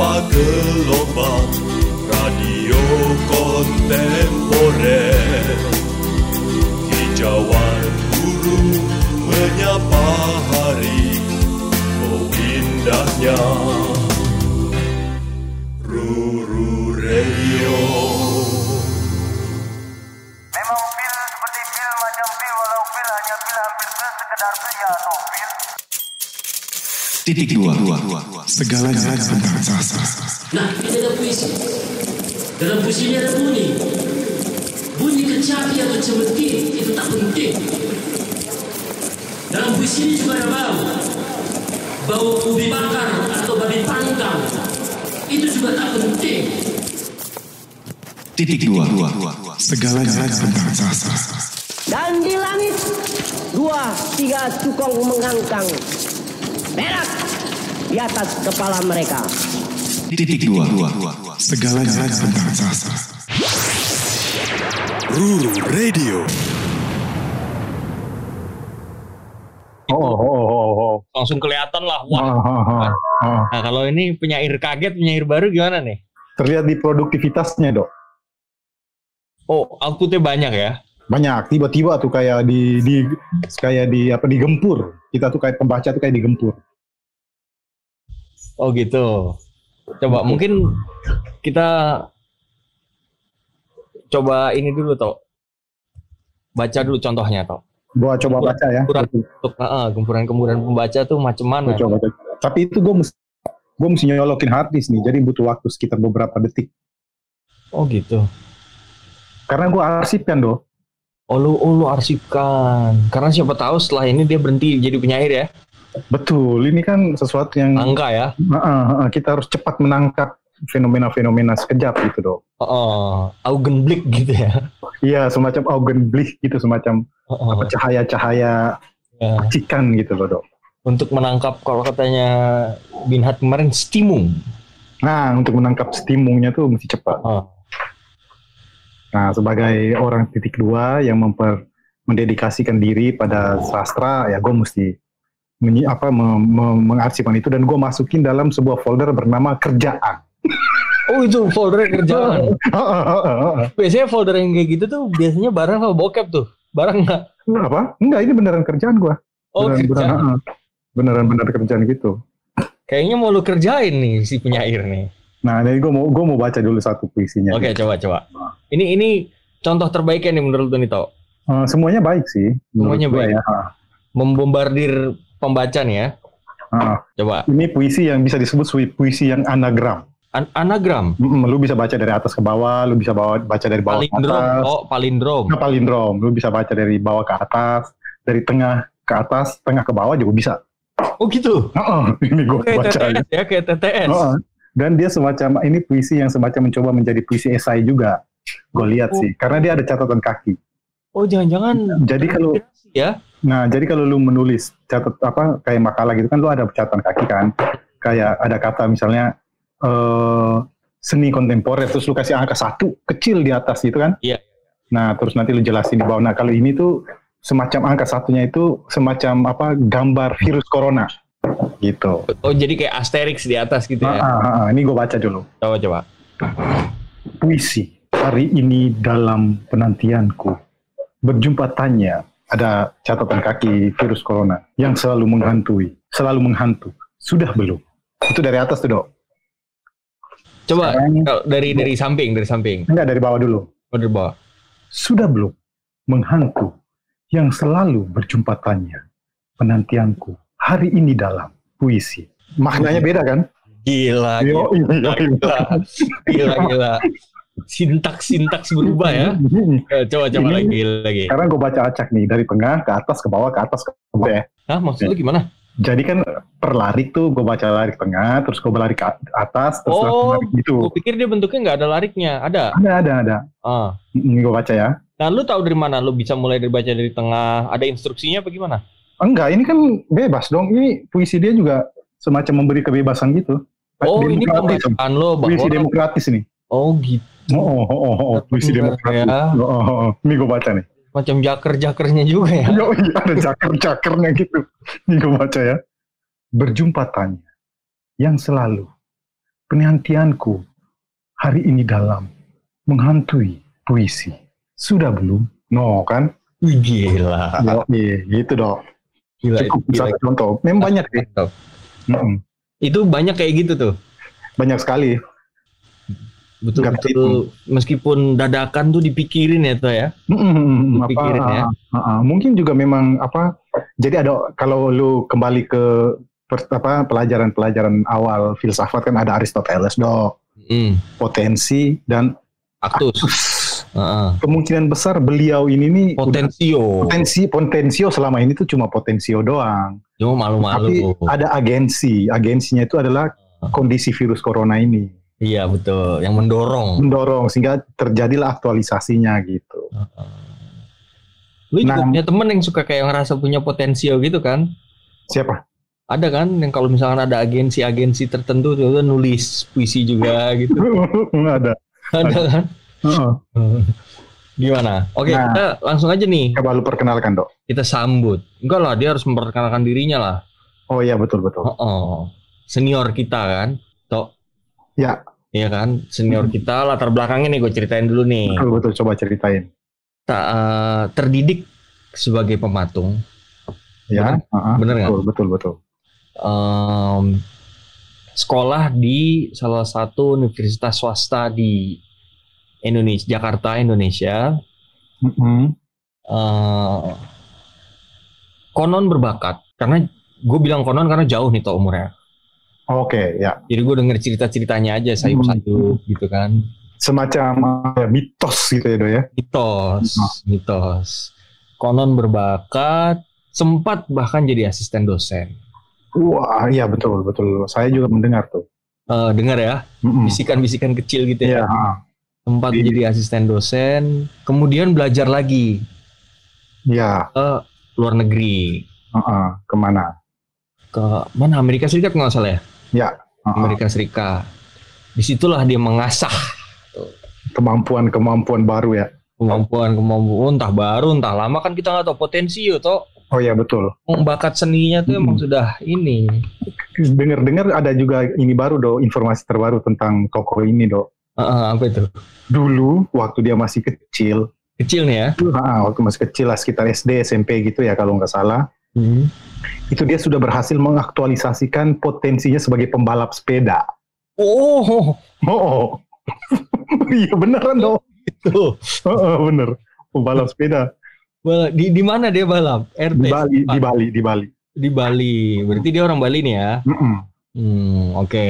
tanpa gelombang radio kontemporer. Hijauan guru menyapa hari oh indahnya. Ruru Radio. Memang pil seperti pil macam pil walau pil hanya pil hampir ke sekedar pil. Titik dua. Segalanya tentang sastra. Nah, ini ada puisi. Dalam puisi ini ada bunyi. Bunyi kecapi atau cemetik itu tak penting. Dalam puisi ini juga ada bau. Bau ubi bakar atau babi panggang. Itu juga tak penting. Titik dua. Segalanya tentang sastra. Dan di langit dua tiga cukong mengangkang berak di atas kepala mereka. Titik dua. Segalanya tentang sastra. Ruru Radio Oh, oh, oh, oh, oh. langsung kelihatan lah wah Ah, ah, ah, ah. nah kalau ini penyair kaget penyair baru gimana nih Terlihat di produktivitasnya dok. oh outputnya banyak ya Banyak tiba-tiba tuh kayak di di kayak di apa digempur. Kita tuh kayak pembaca tuh kayak digempur. oh gitu coba mungkin kita coba ini dulu toh baca dulu contohnya toh Gua coba baca ya. Kurang. untuk uh, gempuran-gempuran pembaca tuh macam mana Gua coba baca. Tapi itu gue mesti gue mesti nyolokin harddisk nih. Jadi butuh waktu sekitar beberapa detik. oh gitu Karena gue arsipkan dok. Oh lu oh lu arsipkan karena siapa tahu setelah ini dia berhenti jadi penyair ya Betul. Ini kan sesuatu yang angka ya Ah, ah, ah, kita harus cepat menangkap fenomena-fenomena sekejap gitu dok. oh, oh Augenblick gitu ya Iya semacam Augenblick gitu semacam Oh, oh. cahaya-cahaya Ya. cikan gitu loh dok. untuk menangkap kalau katanya Binhat kemarin stimung Nah untuk menangkap stimungnya tuh mesti cepat. oh. Nah sebagai orang titik dua yang memper mendedikasikan diri pada sastra ya gue mesti menyi- apa me- me- mengarsipkan itu dan gue masukin dalam sebuah folder bernama kerjaan. oh itu folder kerjaan biasanya folder yang kayak gitu tuh biasanya barang sama bokep tuh barang nggak apa? Enggak ini beneran kerjaan gue. oh beneran, kerjaan beneran, beneran beneran kerjaan gitu. kayaknya mau lu kerjain nih si penyair nih Nah, jadi gue mau gue mau baca dulu satu puisinya. oke coba coba ini ini contoh terbaiknya nih menurut lu nih tau Eh, semuanya baik sih. Semuanya baik. Ya. Membombardir pembaca nih ya ah. coba Ini puisi yang bisa disebut puisi yang anagram. An- anagram Mm, lu bisa baca dari atas ke bawah, lu bisa bawa, baca dari bawah ke palindrom atas. oh palindrom Nah, palindrom, lu bisa baca dari bawah ke atas, dari tengah ke atas, tengah ke bawah juga bisa. oh gitu Heeh, ini gue baca. TTS ya kayak TTS Heeh. Dan dia semacam ini puisi yang semacam mencoba menjadi puisi esai juga. Gue lihat sih, karena dia ada catatan kaki. oh jangan-jangan Jadi kalau ya Nah, jadi kalau lu menulis catat apa kayak makalah gitu kan lu ada catatan kaki kan. Kayak ada kata misalnya eh seni kontemporer terus lu kasih angka satu kecil di atas gitu kan. Iya. Nah, terus nanti lu jelasin di bawah. Nah, kalau ini tuh semacam angka satunya itu semacam apa gambar virus corona gitu. oh jadi kayak asterix di atas gitu ya ah, ah, ah. ini gue baca dulu. coba coba Puisi hari ini dalam penantianku berjumpa tanya ada catatan kaki virus corona yang selalu menghantui, selalu menghantu. Sudah belum? Itu dari atas tuh dok. coba Sekarang- dari dari samping dari samping Enggak dari bawah dulu. oh, dari bawah Sudah belum? Menghantu yang selalu berjumpa tanya. Penantianku hari ini dalam puisi. Maknanya beda kan? gila Yo, gila gila gila, gila. sintaks sintaks berubah ya Eh, coba coba Ini- lagi lagi Sekarang gue baca acak nih dari tengah ke atas ke bawah ke atas ke bawah ya. Hah maksud lu gimana Jadi kan per larik tuh gue baca larik tengah, terus gue lari ke atas, terus Oh, larik gitu. gue pikir dia bentuknya nggak ada lariknya ada Ada, ada, ada. ah Ini gue baca ya. nah lu tahu dari mana lu bisa mulai dari baca dari tengah ada instruksinya apa gimana Enggak, ini kan bebas dong. Ini puisi dia juga semacam memberi kebebasan gitu. oh ini pembacaan lo Puisi bahwa demokratis ini. oh gitu Oh, oh, oh, oh, oh, puisi demokratis. ya. Oh, oh, oh. Ini gue baca nih. macam jaker jakernya juga ya Yo, iya, ada caker-cakernya gitu. Ini gue baca ya. Berjumpa tanya yang selalu penantianku hari ini dalam menghantui puisi. Sudah belum? No kan? Gila. Yo, iya, gitu dong. Gila. Cukup gila. satu contoh. Memang banyak sih. Mm-mm. Itu banyak kayak gitu tuh. Banyak sekali. Betul-betul meskipun dadakan tuh dipikirin ya tuh ya. Apa, Dipikirin ya. ah, ah, ah. mungkin juga memang apa? Jadi ada kalau lu kembali ke per- apa pelajaran-pelajaran awal filsafat kan ada Aristoteles dok, Hmm. potensi dan Aktus. Heeh. kemungkinan besar beliau ini nih Potensio. potensi potensio selama ini tuh cuma potensio doang. Cuma Tapi malu-malu. ada agensi, agensinya itu adalah kondisi virus corona ini Iya betul. Yang mendorong. mendorong sehingga terjadilah aktualisasinya gitu. Lu juga Nah. punya temen yang suka kayak ngerasa punya potensio gitu kan? Siapa? Ada kan yang kalau misalkan ada agensi-agensi tertentu tuh nulis puisi juga gitu. ada. Ada kan? Gimana? Oke, Nah. kita langsung aja nih. Coba lu perkenalkan dok. Kita sambut. Enggak lah, dia harus memperkenalkan dirinya lah. Oh iya betul betul. Oh, oh. Senior kita kan? Tok. Ya. Iya kan? Senior kita latar belakangnya nih gue ceritain dulu nih. Betul betul coba ceritain. Tak eh, terdidik sebagai pematung. Ya. Bener? Bener nggak? Betul betul betul. Em, sekolah di salah satu universitas swasta di Indonesia, Jakarta, Indonesia. Mm-mm. Eh, konon berbakat karena gue bilang konon karena jauh nih toh umurnya. Oke ya. Jadi gue denger cerita-ceritanya aja sayup-sayup gitu kan. Semacam ya, mitos gitu ya dok ya. Mitos, mitos. Konon berbakat, sempat bahkan jadi asisten dosen. Wah iya betul betul. Saya juga mendengar tuh. Eh dengar ya, bisikan-bisikan kecil gitu Iya. ya. Heeh. Sempat Di- jadi asisten dosen, kemudian belajar lagi Iya. ke luar negeri. heeh. Ke mana? Ke mana? Amerika Serikat nggak salah ya? Ya. heeh. Amerika Serikat. Di situlah dia mengasah Kemampuan-kemampuan baru ya. kemampuan kemampuan entah baru entah lama kan kita nggak tahu potensi yo toh Oh iya betul. Bakat seninya tuh emang Hmm. sudah ini Dengar-dengar ada juga ini baru dok, informasi terbaru tentang tokoh ini dok. Ah, apa itu? Dulu waktu dia masih kecil, kecil nih ya? Ah, waktu masih kecil lah sekitar SD SMP gitu ya kalau nggak salah, itu dia sudah berhasil mengaktualisasikan potensinya sebagai pembalap sepeda. oh. Oh, iya beneran dong. itu. Heeh, bener, pembalap sepeda. Di di mana dia balap? RT di Bali, di Bali, di Bali. di Bali. Berarti dia orang Bali nih ya? Mm-mm. hmm oke.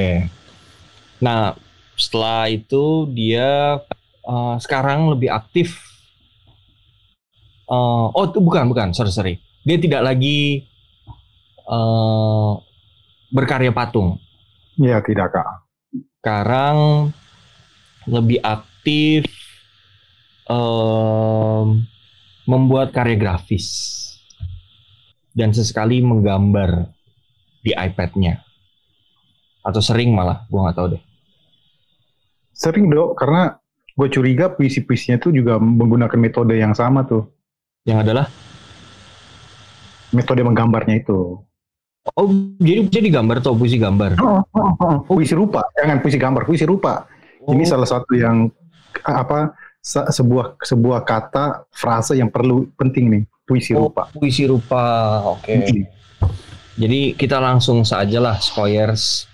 Nah setelah itu dia eh, sekarang lebih aktif Eh, oh itu bukan bukan sorry sorry. Dia tidak lagi eh, berkarya patung. Iya tidak kak. sekarang lebih aktif em, membuat karya grafis. Dan sesekali menggambar di iPad-nya. Atau sering malah gua nggak tahu deh Sering dok, karena gue curiga puisi-puisinya itu juga menggunakan metode yang sama tuh. yang adalah Metode menggambarnya itu. oh jadi bisa digambar tuh puisi gambar Oh, oh, oh. Puisi rupa, jangan puisi gambar, puisi rupa. Ini Oh, salah satu yang apa se- sebuah sebuah kata frase yang perlu penting nih puisi Oh, rupa. puisi rupa oke Hmm. jadi kita langsung saja lah Skoyers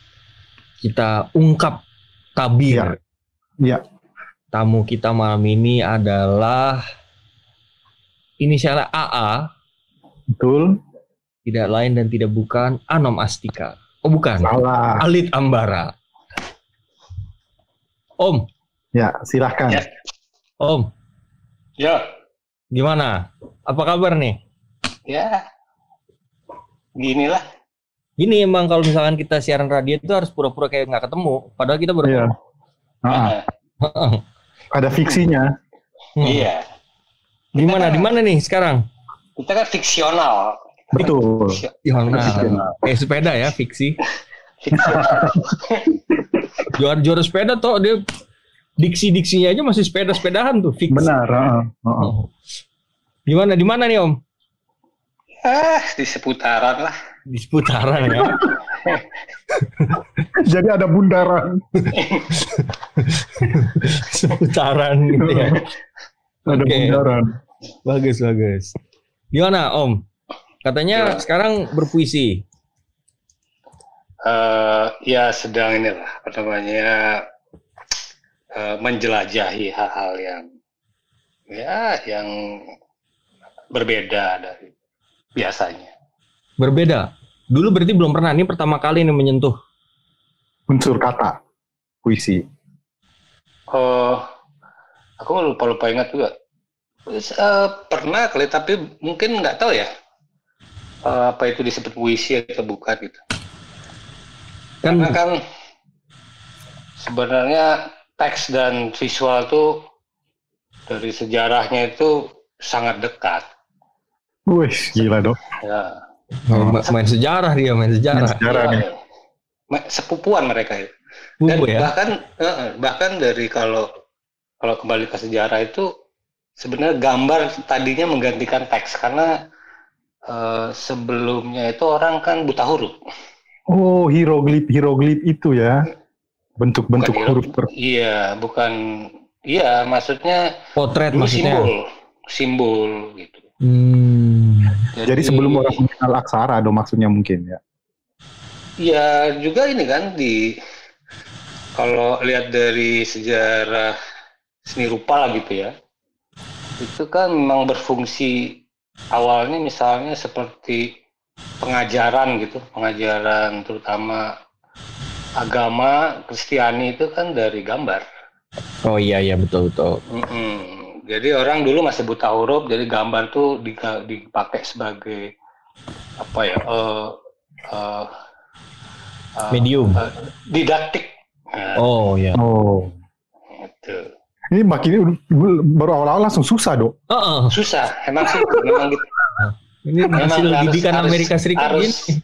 kita ungkap tabir Iya. tamu kita malam ini adalah inisialnya AA, Betul. tidak lain dan tidak bukan Anom Astika. Oh bukan, Salah. Alit Ambara. Om, Ya silahkan. Ya. Om, Ya, gimana? Apa kabar nih? ya. Ginilah. Gini emang kalau misalkan kita siaran radio itu harus pura-pura kayak nggak ketemu, padahal kita baru Iya. Ah, Ah, ada fiksinya. Hmm. Iya. Gimana? Di mana nih sekarang? Kita kan fiksional. Betul. Nah, Fiksional. kayak sepeda ya, fiksi. Juara juara sepeda toh dia diksi-diksinya aja masih sepeda-sepedahan tuh, fiksi. Benar. ah. Oh. Gimana? Di mana nih Om? Ah, di seputaran lah. Di seputaran ya. Jadi ada bundaran. Seputaran gitu ya. Ada Oke. bundaran. Bagus, bagus. Gimana Om? Katanya sekarang berpuisi. Eh, ya sedang inilah apa namanya eh, menjelajahi hal-hal yang ya yang berbeda dari biasanya. Berbeda. Dulu berarti belum pernah. Ini pertama kali nih menyentuh. Unsur kata puisi. Oh, aku lupa lupa ingat juga. Eh, pernah kali tapi mungkin nggak tahu ya eh, apa itu disebut puisi atau bukan gitu. Kan Karena kan sebenarnya teks dan visual tuh dari sejarahnya itu sangat dekat. Wih, gila dong. Ya, main, main sejarah dia, main sejarah. Sejarah ya, nih. Sepupuan mereka itu. Dan ya. bahkan eh, bahkan dari kalau kalau kembali ke sejarah itu sebenarnya gambar tadinya menggantikan teks karena eh, sebelumnya itu orang kan buta huruf. Oh, hieroglif hieroglif itu ya. Bentuk-bentuk huruf hieroglif. Iya, bukan iya maksudnya Potret maksudnya. simbol, simbol gitu. Hmm. Jadi sebelum orang mengenal aksara dong maksudnya mungkin ya. Ya juga ini kan di kalau lihat dari sejarah seni rupa lah gitu ya, itu kan memang berfungsi awalnya misalnya seperti pengajaran gitu, pengajaran terutama agama Kristiani itu kan dari gambar. Oh iya iya betul betul. Mm-mm. Jadi orang dulu masih buta huruf, jadi gambar tuh dipakai sebagai apa ya? eh eh, eh, Medium. eh, didaktik. Nah, Oh iya. Oh. gitu. Ini makin ini baru awal-awal langsung susah dok. Heeh. Susah, emang sih, memang gitu. Ini Memang hasil harus- didikan harus- Amerika Serikat harus, gini.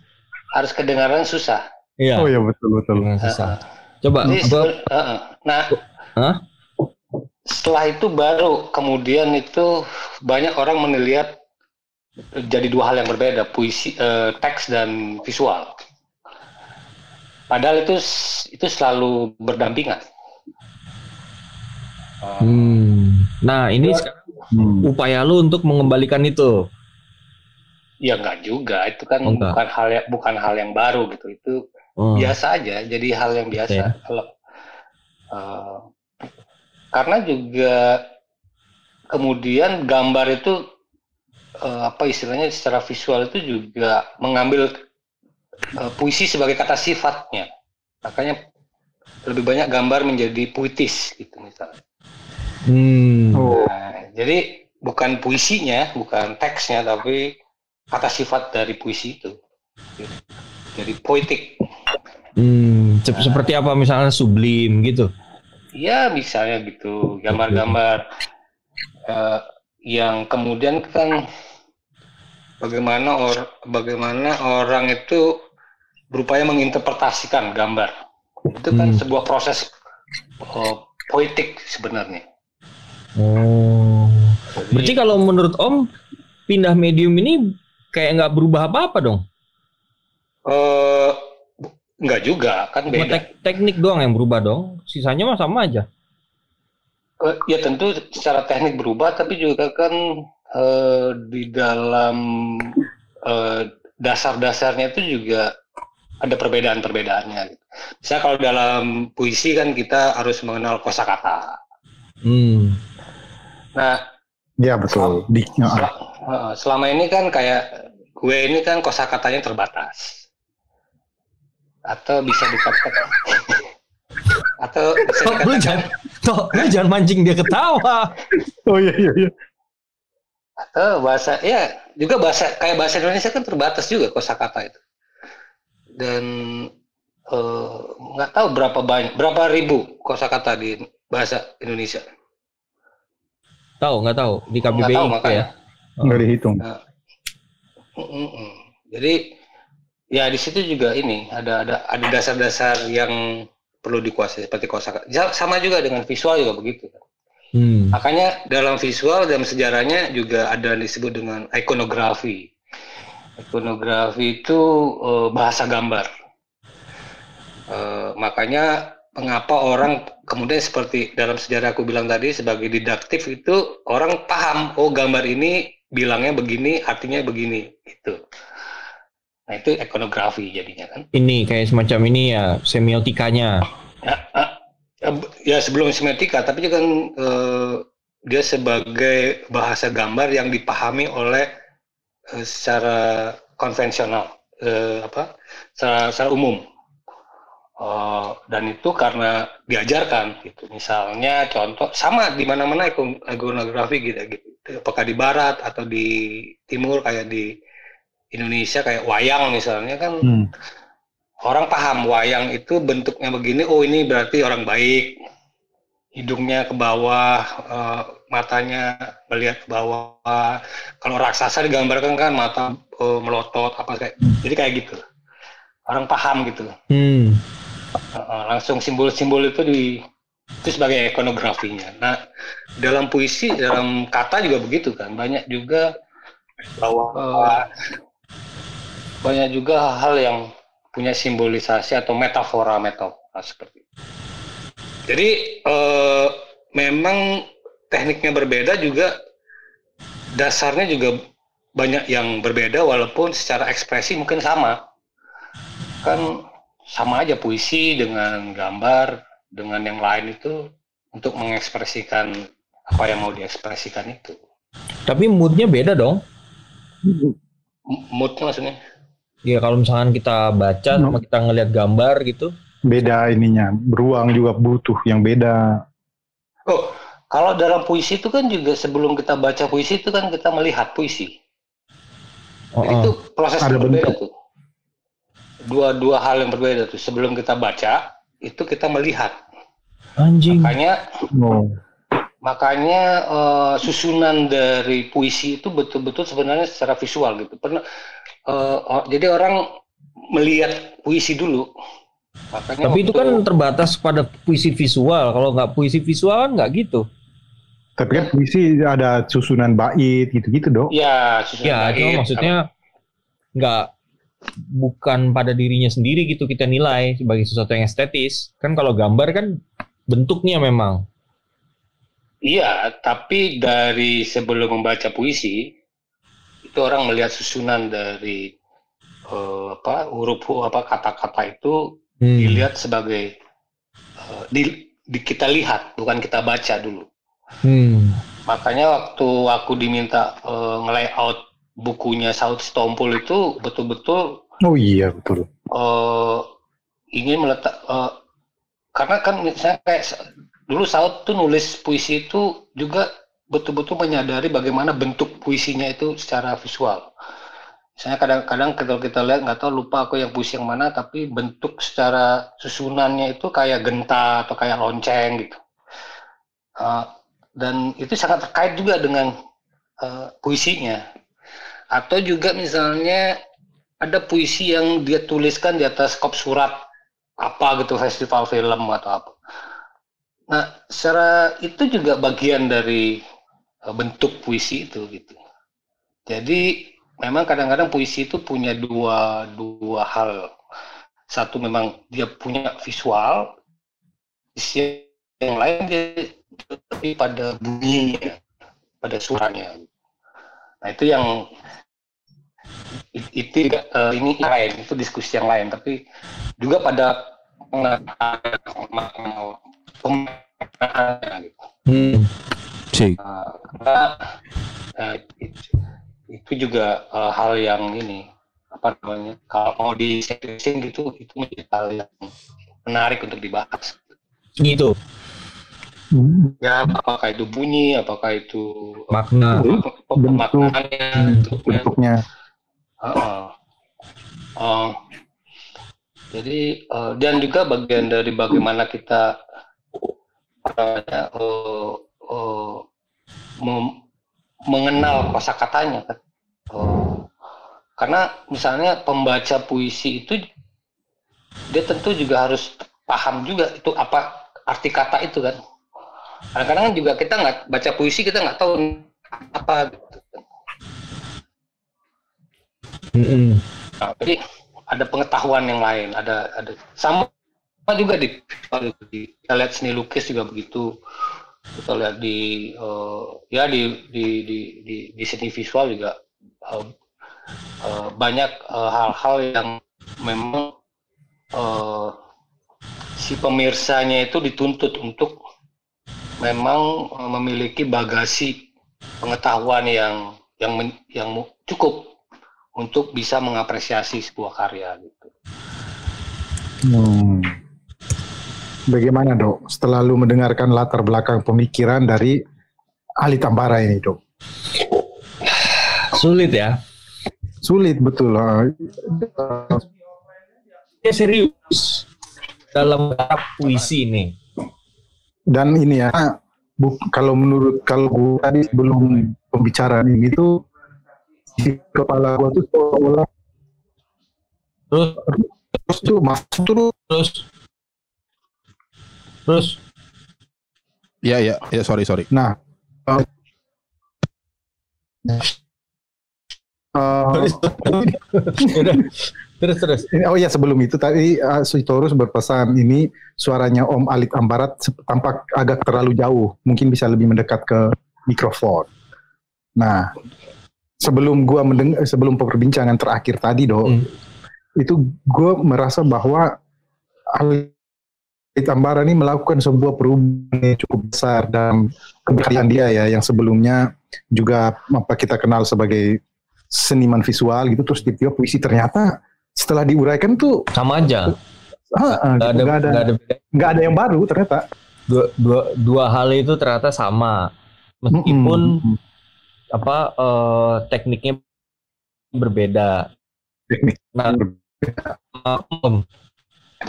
harus kedengaran susah. Iya. Oh ya betul betul. Memang susah. Coba gua- sebe- eh, nah, Hah? setelah itu baru kemudian itu banyak orang menilihat jadi dua hal yang berbeda puisi eh, teks dan visual padahal itu itu selalu berdampingan Hmm. Nah, ini sekarang Hmm. upaya lu untuk mengembalikan itu. ya nggak juga itu kan Oh, bukan hal yang bukan hal yang baru gitu itu Oh. biasa aja jadi hal yang biasa Oke. kalau eh, karena juga kemudian gambar itu eh, apa istilahnya secara visual itu juga mengambil puisi sebagai kata sifatnya makanya lebih banyak gambar menjadi puitis gitu misalnya Hmm. Oh. Nah, jadi bukan puisinya bukan teksnya tapi kata sifat dari puisi itu jadi poetik Hmm. Sep- Seperti apa misalnya sublim gitu. Ya misalnya gitu gambar-gambar eh, yang kemudian kan bagaimana or bagaimana orang itu berupaya menginterpretasikan gambar itu kan Hmm. sebuah proses eh, poetik sebenarnya. Oh. Jadi, Berarti kalau menurut Om pindah medium ini kayak nggak berubah apa-apa dong. eh, bu- nggak juga kan beda. tek- teknik doang yang berubah dong. Sisanya mah sama aja. Eh, ya tentu secara teknik berubah tapi juga kan eh, di dalam eh, dasar-dasarnya itu juga ada perbedaan-perbedaannya. gitu. Misalnya kalau dalam puisi kan kita harus mengenal kosakata. Hmm. Nah, Ya betul. Di, ya. sel- selama ini kan kayak gue ini kan kosakatanya terbatas. Atau bisa dikatakan atau bisa Toh, lu dikatakan jangan, toh, lu jangan mancing dia ketawa. Oh iya iya iya. atau bahasa ya juga bahasa kayak bahasa Indonesia kan terbatas juga kosakata itu dan eh, nggak tahu berapa banyak berapa ribu kosakata di bahasa Indonesia Tahu nggak tahu di KBBI nggak tahu makanya ya. Nggak dihitung. Mm-mm. jadi ya di situ juga ini ada ada ada dasar-dasar yang perlu dikuasai seperti kosakata sama juga dengan visual juga begitu Hmm. Makanya dalam visual dalam sejarahnya juga ada yang disebut dengan ikonografi. Ikonografi itu eh, bahasa gambar. Eh, makanya mengapa orang kemudian seperti dalam sejarah aku bilang tadi sebagai didaktif itu orang paham oh gambar ini bilangnya begini artinya begini gitu. Nah itu ikonografi jadinya kan. Ini kayak semacam ini ya semiotikanya. Ya, ah, ya sebelum semiotika tapi juga kan eh, dia sebagai bahasa gambar yang dipahami oleh eh, secara konvensional eh, apa secara, secara umum. Eh, dan itu karena diajarkan gitu. Misalnya contoh sama di mana-mana ikon- ikonografi gitu gitu. Apakah di barat atau di timur kayak di Indonesia kayak wayang misalnya kan Hmm. orang paham wayang itu bentuknya begini oh ini berarti orang baik hidungnya ke bawah eh, matanya melihat ke bawah kalau raksasa digambarkan kan mata eh, melotot apa kayak jadi kayak gitu orang paham gitu Hmm. Uh, langsung simbol-simbol itu di itu sebagai ikonografinya. Nah, dalam puisi, dalam kata juga begitu kan. Banyak juga bahwa uh, banyak juga hal yang punya simbolisasi atau metafora metafora seperti itu. Jadi uh, memang tekniknya berbeda juga dasarnya juga banyak yang berbeda walaupun secara ekspresi mungkin sama. Kan sama aja puisi dengan gambar dengan yang lain itu untuk mengekspresikan apa yang mau diekspresikan itu. Tapi moodnya beda dong. M- Moodnya maksudnya? Ya kalau misalkan kita baca sama kita ngelihat gambar gitu. Beda ininya, beruang juga butuh yang beda. Oh, kalau dalam puisi itu kan juga sebelum kita baca puisi itu kan kita melihat puisi. Oh, Jadi oh. itu proses Ada berbeda bentuk. tuh. Dua-dua hal yang berbeda tuh. Sebelum kita baca itu kita melihat. Anjing. Makanya Oh. makanya eh, susunan dari puisi itu betul-betul sebenarnya secara visual gitu pernah oh, jadi orang melihat puisi dulu makanya Tapi itu kan terbatas pada puisi visual. Kalau nggak puisi visual kan nggak gitu. Tapi kan puisi ada susunan bait gitu-gitu dong. ya susunan Ya, bait, cuma maksudnya nggak bukan pada dirinya sendiri gitu kita nilai sebagai sesuatu yang estetis. Kan kalau gambar kan bentuknya memang. iya tapi dari sebelum membaca puisi itu orang melihat susunan dari eh, apa huruf apa kata-kata itu Hmm. dilihat sebagai eh, di, di- kita lihat bukan kita baca dulu Hmm. Makanya waktu aku diminta eh, nge-layout bukunya Saud Stompul itu betul-betul Oh iya betul. eh, ingin meletak eh, karena kan misalnya kayak dulu Saud tuh nulis puisi itu juga betul-betul menyadari bagaimana bentuk puisinya itu secara visual. Misalnya kadang-kadang kalau kita lihat nggak tahu lupa aku yang puisi yang mana tapi bentuk secara susunannya itu kayak genta atau kayak lonceng gitu. Eh, dan itu sangat terkait juga dengan eh, puisinya. Atau juga misalnya ada puisi yang dia tuliskan di atas kop surat apa gitu festival film atau apa. Nah, secara itu juga bagian dari eh, bentuk puisi itu gitu. Jadi memang kadang-kadang puisi itu punya dua dua hal. Satu memang dia punya visual, yang lain dia lebih pada bunyinya, pada suaranya. Nah itu yang it- itu eh, ini yang lain itu diskusi yang lain tapi juga pada makna- pemaknaannya gitu. Hmm. Karena eh, itu, juga eh, hal yang ini apa namanya kalau mau diseriusin gitu itu menjadi hal yang menarik untuk dibahas Gitu. Ya apakah itu bunyi apakah itu Makna. Bentuk. pemaknaannya bentuknya. Oh. jadi eh, dan juga bagian dari bagaimana kita apa namanya eh, eh, mem- mengenal kosakatanya kan. Oh. karena misalnya pembaca puisi itu dia tentu juga harus paham juga itu apa arti kata itu kan. Kadang-kadang juga kita nggak baca puisi kita nggak tahu apa gitu. Mm-mm. Nah, jadi ada pengetahuan yang lain, ada ada sama juga di, di kita lihat seni lukis juga begitu. Kita lihat di eh, ya di di di di, di seni visual juga eh, eh, banyak hal-hal yang memang eh, si pemirsanya itu dituntut untuk memang memiliki bagasi pengetahuan yang yang men- yang cukup untuk bisa mengapresiasi sebuah karya gitu. Hmm. Bagaimana dok? Setelah lu mendengarkan latar belakang pemikiran dari ahli Tambara ini dok? Sulit ya. Sulit betul. Dia serius dalam puisi ini. Dan ini ya, bu, kalau menurut kalau gua tadi sebelum pembicaraan ini tuh di kepala gua tuh seolah Terus terus tuh masuk terus terus Iya iya ya sorry sorry. Nah, eh, eh, Udah. terus terus. ini- oh ya sebelum itu tadi uh, Suitorus berpesan ini suaranya Om Alit Ambarat tampak agak terlalu jauh, mungkin bisa lebih mendekat ke mikrofon. Nah, sebelum gua mendengar sebelum perbincangan terakhir tadi dok, Hmm. itu gua merasa bahwa Alit Ambarat ini melakukan sebuah perubahan yang cukup besar dalam keberhasilan dia ya, yang sebelumnya juga apa kita kenal sebagai seniman visual gitu, terus tiba-tiba puisi ternyata setelah diuraikan tuh Sama aja. ah, Nggak gitu, ada nggak ada ada nggak ada yang baru ternyata. Dua, dua, dua hal itu ternyata sama. Meskipun Mm-mm. apa eh, tekniknya berbeda. Teknik. Nah, em,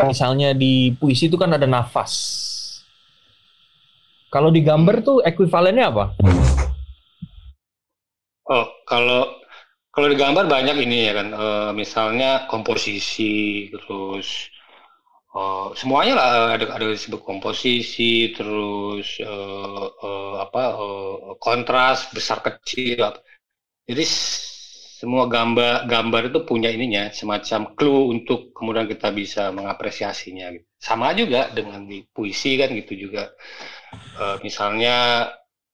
misalnya di puisi itu kan ada nafas. Kalau di gambar tuh ekuivalennya apa? Oh, kalau kalau di gambar banyak ini ya kan, eh, misalnya komposisi, terus eh, semuanya lah eh, ada ada disebut komposisi, terus eh, eh, apa eh, kontras besar kecil. Jadi semua gambar gambar itu punya ininya semacam clue untuk kemudian kita bisa mengapresiasinya. gitu. Sama juga dengan di puisi kan gitu juga. Eh, misalnya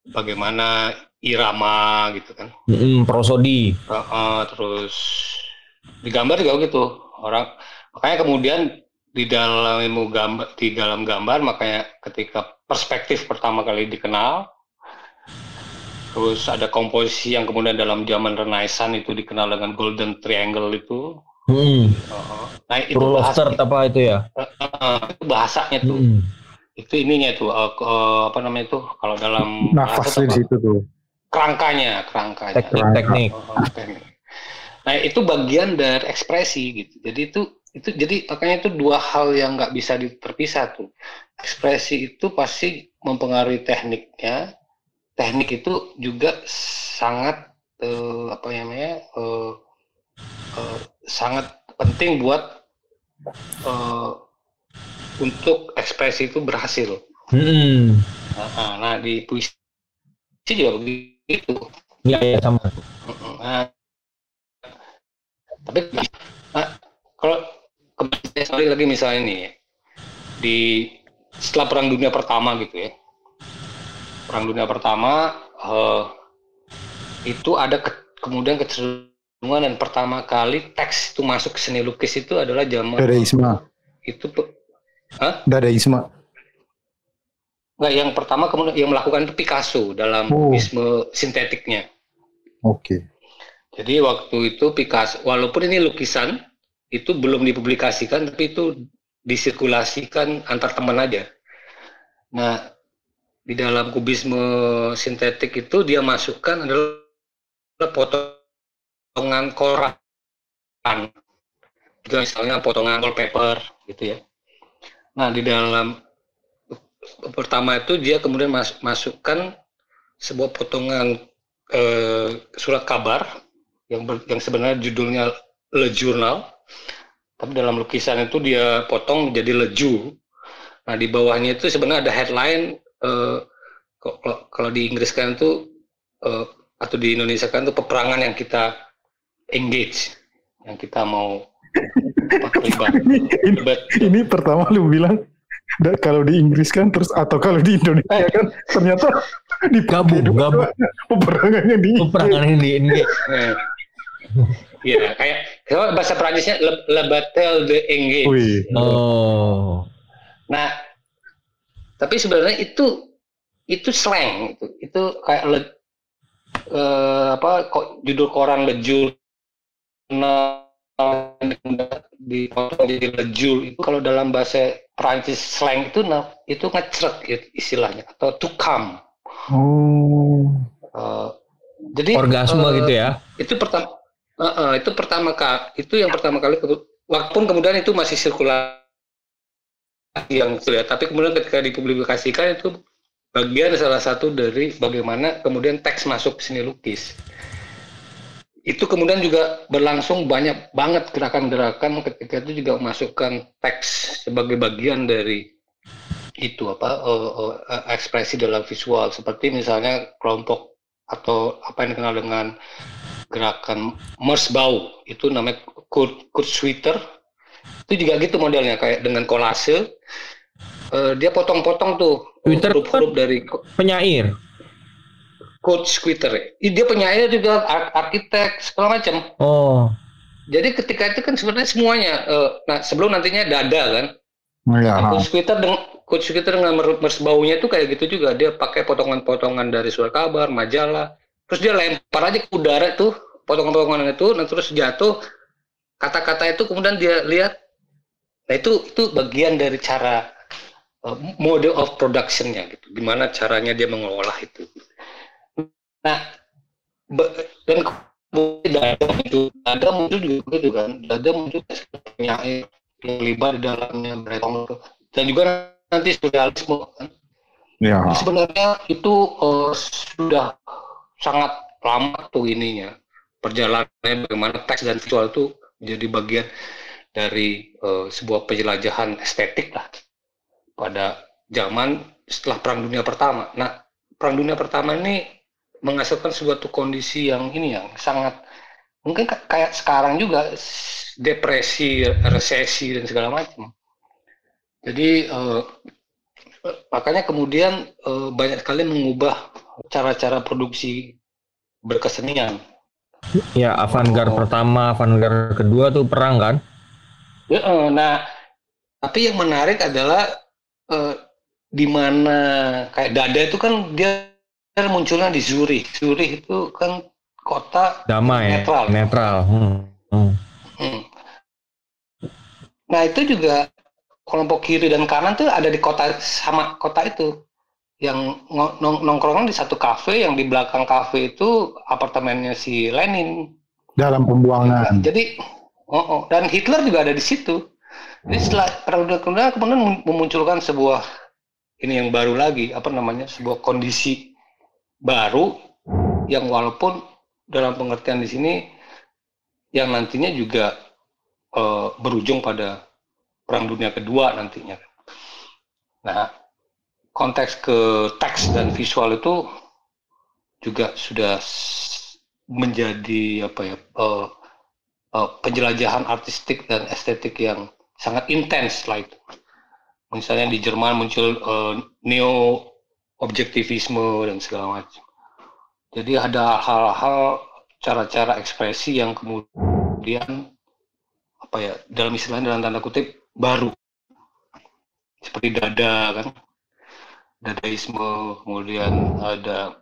bagaimana irama gitu kan. Mm, prosodi. Heeh, terus di gambar juga gitu orang makanya kemudian di dalam ilmu gambar di dalam gambar makanya ketika perspektif pertama kali dikenal terus ada komposisi yang kemudian dalam zaman Renaissance itu dikenal dengan golden triangle itu Mm, Heeh. nah itu rule bahasa, apa itu ya? itu bahasanya tuh Mm. itu ininya tuh ke- eh, apa namanya tuh kalau dalam tuh di situ tuh. kerangkanya kerangkanya Teknik-teknik. Oh, teknik. Nah itu bagian dari ekspresi gitu. Jadi itu itu jadi makanya itu dua hal yang nggak bisa terpisah tuh. Ekspresi itu pasti mempengaruhi tekniknya. Teknik itu juga sangat eh, apa namanya eh, eh, sangat penting buat eh, untuk ekspresi itu berhasil. Mm-mm. Nah, nah, di puisi juga begitu. Iya, iya sama. Nah, tapi nah, kalau kembali lagi misalnya nih di setelah perang dunia pertama gitu ya perang dunia pertama eh, itu ada ke- kemudian kecenderungan dan pertama kali teks itu masuk ke seni lukis itu adalah zaman Dadaisme. itu pe- Dadaisme. Nggak, yang pertama kemudian yang melakukan itu Picasso dalam Oh. sintetiknya Oke. Jadi waktu itu Picasso, walaupun ini lukisan, itu belum dipublikasikan, tapi itu disirkulasikan antar teman aja. Nah, di dalam kubisme sintetik itu dia masukkan adalah potongan koran. Juga misalnya potongan wallpaper gitu ya. Nah, di dalam pertama itu dia kemudian mas- masukkan sebuah potongan eh, surat kabar yang yang sebenarnya judulnya Le Journal, tapi dalam lukisan itu dia potong menjadi leju. Nah di bawahnya itu sebenarnya ada headline eh, ko- kalau, kalau di Inggris kan itu eh, atau di Indonesia kan itu peperangan yang kita engage, yang kita mau Lebat. ini, ini, Lebat. ini pertama lu bilang da- kalau di Inggris kan terus atau kalau di Indonesia kan ternyata di Gabung, gabung. peperangannya di Peperangan ini ini Eh. Iya, kayak kalau bahasa Prancisnya le, le Battle de Engage. Wih. Oh. Nah, tapi sebenarnya itu itu slang itu. Itu kayak le, eh, apa kok judul koran le journal dipotong jadi lejul itu kalau dalam bahasa Prancis slang itu nah, itu ngecrek gitu istilahnya atau to come. Oh. Eh, jadi Orgasme eh, gitu ya. itu pertama eh, eh, itu pertama kali itu yang pertama kali walaupun kemudian itu masih sirkulasi yang sudah tapi kemudian ketika dipublikasikan itu bagian salah satu dari bagaimana kemudian teks masuk seni lukis. Itu kemudian juga berlangsung banyak banget gerakan-gerakan ketika itu juga memasukkan teks sebagai bagian dari itu apa eh, eh, ekspresi dalam visual. Seperti misalnya kelompok atau apa yang dikenal dengan gerakan Mersbau itu namanya Kurt, Kurt Schwitter itu juga gitu modelnya kayak dengan kolase Eh, dia potong-potong tuh Schwitter huruf-huruf dari Ko- Penyair. Schwitter Ih, dia penyair juga ar- arsitek segala macam Oh. jadi ketika itu kan sebenarnya semuanya eh, nah sebelum nantinya dada kan Ya. Coach Twitter dengan Coach Twitter dengan mer- mersbaunya itu kayak gitu juga dia pakai potongan-potongan dari surat kabar majalah terus dia lempar aja ke udara tuh potongan-potongan itu nah terus jatuh kata-kata itu kemudian dia lihat nah itu itu bagian dari cara uh, mode of productionnya gitu gimana caranya dia mengelola itu nah be- dan kemudian dada muncul dada muncul juga begitu kan dada muncul penyair yang terlibat di dalamnya Breton itu. dan juga nanti surrealisme kan. Ya. sebenarnya itu eh, sudah sangat lama tuh ininya perjalanannya bagaimana teks dan visual itu menjadi bagian dari eh, sebuah penjelajahan estetik lah pada zaman setelah Perang Dunia Pertama. Nah, Perang Dunia Pertama ini menghasilkan suatu kondisi yang ini yang sangat mungkin ka- kayak sekarang juga depresi, resesi dan segala macam. Jadi eh, makanya kemudian eh, banyak sekali mengubah cara-cara produksi berkesenian. Ya, avant-garde pertama, avant-garde kedua tuh perang kan? Ya, nah, tapi yang menarik adalah eh, di mana kayak dada itu kan dia munculnya di Zurich. Zurich itu kan kota Damai, Netral. netral. Hmm. Hmm. Hmm. Nah itu juga kelompok kiri dan kanan tuh ada di kota sama kota itu yang nong nongkrongan di satu kafe yang di belakang kafe itu apartemennya si Lenin. Dalam pembuangan. Jadi oh, oh. dan Hitler juga ada di situ. Jadi setelah perang dunia kedua kemudian mem- memunculkan sebuah ini yang baru lagi apa namanya sebuah kondisi baru yang walaupun dalam pengertian di sini yang nantinya juga eh, berujung pada perang dunia kedua nantinya. Nah konteks ke teks dan visual itu juga sudah menjadi apa ya eh, eh, penjelajahan artistik dan estetik yang sangat intens setelah itu. Misalnya di Jerman muncul eh, neo objektivisme dan segala macam. Jadi ada hal-hal cara-cara ekspresi yang kemudian apa ya dalam istilahnya dalam tanda kutip baru seperti dada kan dadaisme kemudian ada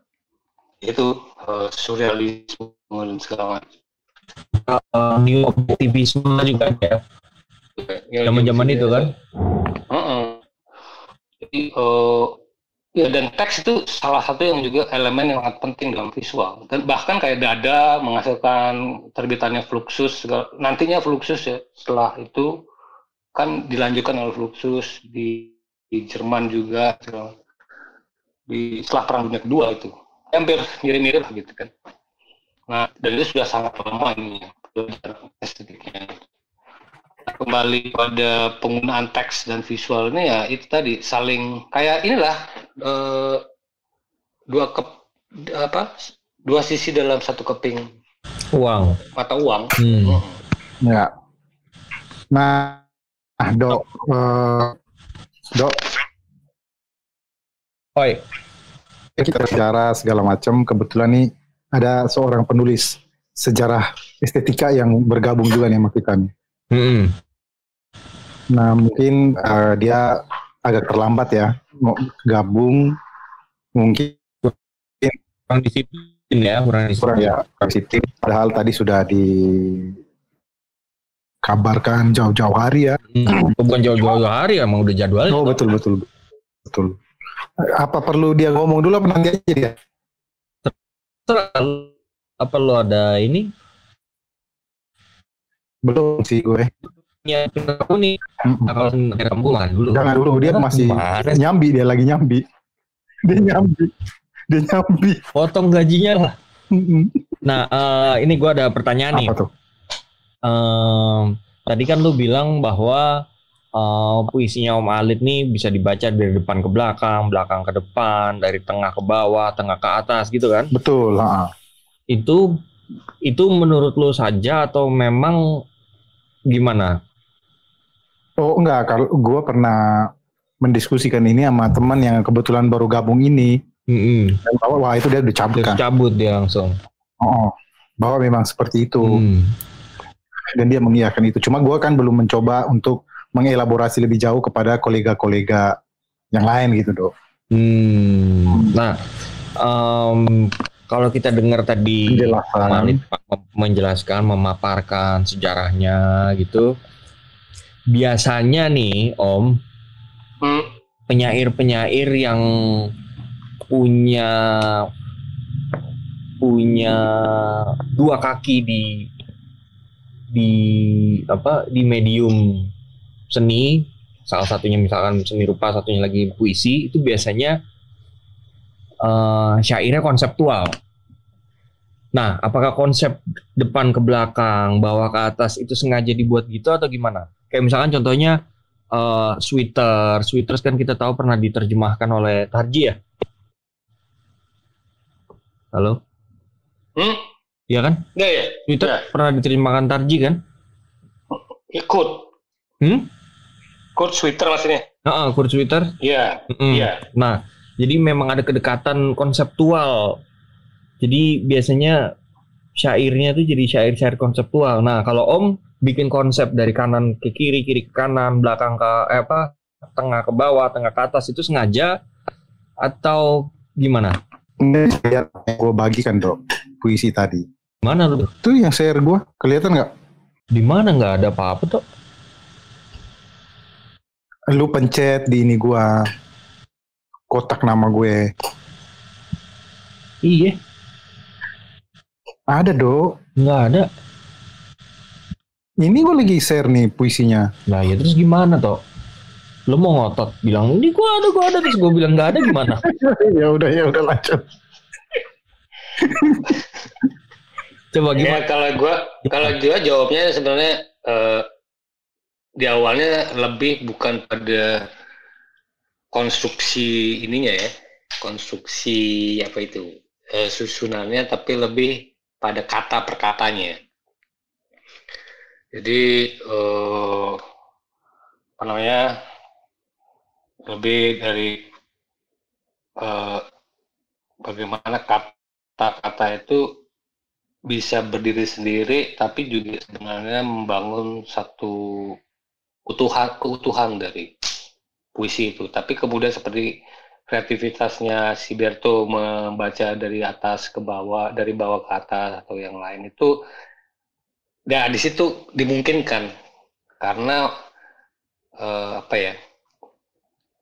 itu eh, surrealisme dan segala macam Eh, new objektivisme juga ya. Zaman-zaman itu kan. Heeh. Jadi eh, ya dan teks itu salah satu yang juga elemen yang sangat penting dalam visual dan bahkan kayak dada menghasilkan terbitannya Fluxus segala- nantinya Fluxus ya setelah itu kan dilanjutkan oleh Fluxus di, di Jerman juga segala- di setelah perang dunia kedua itu hampir mirip-mirip lah gitu kan nah dan itu sudah sangat lama ini ya, estetiknya kembali pada penggunaan teks dan visual ini ya itu tadi saling kayak inilah eh, dua kep apa dua sisi dalam satu keping Uang. mata uang Hmm. Ya. Nah, ah, dok, eh, dok, Oi, kita sejarah segala macam. Kebetulan nih ada seorang penulis sejarah estetika yang bergabung juga nih sama kita nih. Mm-mm. Nah, mungkin eh, dia agak terlambat ya mau gabung. Mungkin kurang disiplin ya, kurang disiplin. kurang ya positif. Padahal tadi sudah dikabarkan jauh-jauh hari ya. Hmm, bukan jauh-jauh hari emang udah jadwal. Oh betul betul betul. Apa perlu dia ngomong dulu apa nanti aja dia? Apa lo ada ini? Belum sih gue. Ya, kamu nih. Nah, kalau makan dulu. Jangan dulu dia masih sih? nyambi dia lagi nyambi. Dia nyambi. Dia nyambi. Potong gajinya lah. Nah, eh, ini gua ada pertanyaan nih. Apa tuh? Em, tadi kan lu bilang bahwa eh, puisinya Om Alit nih bisa dibaca dari depan ke belakang, belakang ke depan, dari tengah ke bawah, tengah ke atas gitu kan? Betul. ha. Itu itu menurut lu saja atau memang gimana? Oh enggak, kalau gue pernah mendiskusikan ini sama teman yang kebetulan baru gabung ini. Mm-mm. Dan bahwa wah itu dia udah cabut kan. cabut dia langsung. Oh, bahwa memang seperti itu. Hmm. Dan dia mengiyakan itu. Cuma gue kan belum mencoba untuk mengelaborasi lebih jauh kepada kolega-kolega yang lain gitu dok. Hmm. Nah, em, kalau kita dengar tadi Alit menjelaskan, memaparkan sejarahnya gitu. Biasanya nih, Om, Hmm. penyair-penyair yang punya punya dua kaki di di apa di medium seni salah satunya misalkan seni rupa satunya lagi puisi itu biasanya eh, syairnya konseptual nah apakah konsep depan ke belakang bawah ke atas itu sengaja dibuat gitu atau gimana kayak misalkan contohnya eh sweater sweaters kan kita tahu pernah diterjemahkan oleh Tarji ya halo Hmm? Iya kan Enggak ya? Sweater Ya. pernah diterjemahkan Tarji kan Ikut. hmm Kurt Twitter maksudnya. Heeh, Kurt Sweater Iya. Mm-mm. Iya. Nah, jadi memang ada kedekatan konseptual. Jadi biasanya syairnya tuh jadi syair-syair konseptual. Nah, kalau Om bikin konsep dari kanan ke kiri, kiri ke kanan, belakang ke eh, apa, tengah ke bawah, tengah ke atas itu sengaja atau gimana? Ini yang gue bagikan dok puisi tadi. Mana lu? Itu yang share gue kelihatan nggak? Di mana nggak ada apa-apa tuh? Lu pencet di ini gue kotak nama gue. Iya, Ada dok. nggak ada. Ini gue lagi share nih puisinya. Nah, ya terus gimana toh? Lu mau ngotot bilang ini gua ada, gua ada terus gua bilang nggak ada gimana? ya udah ya udah lanjut. Coba Ya gimana? kalau gua kalau gua jawabnya sebenarnya eh, di awalnya lebih bukan pada konstruksi ininya ya, konstruksi apa itu eh, susunannya, tapi lebih pada kata per katanya. Jadi eh, apa namanya lebih dari eh, bagaimana kata-kata itu bisa berdiri sendiri tapi juga sebenarnya membangun satu utuhan keutuhan dari puisi itu. Tapi kemudian seperti kreativitasnya si Berto membaca dari atas ke bawah dari bawah ke atas atau yang lain itu ya di situ dimungkinkan. Karena eh, apa ya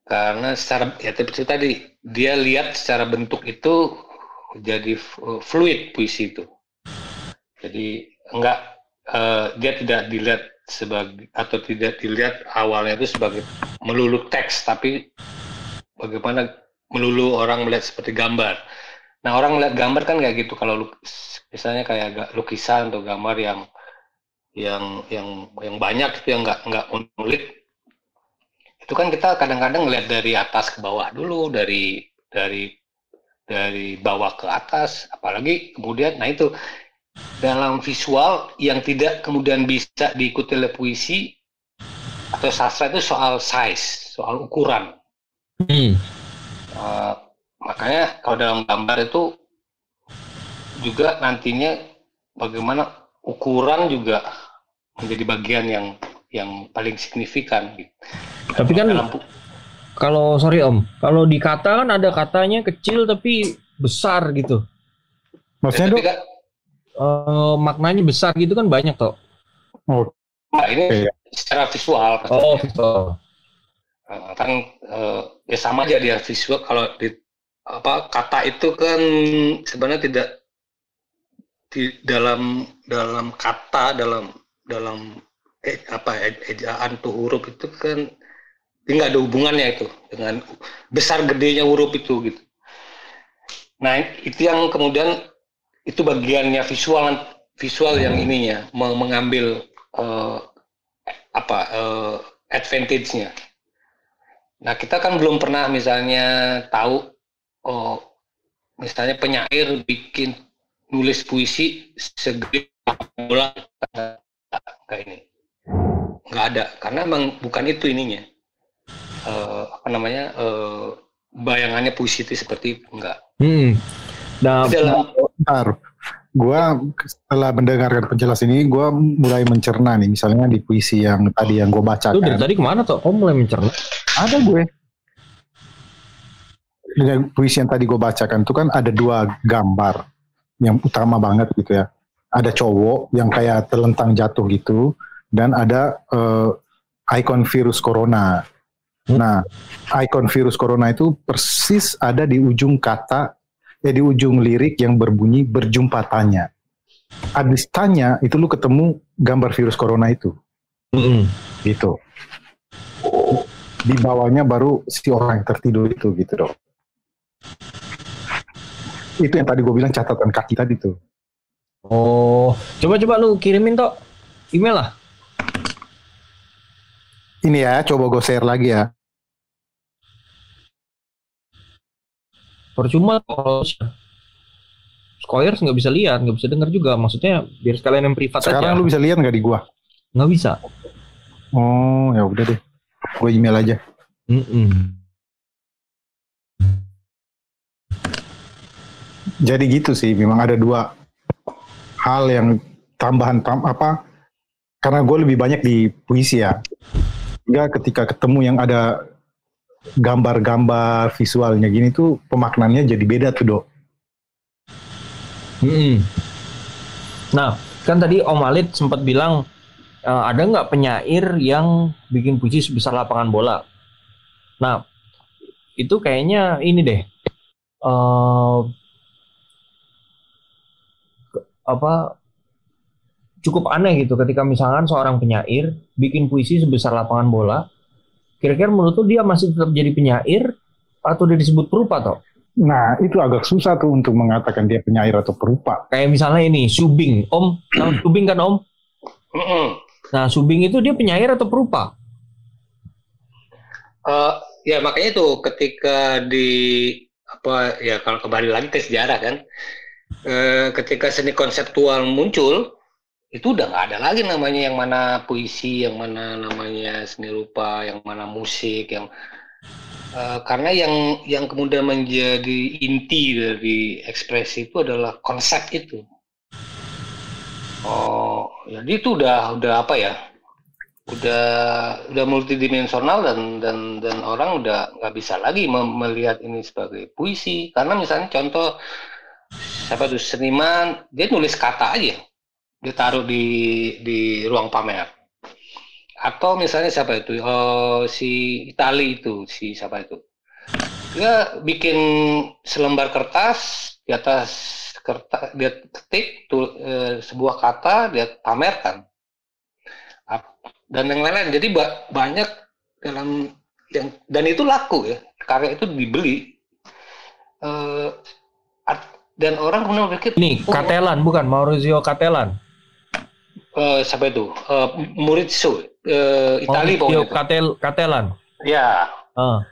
karena secara ya seperti tadi dia lihat secara bentuk itu jadi fluid puisi itu. Jadi enggak eh, dia tidak dilihat sebagai atau tidak dilihat awalnya itu sebagai melulu teks tapi bagaimana melulu orang melihat seperti gambar. Nah orang melihat gambar kan kayak gitu kalau misalnya kayak lukisan atau gambar yang yang yang yang banyak itu yang nggak nggak unik itu kan kita kadang-kadang ngelihat dari atas ke bawah dulu dari dari dari bawah ke atas apalagi kemudian nah itu dalam visual yang tidak kemudian bisa diikuti oleh puisi atau sastra itu soal size, soal ukuran. Hmm. Eh, makanya kalau dalam gambar itu juga nantinya bagaimana ukuran juga menjadi bagian yang yang paling signifikan. Gitu. Tapi kan Dalam kalau sorry Om, kalau di kata kan ada katanya kecil tapi besar gitu. Maksudnya tapi dok? Eh, maknanya besar gitu kan banyak toh. Oh, nah, ini secara visual Oh, gitu. Eh, kan eh, ya sama aja dia visual kalau di apa kata itu kan sebenarnya tidak di dalam dalam kata dalam dalam eh, apa e- ejaan tuh huruf itu kan nggak ada hubungannya itu dengan besar gedenya huruf itu gitu. Nah itu yang kemudian itu bagiannya visual visual yang ininya me- mengambil eh, apa eh, advantage-nya. Nah kita kan belum pernah misalnya tahu oh misalnya penyair bikin nulis puisi segede bola kayak ini nggak ada karena emang bukan itu ininya Eh, apa namanya eh, bayangannya puisi itu seperti itu enggak Hmm. Nah, dalam bentar. Gua setelah mendengarkan penjelasan ini, gua mulai mencerna nih. Misalnya di puisi yang tadi yang gue lu bacakan. dari tadi ke mana toh? Kok mulai mencerna? Ada gue. Dengan puisi yang tadi gue bacakan itu kan ada dua gambar yang utama banget gitu ya. Ada cowok yang kayak terlentang jatuh gitu dan ada eh, ikon virus corona. Nah, ikon virus corona itu persis ada di ujung kata ya di ujung lirik yang berbunyi berjumpa tanya. Abis tanya itu lu ketemu gambar virus corona itu Hmm. gitu. Di bawahnya baru si orang yang tertidur itu gitu dong. Itu yang tadi gue bilang catatan kaki tadi tuh. Oh, coba-coba lu kirimin toh email lah. Ini ya, coba gue share lagi ya. Percuma kalau Squires nggak bisa lihat, nggak bisa dengar juga. Maksudnya biar sekalian yang privat Sekarang aja. lu bisa lihat nggak di gua? Nggak bisa. Oh, ya udah deh. Gue email aja. Mm-mm. Jadi gitu sih, memang ada dua hal yang tambahan tam apa? Karena gue lebih banyak di puisi ya. Enggak ketika ketemu yang ada gambar-gambar visualnya gini tuh pemaknannya jadi beda tuh dok. Mm-mm. Nah, kan tadi Om Alid sempat bilang eh, ada nggak penyair yang bikin puisi sebesar lapangan bola? Nah, itu kayaknya ini deh. eh ke- apa cukup aneh gitu ketika misalkan seorang penyair bikin puisi sebesar lapangan bola. Kira-kira menurut lu dia masih tetap jadi penyair atau dia disebut perupa toh? Nah, itu agak susah tuh untuk mengatakan dia penyair atau perupa. Kayak misalnya ini Subing, Om, tahu Subing kan Om? Mm-mm. Nah, Subing itu dia penyair atau perupa? Eh, ya makanya itu ketika di apa ya kalau kembali lagi ke sejarah kan eh, ketika seni konseptual muncul itu udah nggak ada lagi namanya yang mana puisi yang mana namanya seni rupa yang mana musik yang eh, karena yang yang kemudian menjadi inti dari ekspresi itu adalah konsep itu. Oh jadi itu udah udah apa ya udah udah multidimensional dan dan dan orang udah nggak bisa lagi melihat ini sebagai puisi. Karena misalnya contoh siapa tuh seniman dia nulis kata aja dia taruh di di ruang pamer. Atau misalnya siapa itu? Oh, si Itali itu si siapa itu? Dia bikin selembar kertas di atas kertas dia ketik eh, sebuah kata dia pamerkan. Dan yang lain-lain. Jadi ba- banyak dalam yang dan itu laku ya. Karya itu dibeli. At- dan orang kemudian berpikir Nih, oh, Katelan bukan? Maurizio Katelan. Eh, siapa itu Eh, Maurizio eh, Itali Maurizio pokoknya. Katel Katelan. ya Ah.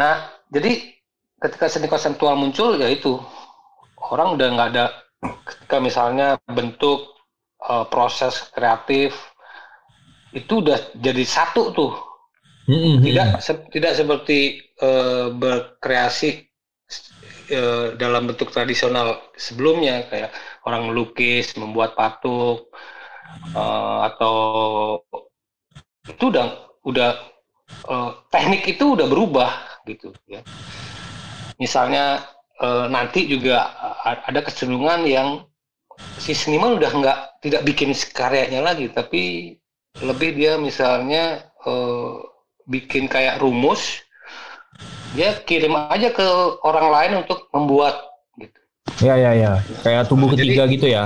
Nah, jadi ketika seni konseptual muncul ya itu orang udah nggak ada ketika misalnya bentuk eh, proses kreatif itu udah jadi satu tuh Mm-mm. tidak se- tidak seperti eh, berkreasi dalam bentuk tradisional sebelumnya kayak orang melukis membuat patung eh, atau itu udah udah eh, teknik itu udah berubah gitu ya. Misalnya eh, nanti juga ada kecenderungan yang si seniman udah nggak tidak bikin karyanya lagi tapi lebih dia misalnya eh, bikin kayak rumus dia kirim aja ke orang lain untuk membuat Ya ya ya. Kayak tubuh Jadi- ketiga gitu ya.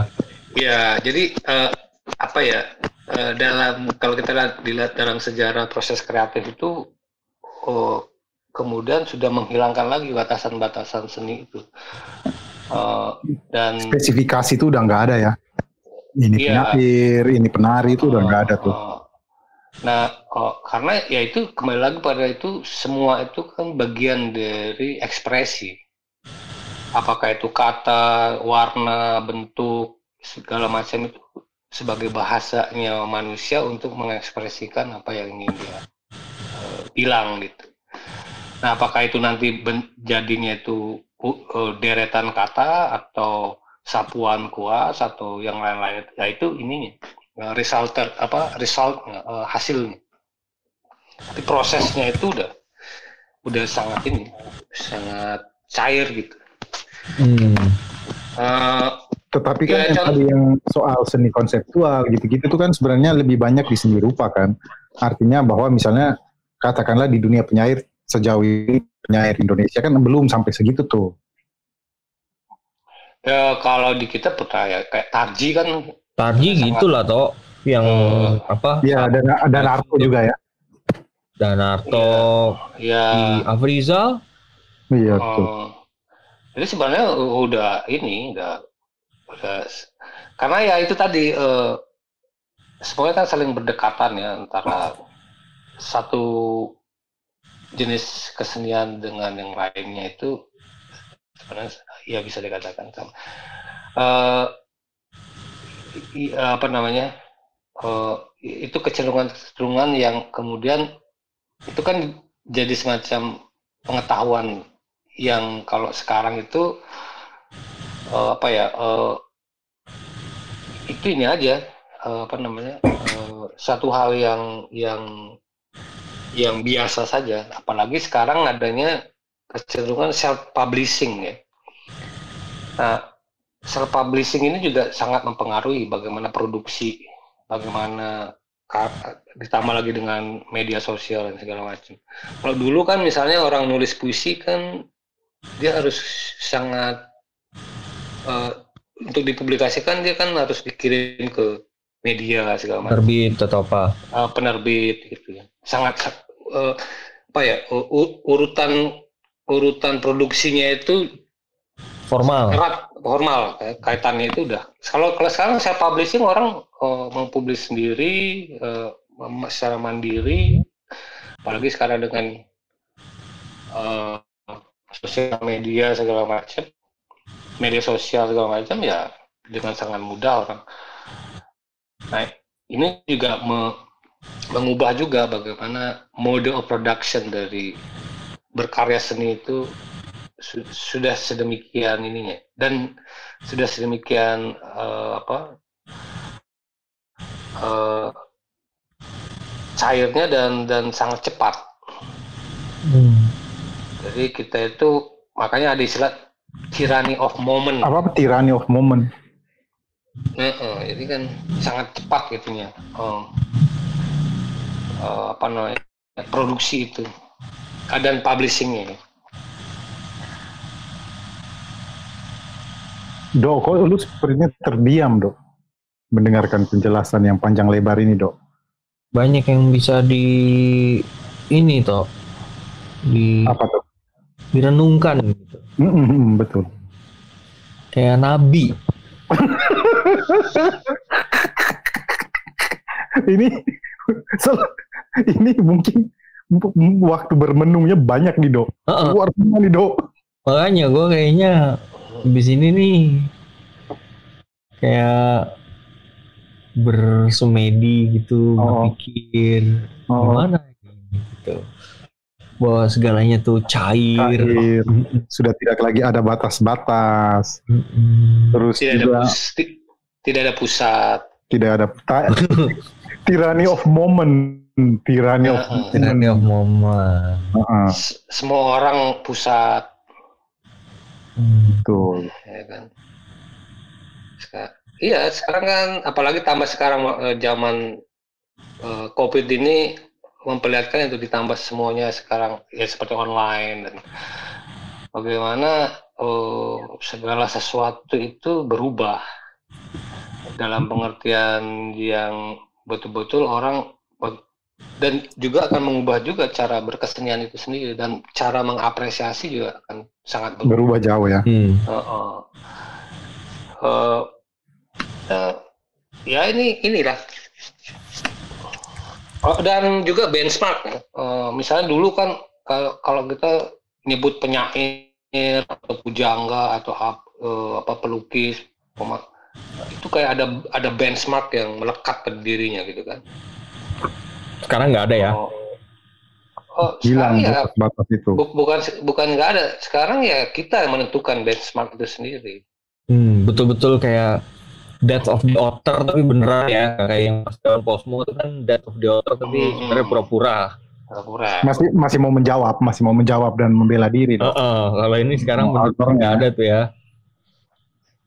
ya jadi eh, apa ya eh, dalam kalau kita lihat, dilihat dalam sejarah proses kreatif itu oh, kemudian sudah menghilangkan lagi batasan-batasan seni itu Eh, dan Spesifikasi itu udah nggak ada ya. Ini Iya. penyair, ini penari itu udah nggak ada tuh. Nah, oh, karena ya itu kembali lagi pada itu semua itu kan bagian dari ekspresi. Apakah itu kata, warna, bentuk, segala macam itu sebagai bahasanya manusia untuk mengekspresikan apa yang ingin dia eh, bilang gitu. Nah, apakah itu nanti jadinya itu uh, uh, deretan kata atau sapuan kuas atau yang lain-lain, ya itu ininya uh, resulter apa resultnya uh, hasilnya. Tapi prosesnya itu udah udah sangat ini sangat cair gitu. Hmm. Uh, Tetapi kan Ya, yang tadi yang soal seni konseptual gitu-gitu itu kan sebenarnya lebih banyak di seni rupa kan. Artinya bahwa misalnya katakanlah di dunia penyair sejauh ini penyair Indonesia kan belum sampai segitu tuh. ya kalau di kita percaya kayak Tarji kan Tadi Sangat- gitu lah toh yang apa? Iya, ada ada Narto juga ya. Danarto, ya di Afrizal. Iya, betul. Oh, jadi sebenarnya udah ini udah udah karena ya itu tadi eh, semuanya kan saling berdekatan ya antara satu jenis kesenian dengan yang lainnya itu sebenarnya ya bisa dikatakan sama. Eh, i- apa namanya eh, itu kecenderungan-kecenderungan yang kemudian itu kan jadi semacam pengetahuan yang kalau sekarang itu eh, apa ya eh, itu ini aja eh, apa namanya eh, satu hal yang yang yang biasa saja. Apalagi sekarang adanya kecenderungan self publishing ya. Nah self publishing ini juga sangat mempengaruhi bagaimana produksi bagaimana ditambah lagi dengan media sosial dan segala macam. Kalau dulu kan misalnya orang nulis puisi kan dia harus sangat eh, untuk dipublikasikan dia kan harus dikirim ke media segala macam. Terbit atau apa? eh, penerbit gitu ya. Sangat sa- eh, apa ya u- u- urutan urutan produksinya itu Formal. erat formal. Kaitannya itu udah. Kalau kalau sekarang saya publishing orang eh, mempublish sendiri mem- secara mandiri. Apalagi sekarang dengan eh, sosial media segala macam media sosial segala macam ya dengan sangat mudah orang. Nah ini juga me- mengubah juga bagaimana mode of production dari berkarya seni itu su- sudah sedemikian ininya. Dan sudah sedemikian eh, apa eh, cairnya dan dan sangat cepat. Jadi kita itu makanya ada istilah tyranny of moment Apa tyranny of moment? Nah, eh, jadi kan sangat cepat gitunya oh, eh, apa namanya produksi itu keadaan publishingnya Dok, kok lu sepertinya terdiam, Dok. Mendengarkan penjelasan yang panjang lebar ini, Dok. Banyak yang bisa di ini toh di Apa tuh? Direnungkan gitu. Mm, mm, betul. Kayak nabi. ini ini mungkin waktu bermenungnya banyak nih, Dok. Heeh. Luar biasa nih, Dok. Makanya gue kayaknya di sini nih kayak bersemedi gitu, Oh. berpikir Oh. gimana gitu. Bahwa segalanya tuh cair. Cair. Sudah tidak lagi ada batas-batas. Terus Tidak ada juga pus- ti- tidak ada pusat. tidak ada ta- tyranny of moment, tyranny of. Tyranny of moment. Heeh, S- Semua orang pusat, Hmm. betul. ya kan. Iya, sekarang kan apalagi tambah sekarang eh, zaman eh, COVID ini memperlihatkan itu ditambah semuanya sekarang ya seperti online dan bagaimana eh, segala sesuatu itu berubah dalam pengertian yang betul-betul orang dan juga akan mengubah juga cara berkesenian itu sendiri dan cara mengapresiasi juga akan sangat berubah. Berubah jauh ya. Hmm. Heeh. Eh, eh, ya ini inilah. Oh, dan juga benchmark. Eh, misalnya dulu kan kalau kalau kita nyebut penyair atau pujangga atau ap- eh, apa pelukis, itu kayak ada ada benchmark yang melekat pada dirinya gitu kan. Sekarang nggak ada ya. Oh, oh Hilang ya batas-batas itu. bu- bukan bukan nggak ada. Sekarang ya kita yang menentukan benchmark itu sendiri. Hmm, betul-betul kayak death of the author tapi beneran ya kayak yang pas dalam Posmo itu kan death of the author tapi Hmm. sebenarnya pura-pura. Pura-pura. Masih masih mau menjawab, masih mau menjawab dan membela diri. dong. Heeh, kalau ini sekarang Oh, nggak ada tuh ya.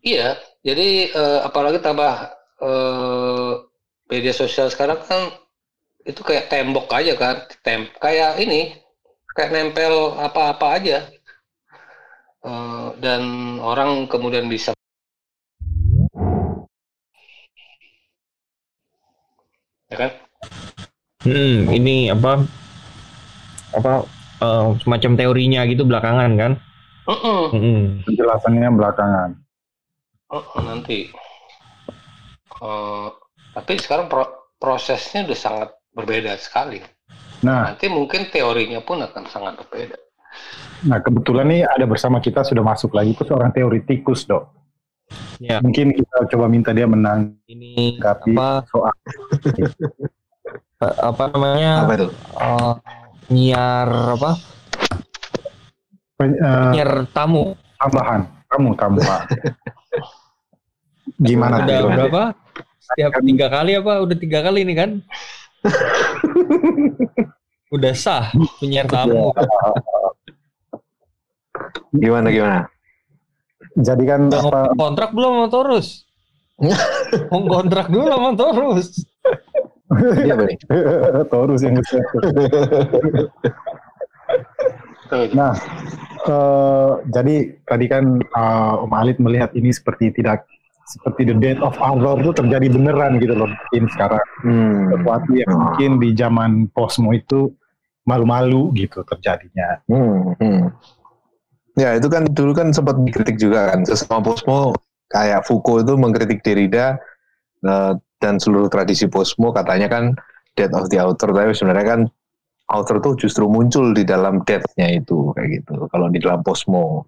Iya, jadi eh, apalagi tambah eh, media sosial sekarang kan itu kayak tembok aja kan, tem kayak ini, kayak nempel apa-apa aja, Eh, dan orang kemudian bisa ya kan? Hmm, ini apa apa eh, semacam teorinya gitu belakangan kan? Mm-mm. Hmm. Penjelasannya belakangan. Oh, nanti. Eh, tapi sekarang pro- prosesnya udah sangat berbeda sekali. Nah, Nanti mungkin teorinya pun akan sangat berbeda. nah kebetulan nih ada bersama kita sudah masuk lagi itu seorang teoritikus, Dok. Ya, Mungkin kita coba minta dia menanggapi ini apa soal apa namanya? Apa itu? eh, nyiar apa? pen- eh, Nyiar tamu. tambahan. Kamu tambahan. Gimana Udah tuh? berapa? Setiap tiga kali apa? Udah tiga kali ini kan? Udah sah penyiar tamu. Gimana gimana? Jadi kan Udah apa kontrak belum sama Torus? Kontrak dulu sama Torus. Iya nih? Torus yang Tuh, Nah, eh, jadi tadi kan eh, Om Alit melihat ini seperti tidak seperti the death of horror itu terjadi beneran gitu loh mungkin sekarang Hmm. sesuatu yang mungkin di zaman posmo itu malu-malu gitu terjadinya. Hmm, hmm. Ya itu kan dulu kan sempat dikritik juga kan sesama Posmo kayak Foucault itu mengkritik Derrida eh, dan seluruh tradisi Posmo katanya kan death of the author tapi sebenarnya kan author tuh justru muncul di dalam death-nya itu kayak gitu. Kalau di dalam Posmo.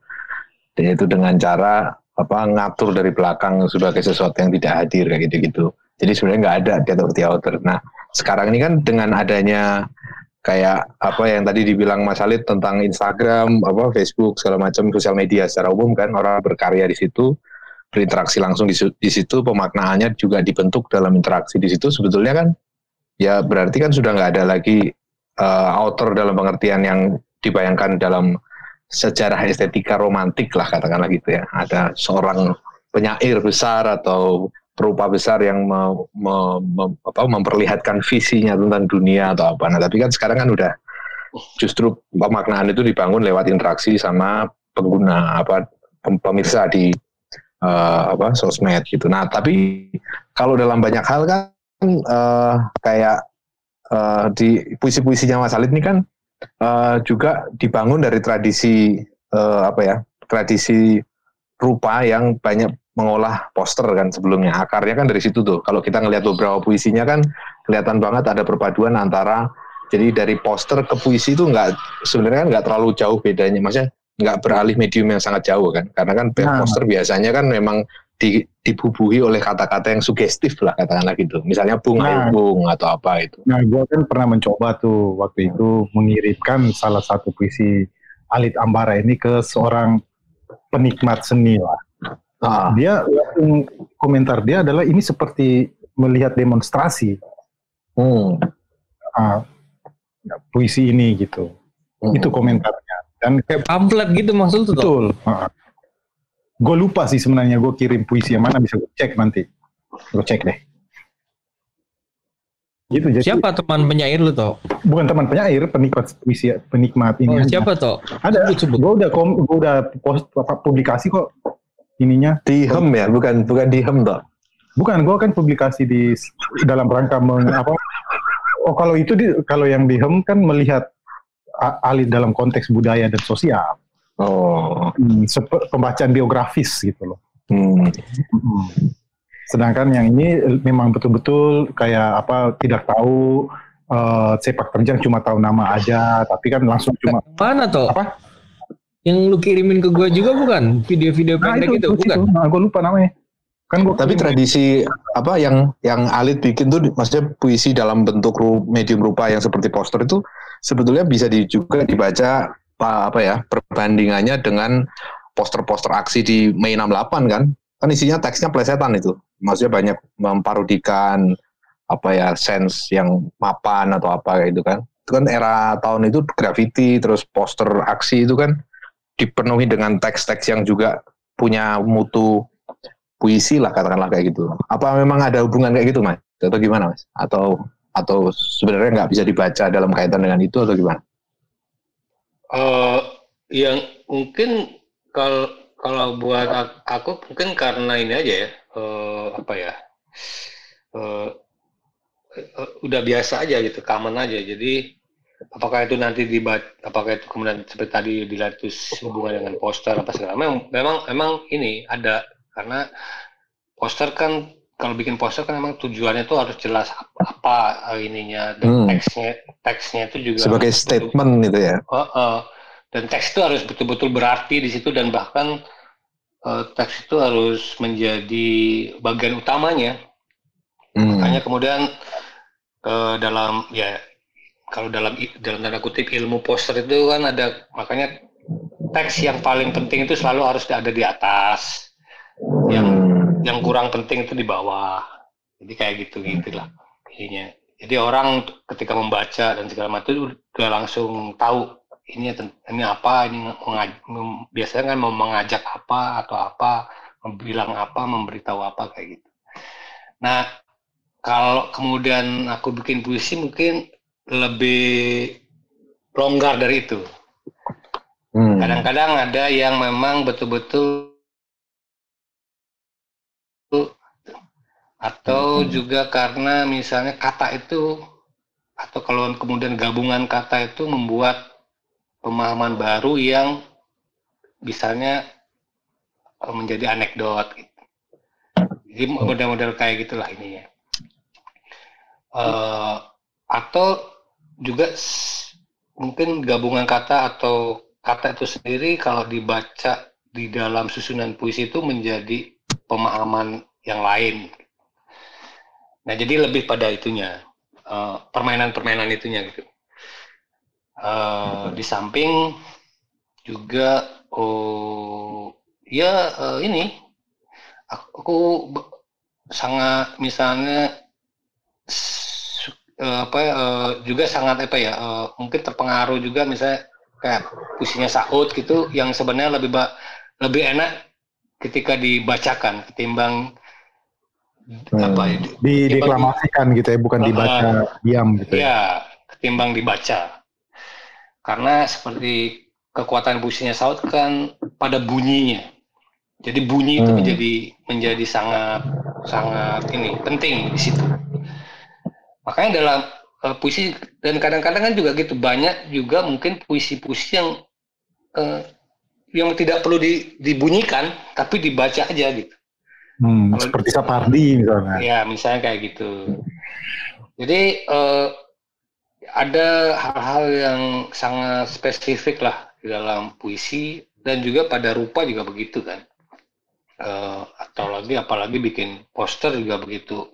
Dan itu dengan cara apa ngatur dari belakang sebagai sesuatu yang tidak hadir kayak gitu-gitu. Jadi sebenarnya nggak ada death of the author. Nah sekarang ini kan dengan adanya kayak apa yang tadi dibilang Mas Alit tentang Instagram, apa Facebook segala macam sosial media secara umum kan orang berkarya di situ berinteraksi langsung di, di situ pemaknaannya juga dibentuk dalam interaksi di situ. Sebetulnya kan ya berarti kan sudah nggak ada lagi eh, author dalam pengertian yang dibayangkan dalam sejarah estetika romantik lah katakanlah gitu ya. Ada seorang penyair besar atau perupa besar yang me- me- me- apa, memperlihatkan visinya tentang dunia atau apa. Nah, tapi kan sekarang kan udah justru pemaknaan itu dibangun lewat interaksi sama pengguna apa pem- pemirsa di eh, apa sosmed gitu. Nah, tapi kalau dalam banyak hal kan eh, kayak eh, di puisi-puisinya Mas Alit ini kan eh, juga dibangun dari tradisi eh, apa ya? tradisi rupa yang banyak mengolah poster kan sebelumnya akarnya kan dari situ tuh kalau kita ngelihat beberapa puisinya kan kelihatan banget ada perpaduan antara jadi dari poster ke puisi itu nggak sebenarnya kan nggak terlalu jauh bedanya maksudnya nggak beralih medium yang sangat jauh kan karena kan Nah. poster biasanya kan memang di, dibubuhi oleh kata-kata yang sugestif lah katakanlah gitu. Misalnya bung Nah. ayo bung atau apa itu. Nah, gue kan pernah mencoba tuh waktu itu mengirimkan salah satu puisi Alit Ambara ini ke seorang penikmat seni lah. Ah, Dia langsung komentar dia adalah ini seperti melihat demonstrasi hmm, ah, puisi ini gitu. hmm. Itu komentarnya. Dan Kayak pamflet gitu maksud tuh. Betul. Gue lupa sih sebenarnya gue kirim puisi yang mana bisa gue cek nanti. Gue cek deh. Gitu jadi Siapa teman penyair lu toh? bukan teman penyair, penikmat puisi penikmat ini. Oh, siapa toh? Ada. Gue udah kom, gue udah post publikasi kok ininya. Di hem ya, bukan bukan di hem toh. Bukan, gue kan publikasi di dalam rangka meng, apa? Oh kalau itu di, kalau yang di hem kan melihat a- alit dalam konteks budaya dan sosial, Oh, hmm, pembacaan biografis gitu loh. hmm. Hmm. Sedangkan yang ini memang betul-betul kayak apa tidak tahu eh, sepak terjang cuma tahu nama aja, tapi kan langsung cuma Mana toh? apa? Yang lu kirimin ke gua juga bukan? Video-video Nah, pendek itu, itu, bukan? Nah, gue lupa namanya. Kan gua Tapi tradisi apa yang yang Alit bikin tuh maksudnya puisi dalam bentuk ru- medium rupa yang seperti poster itu sebetulnya bisa di, juga dibaca apa, apa ya perbandingannya dengan poster-poster aksi di Mei 68 kan kan isinya teksnya plesetan itu maksudnya banyak memparodikan apa ya sense yang mapan atau apa kayak itu kan itu kan era tahun itu graffiti terus poster aksi itu kan dipenuhi dengan teks-teks yang juga punya mutu puisi lah katakanlah kayak gitu. Apa memang ada hubungan kayak gitu mas? Atau gimana mas? Atau atau sebenarnya nggak bisa dibaca dalam kaitan dengan itu atau gimana? Eh, yang mungkin kalau kalau buat ak- aku mungkin karena ini aja ya eh, apa ya eh, eh, udah biasa aja gitu common aja jadi apakah itu nanti dibaca apakah itu kemudian seperti tadi dilihat itu hubungan dengan poster apa segala memang memang memang ini ada karena poster kan kalau bikin poster kan memang tujuannya tuh harus jelas apa, apa ininya dan Hmm. teksnya teksnya itu juga Sebagai harus betul- statement gitu ya. Oh, oh. dan teks itu harus betul-betul berarti di situ dan bahkan eh, teks itu harus menjadi bagian utamanya. Hmm. Makanya kemudian eh, dalam ya kalau dalam dalam tanda kutip ilmu poster itu kan ada makanya teks yang paling penting itu selalu harus ada di atas. Yang Hmm. yang kurang penting itu di bawah. Jadi kayak gitu gitulah ininya. Jadi orang ketika membaca dan segala macam itu udah langsung tahu ini ini apa, ini mengaj- mem- biasanya kan mau mengajak apa atau apa, bilang apa, memberitahu apa kayak gitu. Nah, kalau kemudian aku bikin puisi mungkin lebih longgar dari itu. Hmm. Kadang-kadang ada yang memang betul-betul atau juga karena misalnya kata itu atau kalau kemudian gabungan kata itu membuat pemahaman baru yang misalnya eh, menjadi anekdot gitu. Jadi model-model kayak gitulah ininya. Eh, atau juga mungkin gabungan kata atau kata itu sendiri kalau dibaca di dalam susunan puisi itu menjadi pemahaman yang lain. Nah, jadi lebih pada itunya, eh, permainan-permainan itunya gitu. Eh, di samping juga, oh ya eh, ini, aku sangat misalnya eh, apa eh, juga sangat apa ya, eh, mungkin terpengaruh juga misalnya kayak puisinya Saud gitu, yang sebenarnya lebih ba- lebih enak ketika dibacakan ketimbang apa ya, di deklamasikan gitu ya, bukan dibaca diam gitu ya. Ya, ketimbang dibaca. Karena seperti kekuatan puisinya Saud kan pada bunyinya. Jadi bunyi itu Hmm. menjadi menjadi sangat sangat ini penting di situ. Makanya dalam eh, puisi dan kadang-kadang kan juga gitu banyak juga mungkin puisi-puisi yang eh, yang tidak perlu di- dibunyikan tapi dibaca aja gitu. Hmm, Kalau- seperti Sapardi misalnya. Ya, misalnya kayak gitu. Jadi eh, ada hal-hal yang sangat spesifik lah di dalam puisi dan juga pada rupa juga begitu kan. Eh, atau lagi apalagi bikin poster juga begitu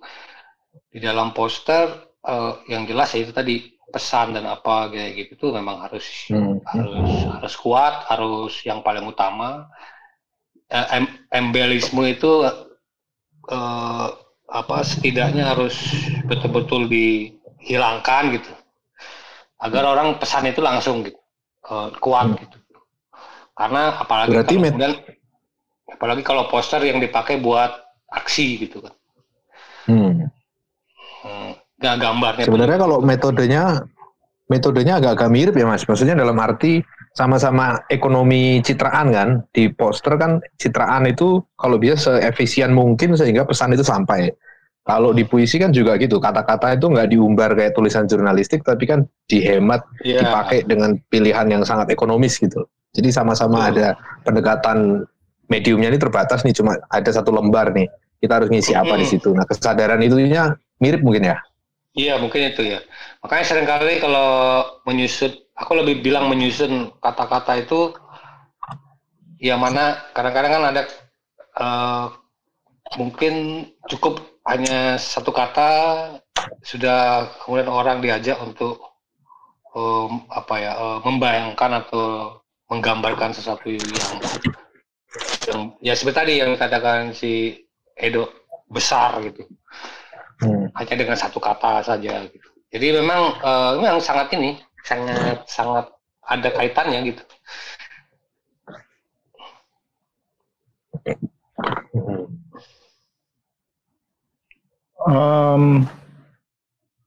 di dalam poster eh, yang jelas ya itu tadi pesan dan apa kayak gitu tuh memang harus Hmm. harus harus kuat harus yang paling utama. Eh, em- embelisme itu eh, apa setidaknya harus betul-betul dihilangkan gitu. Agar orang pesan itu langsung gitu eh, kuat gitu. Karena apalagi Berarti kalau kemudian apalagi kalau poster yang dipakai buat aksi gitu kan. Hmm. Hmm, nggak gambarnya Sebenarnya kalau metodenya metodenya agak-agak mirip ya mas. Maksudnya dalam arti sama-sama ekonomi citraan kan. Di poster kan citraan itu kalau bisa seefisien mungkin sehingga pesan itu sampai. Kalau di puisi kan juga gitu. Kata-kata itu nggak diumbar kayak tulisan jurnalistik, tapi kan dihemat, Iya. dipakai dengan pilihan yang sangat ekonomis gitu. Jadi sama-sama ada pendekatan mediumnya ini terbatas nih, cuma ada satu lembar nih. Kita harus ngisi apa di Mm-mm. situ. Nah kesadaran itunya mirip mungkin ya. Iya mungkin itu ya. Makanya sering kali kalau menyusun, aku lebih bilang menyusun kata-kata itu, ya mana kadang-kadang kan ada eh, mungkin cukup hanya satu kata sudah kemudian orang diajak untuk em, apa ya eh, membayangkan atau menggambarkan sesuatu yang yang ya seperti tadi yang dikatakan si Edo besar gitu Hmm. hanya dengan satu kata saja gitu. Jadi memang eh, memang sangat ini sangat sangat ada kaitannya gitu. Um,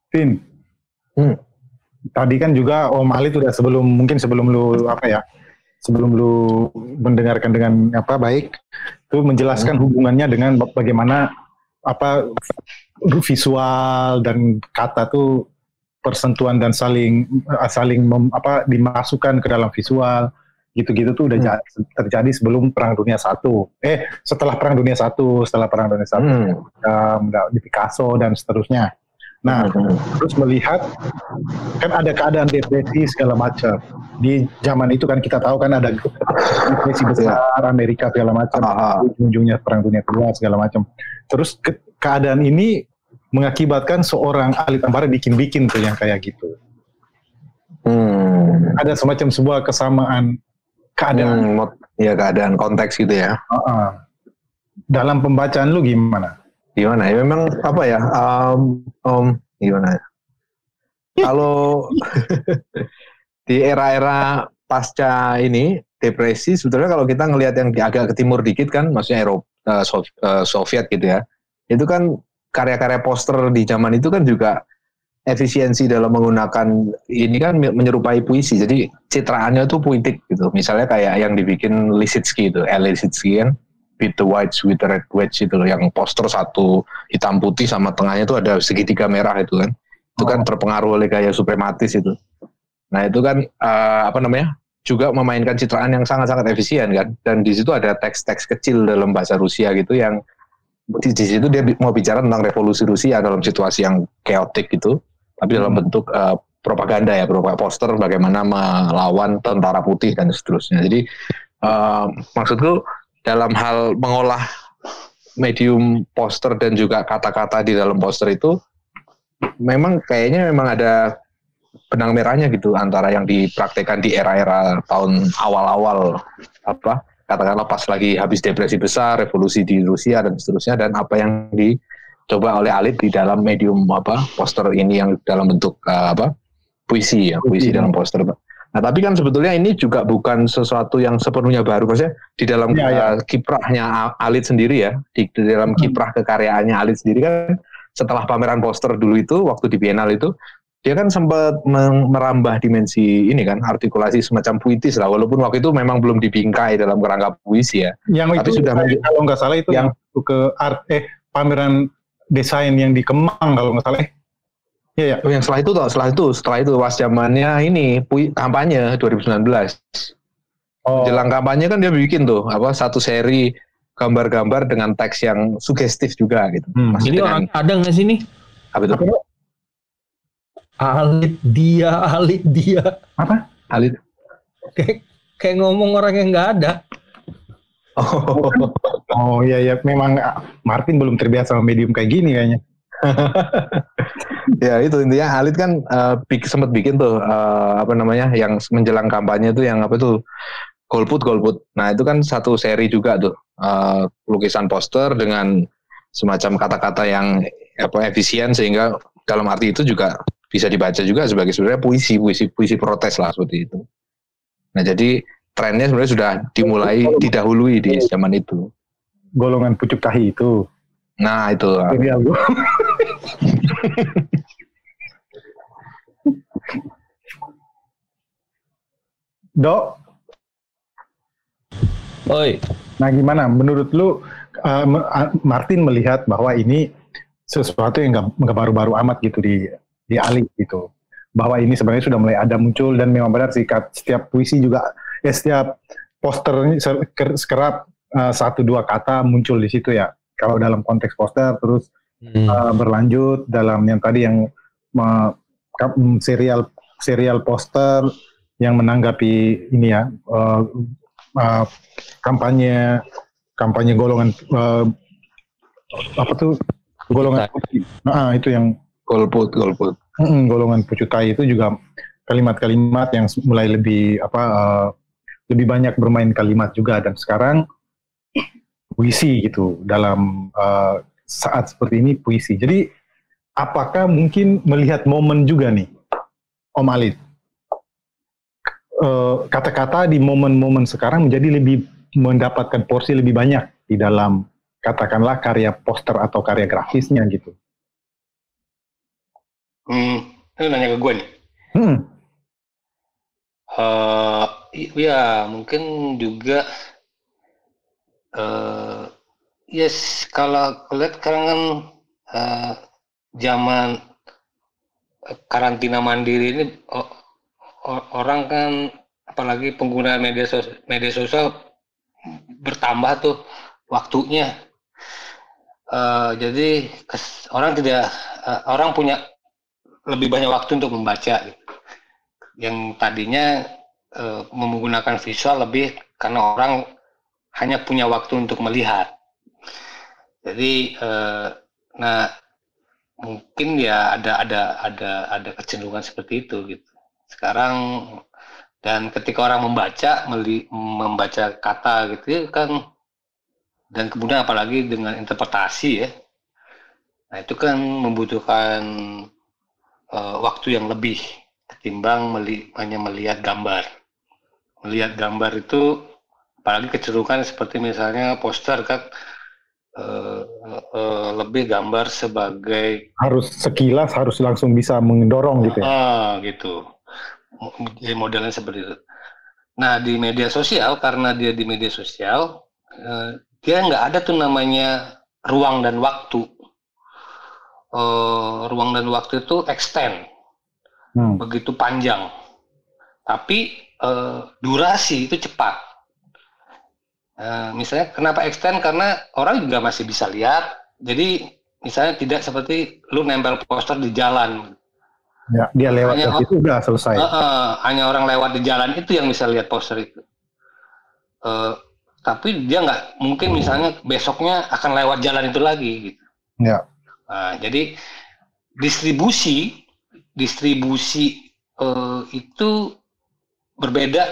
Vin, Hmm. tadi kan juga Om Ali udah sebelum mungkin sebelum lu apa ya, sebelum lu mendengarkan dengan apa baik, itu menjelaskan hubungannya dengan ba- bagaimana apa visual dan kata tuh persentuhan dan saling saling mem- apa dimasukkan ke dalam visual gitu-gitu tuh udah ja- terjadi sebelum Perang Dunia Satu. Eh setelah Perang Dunia Satu, setelah Perang Dunia Satu Hmm. um, di Picasso dan seterusnya. Nah, terus melihat kan ada keadaan depresi segala macam. Di zaman itu kan kita tahu kan ada depresi besar Amerika segala macam, ujung-ujungnya perang dunia kedua segala macam. Terus ke- keadaan ini mengakibatkan seorang ahli tambara bikin-bikin tuh yang kayak gitu. Hmm. Ada semacam sebuah kesamaan keadaan. Hmm, ya keadaan konteks gitu ya. Uh-uh. Dalam pembacaan lu gimana? Gimana ya? Memang apa ya? Um, um, gimana ya? Kalau di era-era pasca ini depresi, sebetulnya kalau kita ngelihat yang di agak ke timur dikit kan, maksudnya Eropa, eh, Soviet gitu ya, itu kan karya-karya poster di zaman itu kan juga efisiensi dalam menggunakan ini kan menyerupai puisi. Jadi citraannya tuh puitik gitu. Misalnya kayak yang dibikin Lisitsky itu, L. Lisitsky kan, with the whites with the red wedge itu loh, yang poster satu hitam putih sama tengahnya tuh ada segitiga merah itu kan. Itu kan terpengaruh oleh gaya suprematis itu. Nah itu kan eh, apa namanya? juga memainkan citraan yang sangat-sangat efisien kan. Dan di situ ada teks-teks kecil dalam bahasa Rusia gitu yang di, di situ dia mau bicara tentang revolusi Rusia dalam situasi yang chaotic gitu, tapi dalam bentuk eh, propaganda ya, berupa poster bagaimana melawan tentara putih dan seterusnya. Jadi eh, maksudku dalam hal mengolah medium poster dan juga kata-kata di dalam poster itu memang kayaknya memang ada benang merahnya gitu antara yang dipraktekkan di era-era tahun awal-awal apa katakanlah pas lagi habis depresi besar, revolusi di Rusia dan seterusnya dan apa yang dicoba oleh Alit di dalam medium apa poster ini yang dalam bentuk eh, apa puisi ya, puisi dalam poster. Nah, tapi kan sebetulnya ini juga bukan sesuatu yang sepenuhnya baru maksudnya di dalam Ya, ya. eh, kiprahnya Alit sendiri ya, di, di dalam kiprah kekaryaannya Alit sendiri kan setelah pameran poster dulu itu waktu di Biennale itu dia kan sempat merambah dimensi ini kan artikulasi semacam puitis lah walaupun waktu itu memang belum dibingkai dalam kerangka puisi ya Yang tapi itu sudah kalau nggak salah itu yang, waktu ke art eh pameran desain yang di Kemang kalau nggak salah. eh. Iya ya. Oh, yang setelah itu toh, setelah itu setelah itu pas zamannya ini pui, kampanye 2019 Oh. jelang kampanye kan dia bikin tuh apa satu seri gambar-gambar dengan teks yang sugestif juga gitu Hmm. Masih Ini dengan- orang ada nggak sih nih? apa itu Alit dia, alit dia. Apa? Alit Kayak kayak ngomong orang yang nggak ada. Oh iya ya memang ah, Martin belum terbiasa sama medium kayak gini kayaknya. ya itu intinya Halit kan eh, bik, sempat bikin tuh eh, apa namanya yang menjelang kampanye tuh yang apa tuh golput golput. Nah itu kan satu seri juga tuh eh, lukisan poster dengan semacam kata-kata yang apa efisien sehingga dalam arti itu juga bisa dibaca juga sebagai sebenarnya puisi puisi puisi protes lah seperti itu. Nah jadi trennya sebenarnya sudah dimulai didahului di zaman itu. Golongan pucuk tahi itu. Nah itu. Dok, Oi, nah gimana menurut lu uh, uh, Martin melihat bahwa ini sesuatu yang nggak baru-baru amat gitu di di Ali gitu. Bahwa ini sebenarnya sudah mulai ada muncul dan memang benar sih setiap puisi juga ya setiap poster se- ker- sekerap uh, satu dua kata muncul di situ ya. Kalau dalam konteks poster terus Hmm. uh, berlanjut dalam yang tadi yang mm, serial serial poster yang menanggapi ini ya uh, uh, kampanye kampanye golongan uh, apa tuh golongan nah, itu yang golput golput Mm, golongan pucutai itu juga kalimat-kalimat yang mulai lebih apa uh, lebih banyak bermain kalimat juga dan sekarang puisi gitu dalam uh, saat seperti ini puisi. Jadi apakah mungkin melihat momen juga nih Om Alit Uh, kata-kata di momen-momen sekarang menjadi lebih mendapatkan porsi lebih banyak di dalam katakanlah karya poster atau karya grafisnya gitu. Hmm, ini nanya ke gue nih. Hmm. I- ya mungkin juga eh yes kalau lihat sekarang kan eh, zaman karantina mandiri ini orang kan apalagi penggunaan media sosial media sosial bertambah tuh waktunya Eh, jadi kes- orang tidak eh, orang punya lebih banyak waktu untuk membaca gitu. yang tadinya eh, menggunakan visual lebih karena orang hanya punya waktu untuk melihat. Jadi, eh, nah mungkin ya ada ada ada ada kecenderungan seperti itu gitu. Sekarang dan ketika orang membaca meli- membaca kata gitu ya kan dan kemudian apalagi dengan interpretasi ya. Nah, itu kan membutuhkan eh, waktu yang lebih ketimbang meli- hanya melihat gambar. Melihat gambar itu apalagi kecenderungan seperti misalnya poster kan eh, eh, lebih gambar sebagai Harus sekilas harus langsung bisa mendorong gitu ya. ah gitu. Jadi modelnya seperti itu. Nah di media sosial karena dia di media sosial eh, dia nggak ada tuh namanya ruang dan waktu. Eh, ruang dan waktu itu extend Hmm. begitu panjang. Tapi eh, durasi itu cepat. Eh, misalnya kenapa extend karena orang juga masih bisa lihat. Jadi misalnya tidak seperti lu nempel poster di jalan. Ya, dia lewat Hanya- ke situ udah selesai. Eh, eh, hanya orang lewat di jalan itu yang bisa lihat poster itu. Eh, tapi dia nggak mungkin misalnya besoknya akan lewat jalan itu lagi gitu. Ya. Nah, jadi distribusi distribusi eh, itu berbeda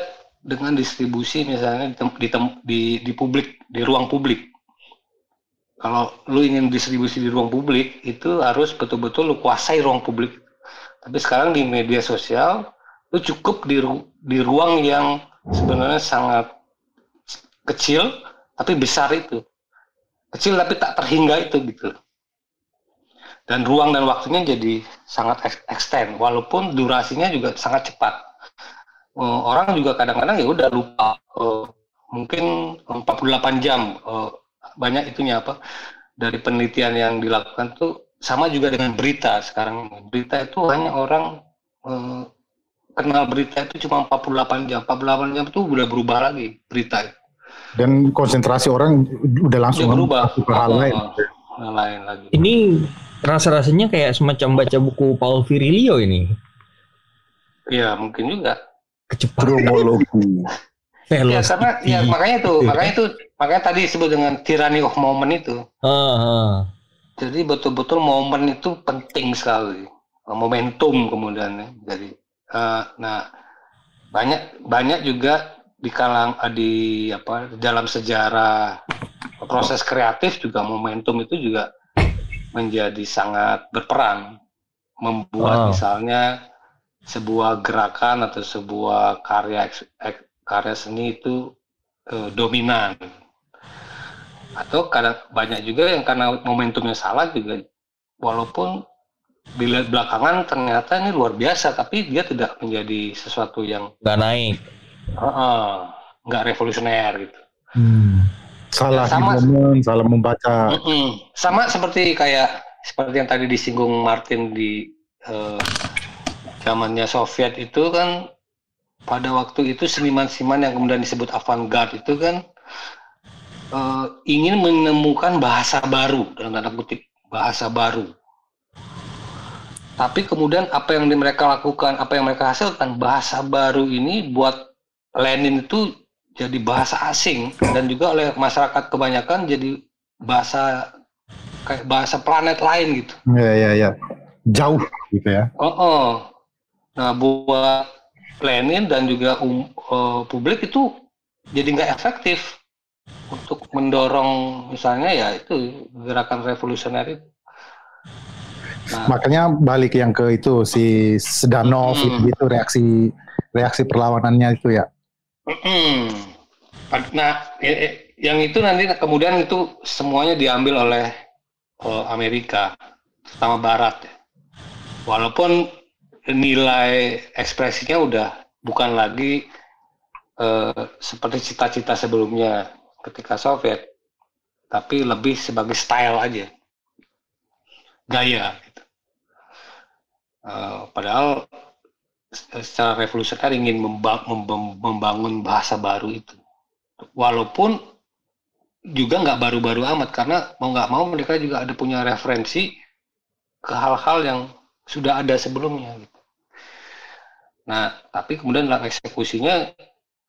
dengan distribusi misalnya di, di, di di publik di ruang publik. Kalau lu ingin distribusi di ruang publik itu harus betul-betul lu kuasai ruang publik. Tapi sekarang di media sosial lu cukup di ru- di ruang yang sebenarnya sangat kecil tapi besar itu. Kecil tapi tak terhingga itu gitu dan ruang dan waktunya jadi sangat ex- extend. Walaupun durasinya juga sangat cepat. Eh, orang juga kadang-kadang ya udah lupa eh, mungkin 48 jam eh, banyak itunya apa dari penelitian yang dilakukan tuh sama juga dengan berita sekarang. Berita itu hanya orang eh, kenal berita itu cuma 48 jam. 48 jam itu udah berubah lagi berita. Itu Dan konsentrasi orang udah langsung Udah berubah. hal lain. Oh, hal lain lagi. Ini rasa-rasanya kayak semacam baca buku Paul Virilio ini. Iya mungkin juga Kecepatan. Ya karena ya makanya itu, makanya itu, makanya tadi disebut dengan tyranny of moment itu. Ah, Jadi betul-betul momen itu penting sekali, momentum kemudian ya. Jadi, eh, nah banyak banyak juga di kalang eh, di apa dalam sejarah proses kreatif juga momentum itu juga menjadi sangat berperan membuat Oh. misalnya sebuah gerakan atau sebuah karya karya seni itu eh, dominan atau kadang banyak juga yang karena momentumnya salah juga walaupun dilihat belakangan ternyata ini luar biasa tapi dia tidak menjadi sesuatu yang nggak naik. Nggak revolusioner gitu. Salah sama. momen, salah membaca. Mm-mm. Sama seperti kayak seperti yang tadi disinggung Martin di eh, zamannya Soviet itu kan pada waktu itu seniman-seniman yang kemudian disebut avant-garde itu kan eh, ingin menemukan bahasa baru dalam tanda kutip bahasa baru. Tapi kemudian apa yang mereka lakukan, apa yang mereka hasilkan, bahasa baru ini buat Lenin itu jadi bahasa asing dan juga oleh masyarakat kebanyakan jadi bahasa kayak bahasa planet lain gitu. Ya, ya, ya. Jauh gitu ya. Oh, oh. Nah, buat Lenin dan juga um, eh, publik itu jadi nggak efektif untuk mendorong misalnya ya itu gerakan revolusioner itu. Nah, Makanya balik yang ke itu si Sedanov Hmm. itu reaksi reaksi perlawanannya itu ya. Nah, eh, eh, yang itu nanti kemudian itu semuanya diambil oleh eh, Amerika, terutama Barat. ya. Walaupun nilai ekspresinya udah bukan lagi eh, seperti cita-cita sebelumnya ketika Soviet, tapi lebih sebagai style aja, gaya. Gitu. Eh, padahal secara revolusioner ingin memba- memba- membangun bahasa baru itu. Walaupun juga nggak baru-baru amat karena mau nggak mau mereka juga ada punya referensi ke hal-hal yang sudah ada sebelumnya. Gitu. Nah, tapi kemudian dalam eksekusinya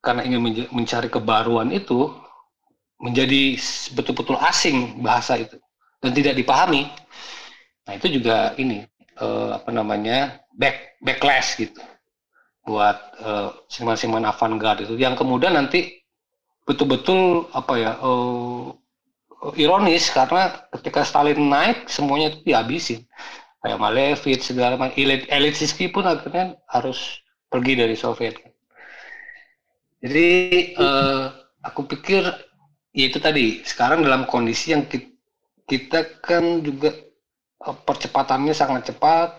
karena ingin mencari kebaruan itu menjadi betul-betul asing bahasa itu dan tidak dipahami. Nah, itu juga ini eh, apa namanya back backlash gitu buat eh, seniman-seniman avant-garde itu. Yang kemudian nanti betul-betul apa ya eh, ironis karena ketika Stalin naik semuanya itu dihabisin. Kayak Malevich segala macam. Elit Elitsky pun akhirnya harus pergi dari Soviet. Jadi eh, aku pikir ya itu tadi. Sekarang dalam kondisi yang ki- kita kan juga eh, percepatannya sangat cepat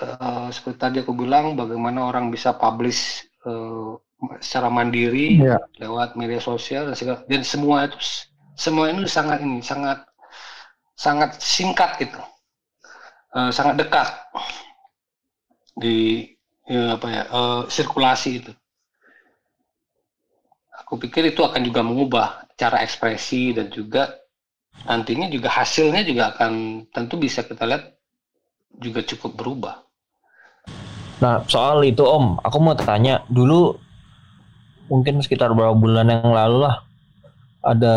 eh, seperti tadi aku bilang bagaimana orang bisa publish eh, secara mandiri Iya. lewat media sosial dan segala dan semua itu semua itu sangat ini sangat sangat singkat gitu. Eh, sangat dekat di ya, apa ya eh, sirkulasi itu. Aku pikir itu akan juga mengubah cara ekspresi dan juga nantinya juga hasilnya juga akan tentu bisa kita lihat juga cukup berubah Nah, soal itu Om, aku mau tanya dulu mungkin sekitar beberapa bulan yang lalu lah ada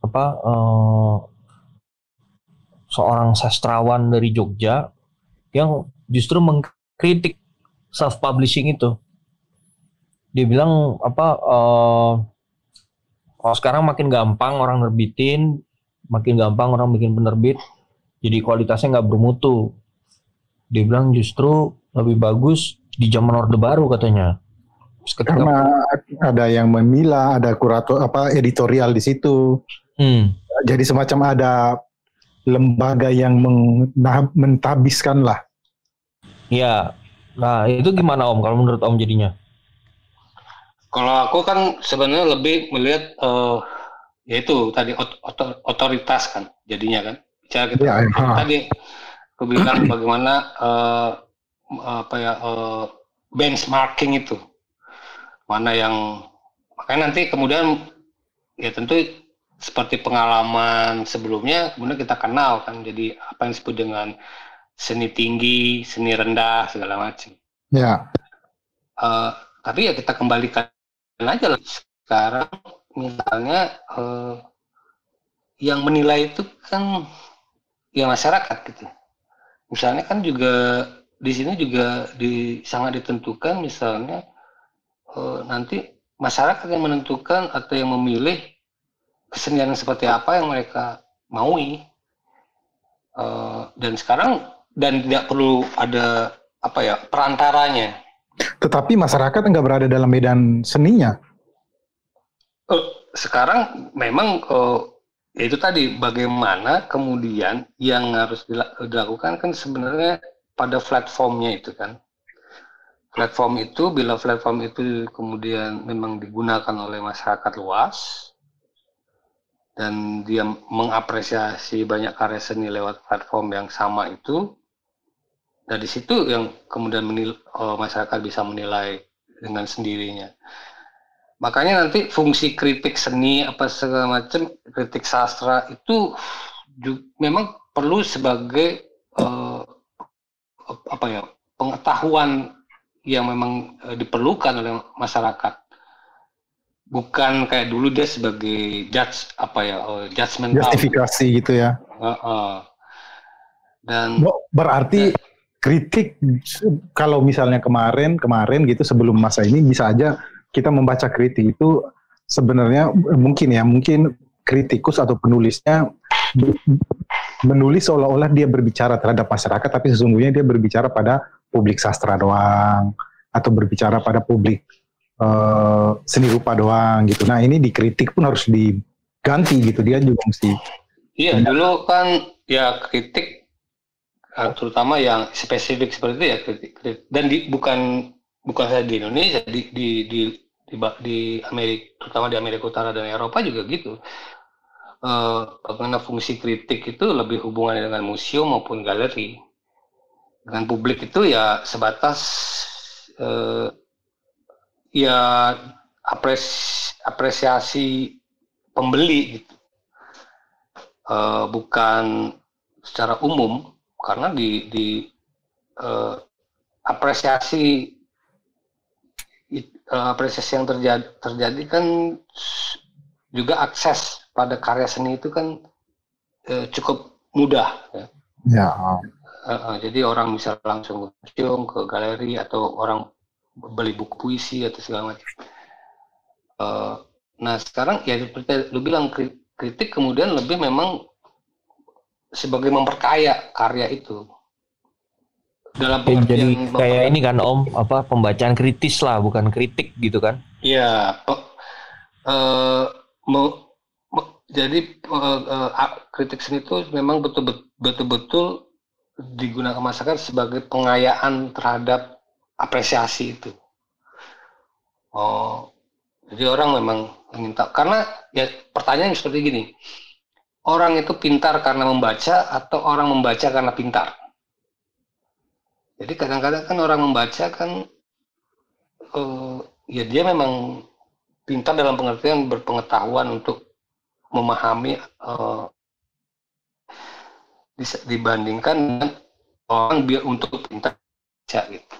apa eh, seorang sastrawan dari Jogja yang justru mengkritik self publishing itu. Dia bilang apa eh, kalau sekarang makin gampang orang nerbitin, makin gampang orang bikin penerbit, jadi kualitasnya nggak bermutu. Dia bilang justru lebih bagus di zaman Orde Baru katanya. Terus ketika- Karena ada yang memilah, ada kurator apa editorial di situ. Hmm. Jadi semacam ada lembaga yang meng- mentabiskan lah. Ya, nah itu gimana Om kalau menurut Om jadinya? Kalau aku kan sebenarnya lebih melihat eh yaitu tadi ot- otor- otoritas kan jadinya kan. Bicara kita Ya, ya. tadi aku bilang bagaimana eh, apa ya eh, benchmarking itu. Mana yang makanya nanti kemudian ya tentu seperti pengalaman sebelumnya kemudian kita kenal kan jadi apa yang disebut dengan seni tinggi seni rendah segala macam. Ya, Eh, tapi ya kita kembalikan aja lah. Sekarang misalnya eh, yang menilai itu kan ya masyarakat gitu. Misalnya kan juga di sini juga di sangat ditentukan misalnya eh, nanti masyarakat yang menentukan atau yang memilih kesenian seperti apa yang mereka maui. Eh, dan sekarang dan tidak perlu ada apa ya perantaranya. Tetapi masyarakat nggak berada dalam medan seninya. Eh, sekarang memang eh, itu tadi bagaimana kemudian yang harus dila- dilakukan kan sebenarnya pada platformnya itu kan. Platform itu bila platform itu kemudian memang digunakan oleh masyarakat luas dan dia mengapresiasi banyak karya seni lewat platform yang sama itu dari situ yang kemudian menil, eh, masyarakat bisa menilai dengan sendirinya. Makanya nanti fungsi kritik seni apa segala macam kritik sastra itu ju- memang perlu sebagai eh, apa ya pengetahuan yang memang eh, diperlukan oleh masyarakat. Bukan kayak dulu dia sebagai judge apa ya eh, judgmental. Justifikasi gitu ya. Heeh. Dan Bo- Berarti kritik kalau misalnya kemarin kemarin gitu sebelum masa ini bisa aja kita membaca kritik itu sebenarnya mungkin ya mungkin kritikus atau penulisnya menulis seolah-olah dia berbicara terhadap masyarakat tapi sesungguhnya dia berbicara pada publik sastra doang atau berbicara pada publik eh, seni rupa doang gitu. Nah ini dikritik pun harus diganti gitu dia juga mesti Iya, dulu kan ya kritik eh, terutama yang spesifik seperti itu ya kritik, kritik. dan di, bukan bukan saja di Indonesia di di di di, di Amerika terutama di Amerika Utara dan Eropa juga gitu. Eh, bagaimana fungsi kritik itu lebih hubungannya dengan museum maupun galeri. Dengan publik itu ya sebatas eh, ya apres, apresiasi pembeli gitu. Eh, bukan secara umum karena di di eh, apresiasi apresiasi yang terjadi terjadi kan juga akses pada karya seni itu kan eh, cukup mudah ya. ya Eh, eh, jadi orang bisa langsung ke museum, ke galeri atau orang beli buku puisi atau segala macam. Eh, nah sekarang ya seperti lu bilang kri- kritik kemudian lebih memang sebagai memperkaya karya itu dalam Ya, jadi pengertian kayak ini kan Om, apa pembacaan kritis lah, bukan kritik gitu kan? Ya, pe- eh, me- me- jadi eh, a- kritik seni itu memang betul betul digunakan masyarakat sebagai pengayaan terhadap apresiasi itu. Oh, jadi orang memang minta karena ya pertanyaan seperti gini, orang itu pintar karena membaca atau orang membaca karena pintar? Jadi kadang-kadang kan orang membaca kan eh, ya dia memang pintar dalam pengertian berpengetahuan untuk memahami dis- dibandingkan dengan orang biar untuk pintar baca gitu.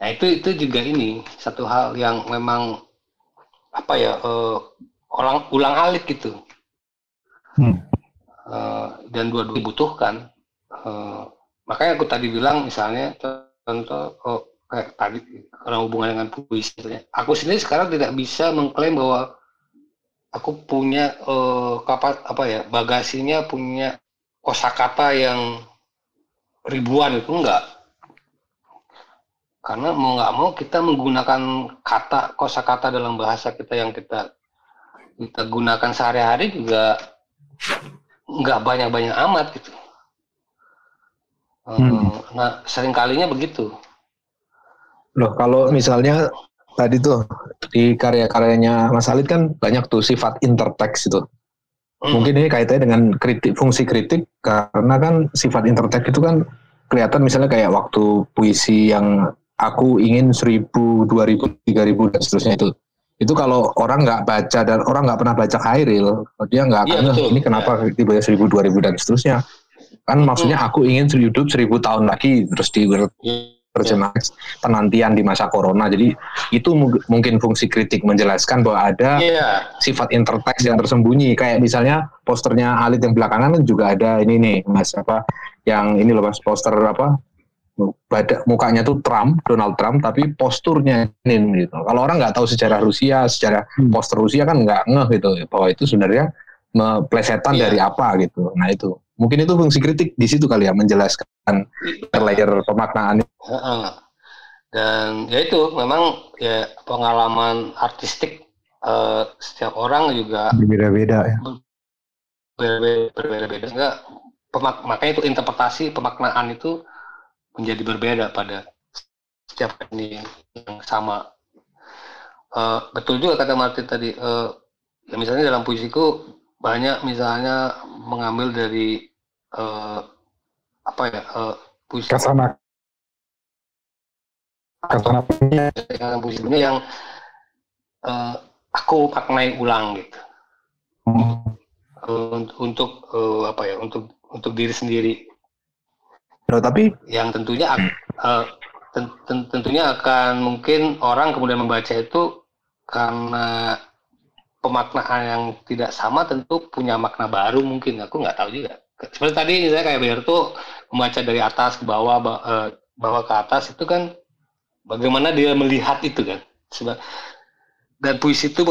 Nah itu itu juga ini satu hal yang memang apa ya eh, orang ulang alik gitu. Eh, dan dua-dua dibutuhkan. Eh, makanya aku tadi bilang misalnya contoh oh, kayak tadi orang hubungan dengan puisi aku sendiri sekarang tidak bisa mengklaim bahwa aku punya eh, kapat apa ya bagasinya punya kosakata yang ribuan itu enggak. Karena mau nggak mau kita menggunakan kata kosakata dalam bahasa kita yang kita kita gunakan sehari-hari juga nggak banyak-banyak amat gitu Eh, nah sering kalinya begitu Loh, kalau misalnya tadi tuh di karya-karyanya Mas Alit kan banyak tuh sifat interteks itu. Mungkin ini kaitannya dengan kritik fungsi kritik karena kan sifat interteks itu kan kelihatan misalnya kayak waktu puisi yang aku ingin seribu, dua ribu, tiga ribu dan seterusnya itu. Itu kalau orang nggak baca dan orang nggak pernah baca Khairil, dia nggak akan Iya, "Eh, betul. ini kenapa tiba-tiba seribu, dua ribu dan seterusnya. Kan maksudnya aku ingin hidup seribu tahun lagi terus di terjemahan penantian di masa corona. Jadi itu mu- mungkin fungsi kritik menjelaskan bahwa ada Iya. sifat interteks yang tersembunyi. Kayak misalnya posternya Alit yang belakangan kan juga ada ini nih Mas apa yang ini loh Mas poster apa badak mukanya tuh Trump, Donald Trump, tapi posturnya ini gitu. Kalau orang nggak tahu sejarah Rusia, sejarah poster Rusia kan nggak ngeh gitu bahwa itu sebenarnya plesetan Iya. dari apa gitu. Nah itu mungkin itu fungsi kritik di situ kali ya menjelaskan layer pemaknaan. Heeh. Dan ya itu memang ya pengalaman artistik eh, setiap orang juga Berbeda-beda ya. berbeda- berbeda-beda. Enggak, pemak- makanya itu interpretasi pemaknaan itu menjadi berbeda pada setiap ini yang sama. Eh, betul juga kata Martin tadi. eh, ya misalnya dalam puisiku banyak misalnya mengambil dari eh, apa ya eh, puisi Kasana. Kasana. puisi yang eh, aku maknai ulang gitu Hmm. Eh, untuk, untuk eh, apa ya untuk untuk diri sendiri Loh, tapi yang tentunya eh, ten- ten- tentunya akan mungkin orang kemudian membaca itu karena pemaknaan yang tidak sama tentu punya makna baru mungkin. Aku nggak tahu juga. Seperti tadi misalnya kayak Berto membaca dari atas ke bawah ba- eh, bawah ke atas itu kan bagaimana dia melihat itu kan. Dan puisi itu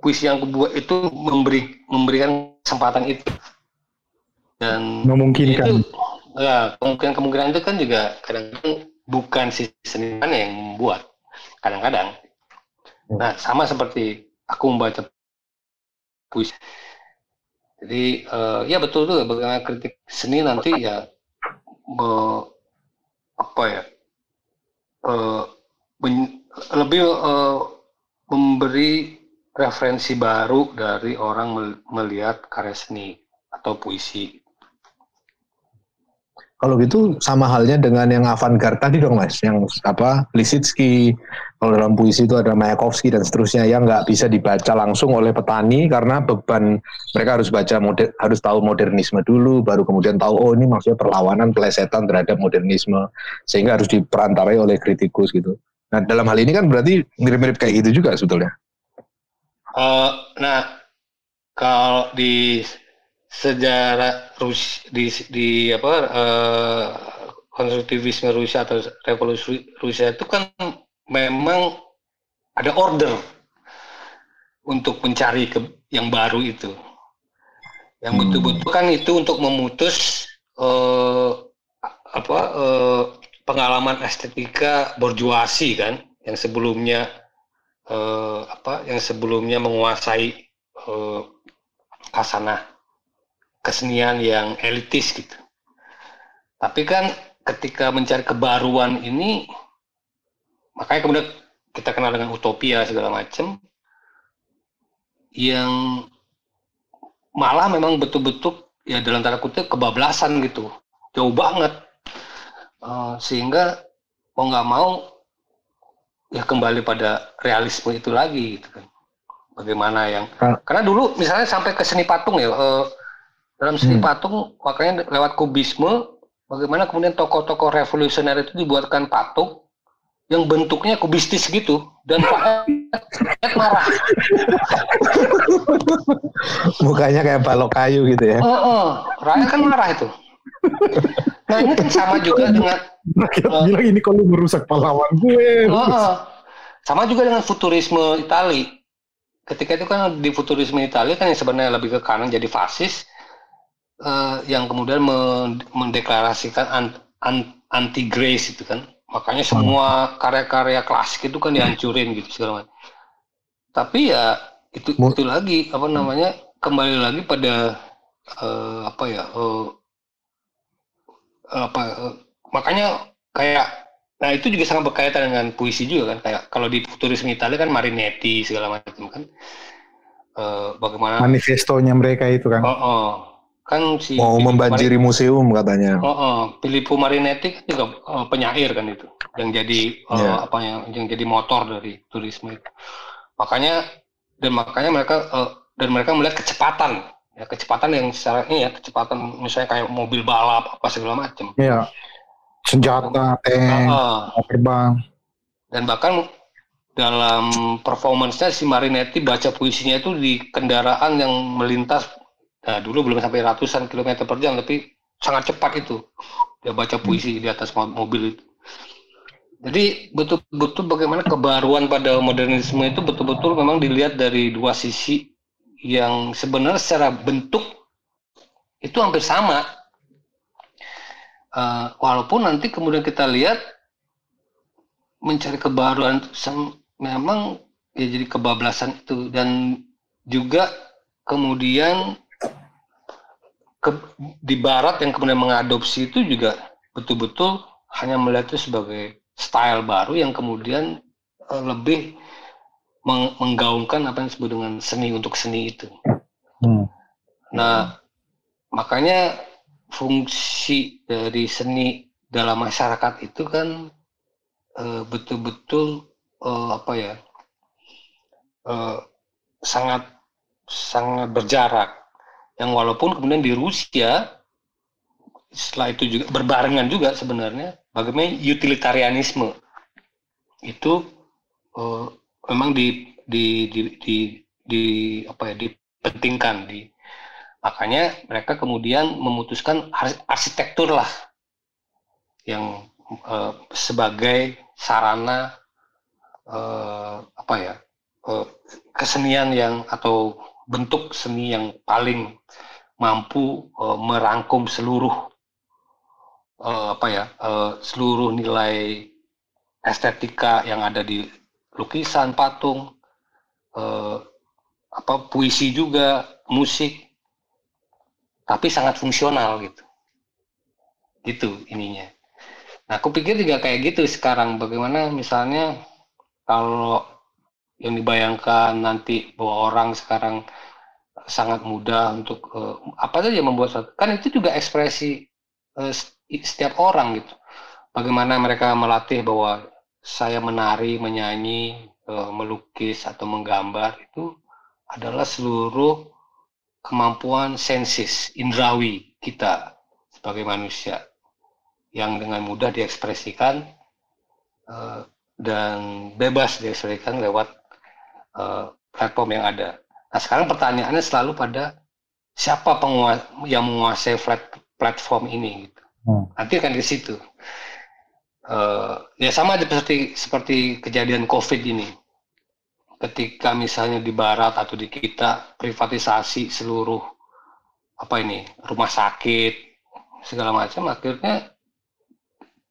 puisi yang kubuat itu memberi memberikan kesempatan itu. Dan Memungkinkan. itu ya kemungkinan kemungkinan itu kan juga kadang-kadang bukan si seniman yang membuat kadang-kadang. Nah sama seperti aku membaca puisi jadi eh, ya betul tuh bagaimana kritik seni nanti ya me- apa ya eh, men- lebih eh, memberi referensi baru dari orang mel- melihat karya seni atau puisi. Kalau gitu sama halnya dengan yang avant-garde tadi dong mas, yang apa Lisitsky, kalau dalam puisi itu ada Mayakovsky dan seterusnya yang nggak bisa dibaca langsung oleh petani karena beban mereka harus baca moder, harus tahu modernisme dulu, baru kemudian tahu oh ini maksudnya perlawanan pelesetan terhadap modernisme sehingga harus diperantarai oleh kritikus gitu. Nah dalam hal ini kan berarti mirip-mirip kayak gitu juga sebetulnya. Eh, nah, kalau di sejarah Rus di di apa eh, konstruktivisme Rusia atau revolusi Rusia itu kan memang ada order untuk mencari ke yang baru itu. Yang betul-betul kan itu untuk memutus eh, apa eh, pengalaman estetika borjuasi kan yang sebelumnya eh, apa yang sebelumnya menguasai eh, kasanah kesenian yang elitis gitu. Tapi kan ketika mencari kebaruan ini makanya kemudian kita kenal dengan utopia segala macam yang malah memang betul-betul ya dalam tanda kutip kebablasan gitu. Jauh banget. Eh, sehingga mau nggak mau ya kembali pada realisme itu lagi gitu kan. Bagaimana yang karena dulu misalnya sampai ke seni patung ya eh, dalam seni patung makanya lewat kubisme bagaimana kemudian tokoh-tokoh revolusioner itu dibuatkan patung yang bentuknya kubistis gitu dan rakyat marah Mukanya kayak balok kayu gitu ya. Eh, eh, rakyat kan marah itu nah ini kan sama juga dengan Rakyat bilang ini kalau merusak pahlawan gue. Heeh. Sama juga dengan futurisme Itali. Ketika itu kan di futurisme Itali kan yang sebenarnya lebih ke kanan jadi fasis, eh, yang kemudian men- mendeklarasikan an- an- anti grace itu kan. Makanya semua karya-karya klasik itu kan dihancurin gitu segala macam. Tapi ya itu itu lagi apa namanya kembali lagi pada eh, apa ya eh, apa eh, makanya kayak nah itu juga sangat berkaitan dengan puisi juga kan kayak kalau di futurisme Italia kan Marinetti segala macam kan Eh, bagaimana Manifestonya mereka itu kan. oh, oh. Kan si Mau Filippo membanjiri museum katanya. Oh, oh. Filippo Marinetti kan juga eh, penyair kan itu yang jadi eh, Iya. apa yang yang jadi motor dari turisme itu makanya dan makanya mereka eh, dan mereka melihat kecepatan ya kecepatan yang secara ini ya kecepatan misalnya kayak mobil balap apa segala macam Iya. senjata, tank, Ah, ah. terbang. dan bahkan dalam performance-nya si Marinetti baca puisinya itu di kendaraan yang melintas nah dulu belum sampai ratusan kilometer per jam tapi sangat cepat itu. Dia baca puisi di atas mo- mobil itu. Jadi betul-betul bagaimana kebaruan pada modernisme itu betul-betul memang dilihat dari dua sisi yang sebenarnya secara bentuk itu hampir sama. Eh, walaupun nanti kemudian kita lihat mencari kebaruan itu memang ya jadi kebablasan itu. Dan juga kemudian ke, di barat yang kemudian mengadopsi itu juga betul-betul hanya melihat itu sebagai style baru yang kemudian eh, lebih meng- menggaungkan apa yang disebut dengan seni untuk seni itu. Hmm. Nah, makanya fungsi dari seni dalam masyarakat itu kan eh, betul-betul eh, apa ya eh, sangat sangat berjarak. Yang walaupun kemudian di Rusia setelah itu juga berbarengan juga sebenarnya bagaimana utilitarianisme itu eh, memang di di di di, di apa ya dipentingkan di makanya mereka kemudian memutuskan ars- arsitektur lah yang eh, sebagai sarana eh, apa ya eh, kesenian yang atau bentuk seni yang paling mampu eh, merangkum seluruh eh, apa ya eh, seluruh nilai estetika yang ada di lukisan patung eh, apa puisi juga musik tapi sangat fungsional gitu. Gitu ininya. Nah aku pikir juga kayak gitu sekarang. Bagaimana misalnya kalau yang dibayangkan nanti bahwa orang sekarang sangat mudah untuk eh, apa saja membuat suatu kan itu juga ekspresi eh, setiap orang gitu. Bagaimana mereka melatih bahwa saya menari menyanyi eh, melukis atau menggambar itu adalah seluruh kemampuan sensis indrawi kita sebagai manusia. Yang dengan mudah diekspresikan eh, dan bebas diekspresikan lewat eh, platform yang ada. Nah sekarang pertanyaannya selalu pada siapa yang menguasai plat- platform ini gitu. Hmm. Nanti akan ke situ. Eh, ya sama aja seperti seperti kejadian COVID ini. Ketika misalnya di Barat atau di kita privatisasi seluruh apa ini rumah sakit segala macam, akhirnya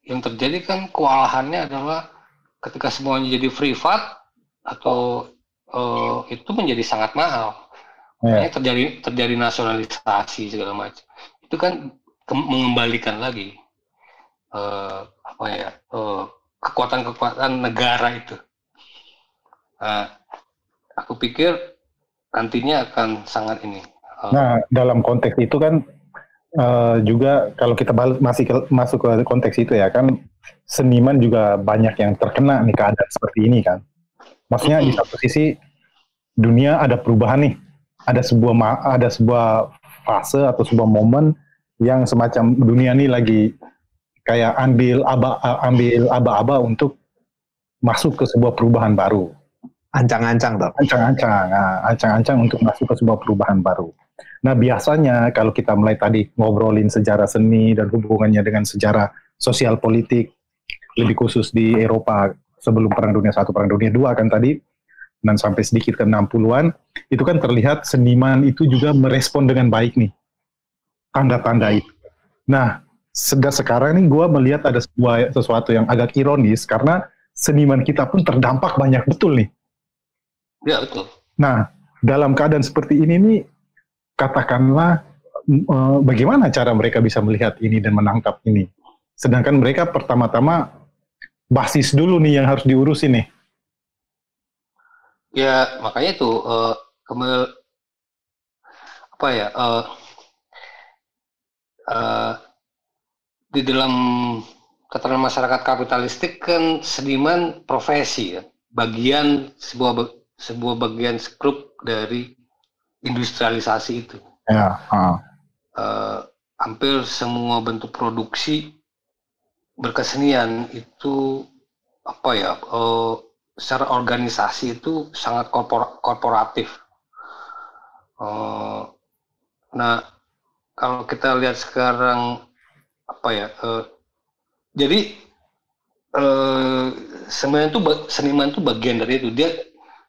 yang terjadi kan kewalahannya adalah ketika semuanya jadi privat atau eh, itu menjadi sangat mahal. Ya. Makanya terjadi terjadi nasionalisasi segala macam. Itu kan ke- mengembalikan lagi eh, apa ya eh, kekuatan-kekuatan negara itu. Nah, aku pikir nantinya akan sangat ini. eh, Nah, dalam konteks itu kan eh, juga kalau kita bal- masih ke- masuk ke konteks itu ya kan seniman juga banyak yang terkena nih keadaan seperti ini kan. Maksudnya di satu sisi dunia ada perubahan nih, ada sebuah ada sebuah fase atau sebuah momen yang semacam dunia ini lagi kayak ambil aba ambil aba-aba untuk masuk ke sebuah perubahan baru. Ancang-ancang toh. Ancang-ancang, nah, ancang-ancang untuk masuk ke sebuah perubahan baru. Nah biasanya kalau kita mulai tadi ngobrolin sejarah seni dan hubungannya dengan sejarah sosial politik, lebih khusus di Eropa sebelum Perang Dunia Satu, Perang Dunia Dua kan tadi, dan sampai sedikit ke 60-an, itu kan terlihat seniman itu juga merespon dengan baik nih, tanda-tanda itu. Nah, sedang sekarang nih gue melihat ada sebuah sesuatu yang agak ironis karena seniman kita pun terdampak banyak betul nih. ya betul. Nah, dalam keadaan seperti ini nih, katakanlah eh, bagaimana cara mereka bisa melihat ini dan menangkap ini. Sedangkan mereka pertama-tama basis dulu nih yang harus diurusin nih. Ya makanya itu eh, kemel- apa ya eh, eh, di dalam keterangan masyarakat kapitalistik kan seniman profesi ya bagian sebuah sebuah bagian skrup dari industrialisasi itu Ya, ah. Eh, hampir semua bentuk produksi berkesenian itu apa ya eh, secara organisasi itu sangat korpor- korporatif. Eh, nah kalau kita lihat sekarang apa ya eh, jadi eh, sebenarnya itu seniman itu bagian dari itu dia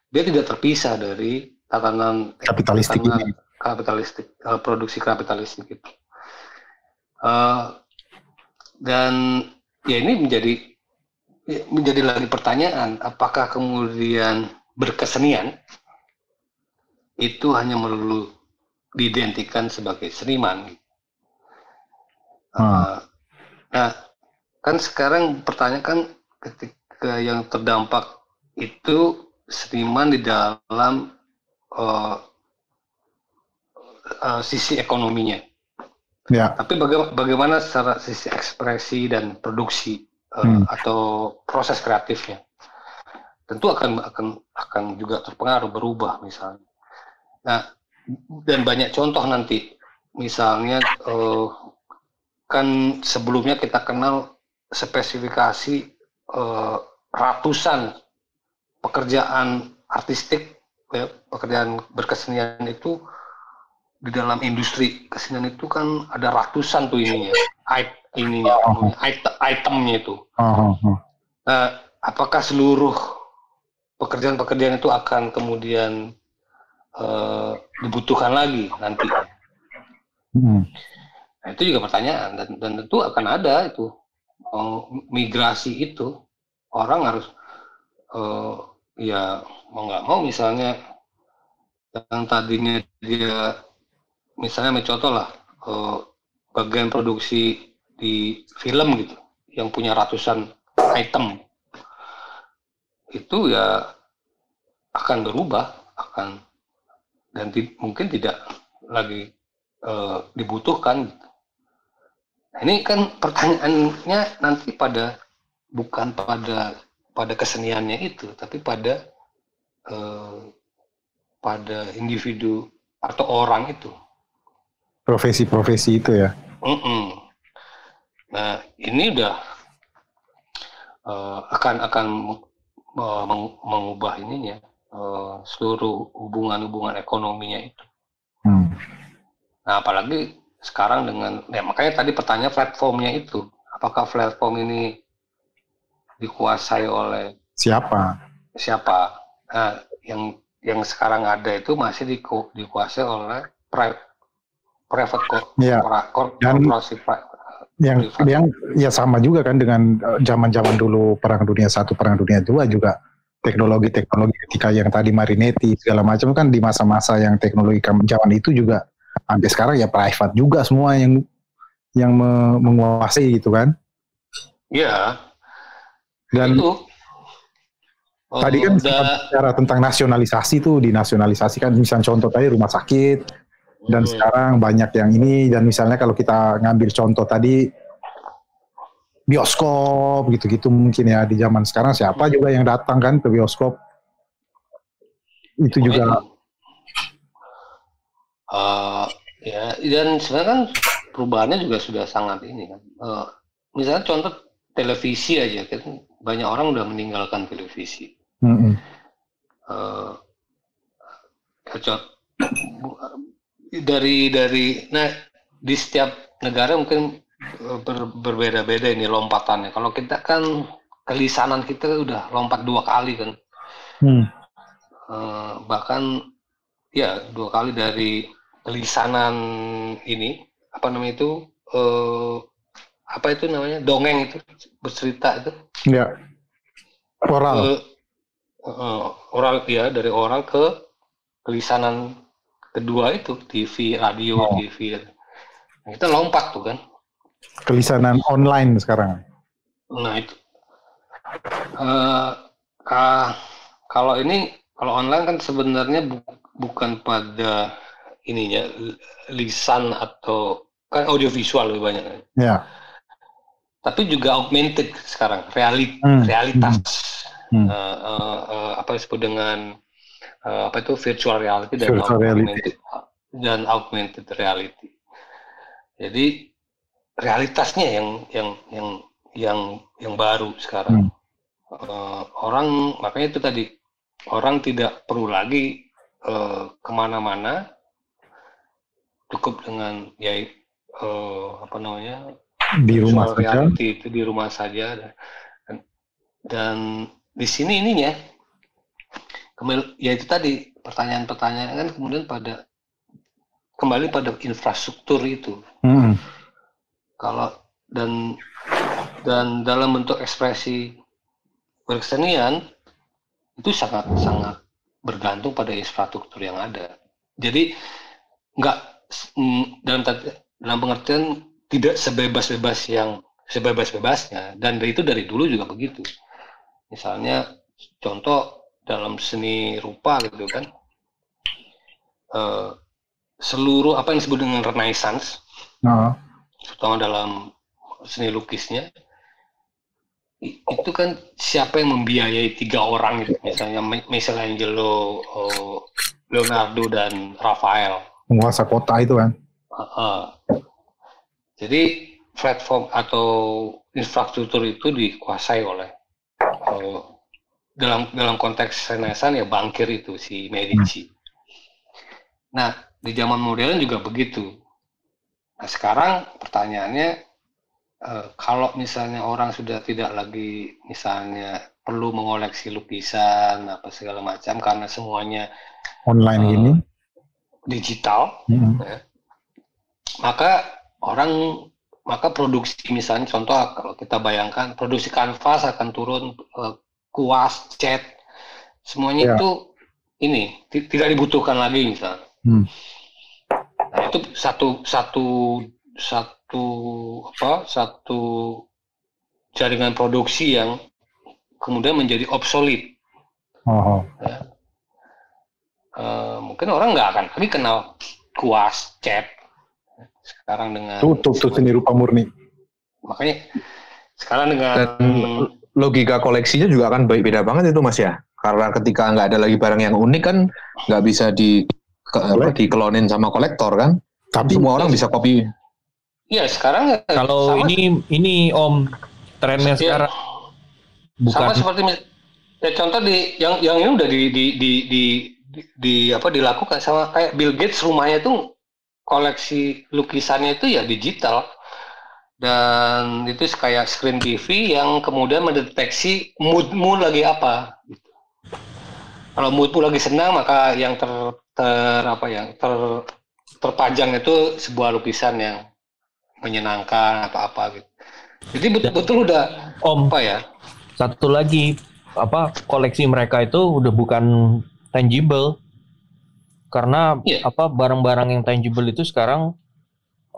dia tidak terpisah dari tatanan Kapitalistik tatanan ini. kapitalistik eh, produksi kapitalistik itu Eh, dan ya ini menjadi ya, menjadi lagi pertanyaan apakah kemudian berkesenian itu hanya melulu diidentikan sebagai seniman Hmm. Eh, nah kan sekarang pertanyaan kan ketika yang terdampak itu seniman di dalam eh, eh, sisi ekonominya Ya, tapi baga- bagaimana secara sisi ekspresi dan produksi eh, Hmm. atau proses kreatifnya? Tentu akan akan akan juga terpengaruh berubah misalnya. Nah, dan banyak contoh nanti. Misalnya eh, kan sebelumnya kita kenal spesifikasi eh, ratusan pekerjaan artistik ya, pekerjaan berkesenian itu di dalam industri kesenian itu kan ada ratusan tuh ininya, it- ininya, it- itemnya itu. Oh. Nah, apakah seluruh pekerjaan-pekerjaan itu akan kemudian eh, dibutuhkan lagi nanti? Hmm. Nah, itu juga pertanyaan dan, dan tentu akan ada itu Oh, migrasi itu orang harus eh, ya mau nggak mau misalnya yang tadinya dia misalnya mencontoh lah eh, bagian produksi di film gitu yang punya ratusan item itu ya akan berubah akan dan mungkin tidak lagi eh, dibutuhkan gitu. Nah, ini kan pertanyaannya nanti pada bukan pada pada keseniannya itu tapi pada eh, pada individu atau orang itu Profesi-profesi itu ya. Mm-mm. Nah, ini udah eh, akan akan meng- mengubah ininya eh, seluruh hubungan-hubungan ekonominya itu. Hmm. Nah, apalagi sekarang dengan ya makanya tadi pertanyaan platformnya itu, apakah platform ini dikuasai oleh Siapa? siapa? Nah, yang yang sekarang ada itu masih diku- dikuasai oleh pri- private co- Iya. corpora- cor- Dan- korporasi pri- yang yang ya sama juga kan dengan eh, zaman-zaman dulu perang dunia satu perang dunia dua juga teknologi-teknologi ketika yang tadi Marinetti segala macam kan di masa-masa yang teknologi zaman itu juga sampai sekarang ya private juga semua yang yang me- menguasai gitu kan. Iya, dan itu. Oh, tadi kan sempat bicara tentang nasionalisasi tuh dinasionalisasikan. Misalnya contoh tadi rumah sakit dan Hmm. sekarang banyak yang ini dan misalnya kalau kita ngambil contoh tadi bioskop gitu-gitu mungkin ya di zaman sekarang siapa juga yang datang kan ke bioskop itu juga Eh, ya dan sebenarnya kan perubahannya juga sudah sangat ini kan. Eh, misalnya contoh televisi aja kan banyak orang udah meninggalkan televisi. co- bu- dari dari nah di setiap negara mungkin eh, ber- berbeda-beda ini lompatannya. Kalau kita kan kelisanan kita udah lompat dua kali kan. Hmm. Eh, bahkan ya dua kali dari kelisanan ini apa namanya itu eh, apa itu namanya dongeng itu bercerita itu ya oral Eh, eh, oral ya dari oral ke kelisanan kedua itu TV radio Oh. TV Nah, kita lompat tuh kan. Kelisanan online sekarang. Nah itu. Eh, ka- kalau ini kalau online kan sebenarnya bu- bukan pada ininya lisan atau kan audiovisual lebih banyak ya. Tapi juga augmented sekarang realit Hmm. realitas. Hmm. Eh, eh, eh, apa disebut dengan eh, apa itu virtual reality dan Virtual reality. augmented dan augmented reality jadi realitasnya yang yang yang yang yang baru sekarang. Eh, orang makanya itu tadi orang tidak perlu lagi eh, ke mana-mana, cukup dengan ya eh, apa namanya Di rumah saja. reality itu di rumah saja dan, dan di sini ininya kembali ya itu tadi pertanyaan-pertanyaan kan kemudian pada kembali pada infrastruktur itu. Mm. kalau dan dan dalam bentuk ekspresi berkesenian itu sangat sangat bergantung pada infrastruktur yang ada. Jadi nggak mm, dalam dalam pengertian tidak sebebas-bebas yang sebebas-bebasnya dan itu dari dulu juga begitu. Misalnya contoh dalam seni rupa gitu kan eh, seluruh apa yang disebut dengan renaissance Nah, terutama dalam seni lukisnya itu kan siapa yang membiayai tiga orang gitu misalnya Mi- Michelangelo, oh, Leonardo dan Raphael. penguasa kota itu kan. Heeh. Jadi platform atau infrastruktur itu dikuasai oleh oh, dalam dalam konteks Renaissance ya bankir itu si Medici. Nah di zaman modern juga begitu. Nah sekarang pertanyaannya eh, kalau misalnya orang sudah tidak lagi misalnya perlu mengoleksi lukisan apa segala macam karena semuanya Online Eh, ini. digital Mm. ya, maka orang maka produksi misalnya contoh kalau kita bayangkan produksi kanvas akan turun eh, kuas cat semuanya Ya. itu ini ti- tidak dibutuhkan lagi misalnya Hmm. nah itu satu satu satu apa satu jaringan produksi yang kemudian menjadi obsolete Oh, oh. Eh, mungkin orang nggak akan lagi kenal kuas cat sekarang dengan Tutup tuh seni rupa murni. makanya sekarang dengan Dan logika koleksinya juga akan baik beda banget itu mas ya. Karena ketika nggak ada lagi barang yang unik kan nggak bisa di ke, apa, dikelonin sama kolektor kan. Tapi Semua orang bisa copy. Iya sekarang eh, Kalau sama- ini ini Om trennya Iya. sekarang bukan sama seperti ya contoh di yang yang ini udah di di di di, di, di- apa dilakukan sama kayak Bill Gates rumahnya tuh koleksi lukisannya itu ya digital dan itu kayak screen TV yang kemudian mendeteksi moodmu lagi apa gitu. kalau moodmu lagi senang maka yang ter, ter apa yang ter terpajang itu sebuah lukisan yang menyenangkan apa apa gitu jadi betul-betul udah Om apa ya satu lagi apa koleksi mereka itu udah bukan tangible karena Iya. apa barang-barang yang tangible itu sekarang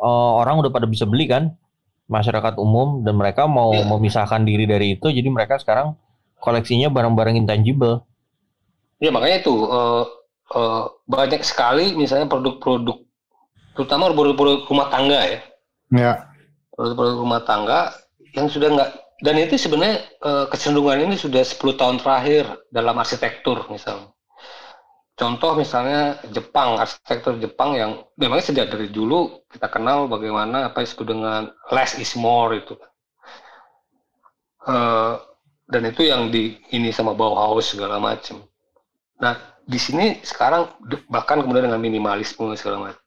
eh, orang udah pada bisa beli kan masyarakat umum dan mereka mau Iya. memisahkan diri dari itu jadi mereka sekarang koleksinya barang-barang intangible Ya makanya itu eh, eh, banyak sekali misalnya produk-produk, terutama produk-produk rumah tangga ya, Ya. produk-produk rumah tangga yang sudah nggak dan itu sebenarnya eh, kecenderungan ini sudah 10 tahun terakhir dalam arsitektur misalnya. Contoh misalnya Jepang, arsitektur Jepang yang memang sejak dari dulu kita kenal bagaimana apa disebut dengan less is more itu. Eh, dan itu yang di ini sama Bauhaus segala macam. Nah, di sini sekarang bahkan kemudian dengan minimalisme segala macam.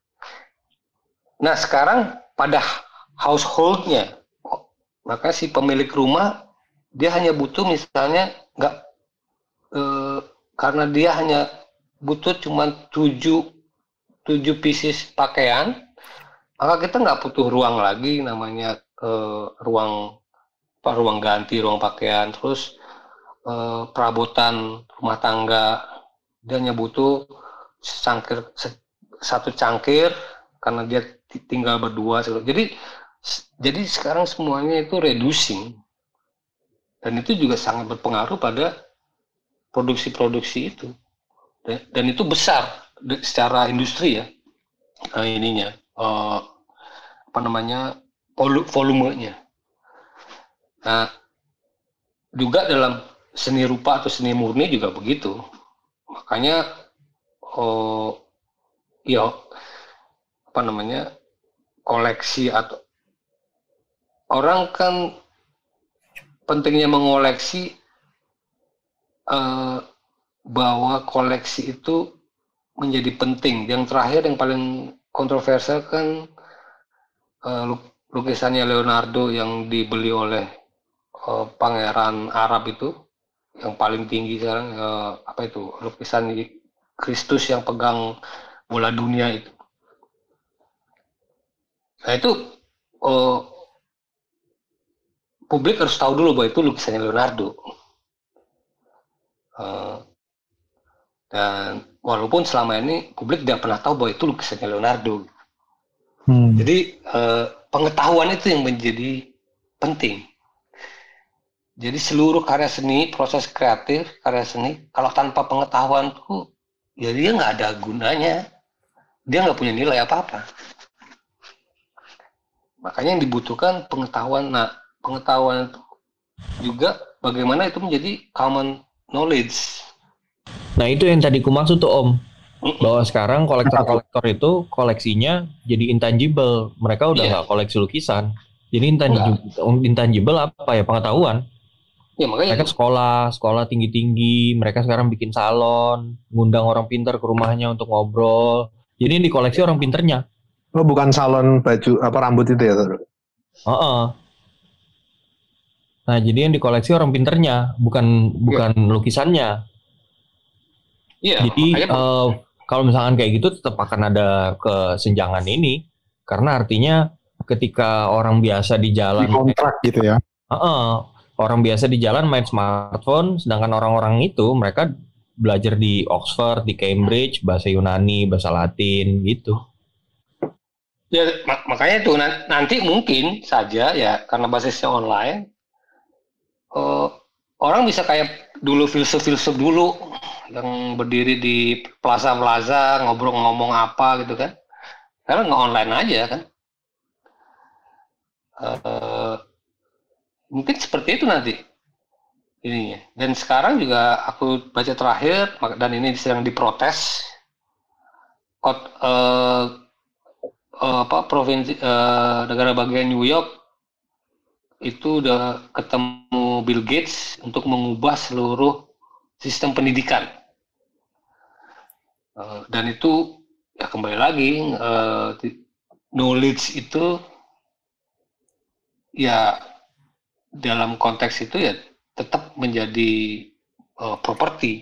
Nah, sekarang pada householdnya, maka si pemilik rumah dia hanya butuh misalnya nggak eh, karena dia hanya butuh cuma tujuh tujuh pieces pakaian, maka kita nggak butuh ruang lagi namanya eh, ruang apa, ruang ganti, ruang pakaian, terus eh, perabotan rumah tangga dia hanya butuh cangkir satu cangkir karena dia ti- tinggal berdua jadi jadi sekarang semuanya itu reducing. Dan itu juga sangat berpengaruh pada produksi-produksi itu dan, itu besar secara industri ya eh, ininya eh, apa namanya volu- volumenya. Nah juga dalam seni rupa atau seni murni juga begitu. Makanya oh ya apa namanya koleksi atau orang kan pentingnya mengoleksi eh, bahwa koleksi itu menjadi penting. Yang terakhir yang paling kontroversial kan eh, luk- lukisannya Leonardo yang dibeli oleh eh, pangeran Arab itu yang paling tinggi sekarang eh, apa itu lukisan Kristus yang pegang bola dunia itu. Nah itu eh, publik harus tahu dulu bahwa itu lukisannya Leonardo. Eh, dan walaupun selama ini publik tidak pernah tahu bahwa itu lukisannya Leonardo. Hmm. Jadi eh, pengetahuan itu yang menjadi penting. Jadi seluruh karya seni, proses kreatif, karya seni, kalau tanpa pengetahuan tuh, ya dia nggak ada gunanya. Dia nggak punya nilai apa-apa. Makanya yang dibutuhkan pengetahuan. Nah, pengetahuan itu juga bagaimana itu menjadi common knowledge. Nah itu yang tadi ku maksud tuh Om. Bahwa sekarang kolektor-kolektor itu koleksinya jadi intangible. Mereka udah Iya. nggak koleksi lukisan. Jadi intangible, intangible apa ya pengetahuan. Ya makanya Mereka sekolah, sekolah tinggi-tinggi. Mereka sekarang bikin salon, ngundang orang pintar ke rumahnya untuk ngobrol. Jadi yang dikoleksi orang pinternya. Oh bukan salon baju apa rambut itu ya? Saudara? Heeh. Nah, jadi yang dikoleksi orang pinternya, bukan bukan lukisannya. Iya, Jadi makanya eh, kalau misalkan kayak gitu tetap akan ada kesenjangan ini karena artinya ketika orang biasa di jalan Di kontrak gitu ya. Heeh, orang biasa di jalan main smartphone sedangkan orang-orang itu mereka belajar di Oxford, di Cambridge, bahasa Yunani, bahasa Latin gitu. Ya, mak- makanya itu nan- nanti mungkin saja ya karena basisnya online eh, orang bisa kayak dulu filsuf-filsuf dulu yang berdiri di plaza-plaza ngobrol ngomong apa gitu kan. Karena nggak online aja kan. Eh, mungkin seperti itu nanti ininya. Dan sekarang juga aku baca terakhir dan ini sedang diprotes. Kot- eh, eh, apa provinsi eh, negara bagian New York itu udah ketemu Bill Gates untuk mengubah seluruh sistem pendidikan. Eh, dan itu ya kembali lagi ti- knowledge itu ya dalam konteks itu ya tetap menjadi eh, properti.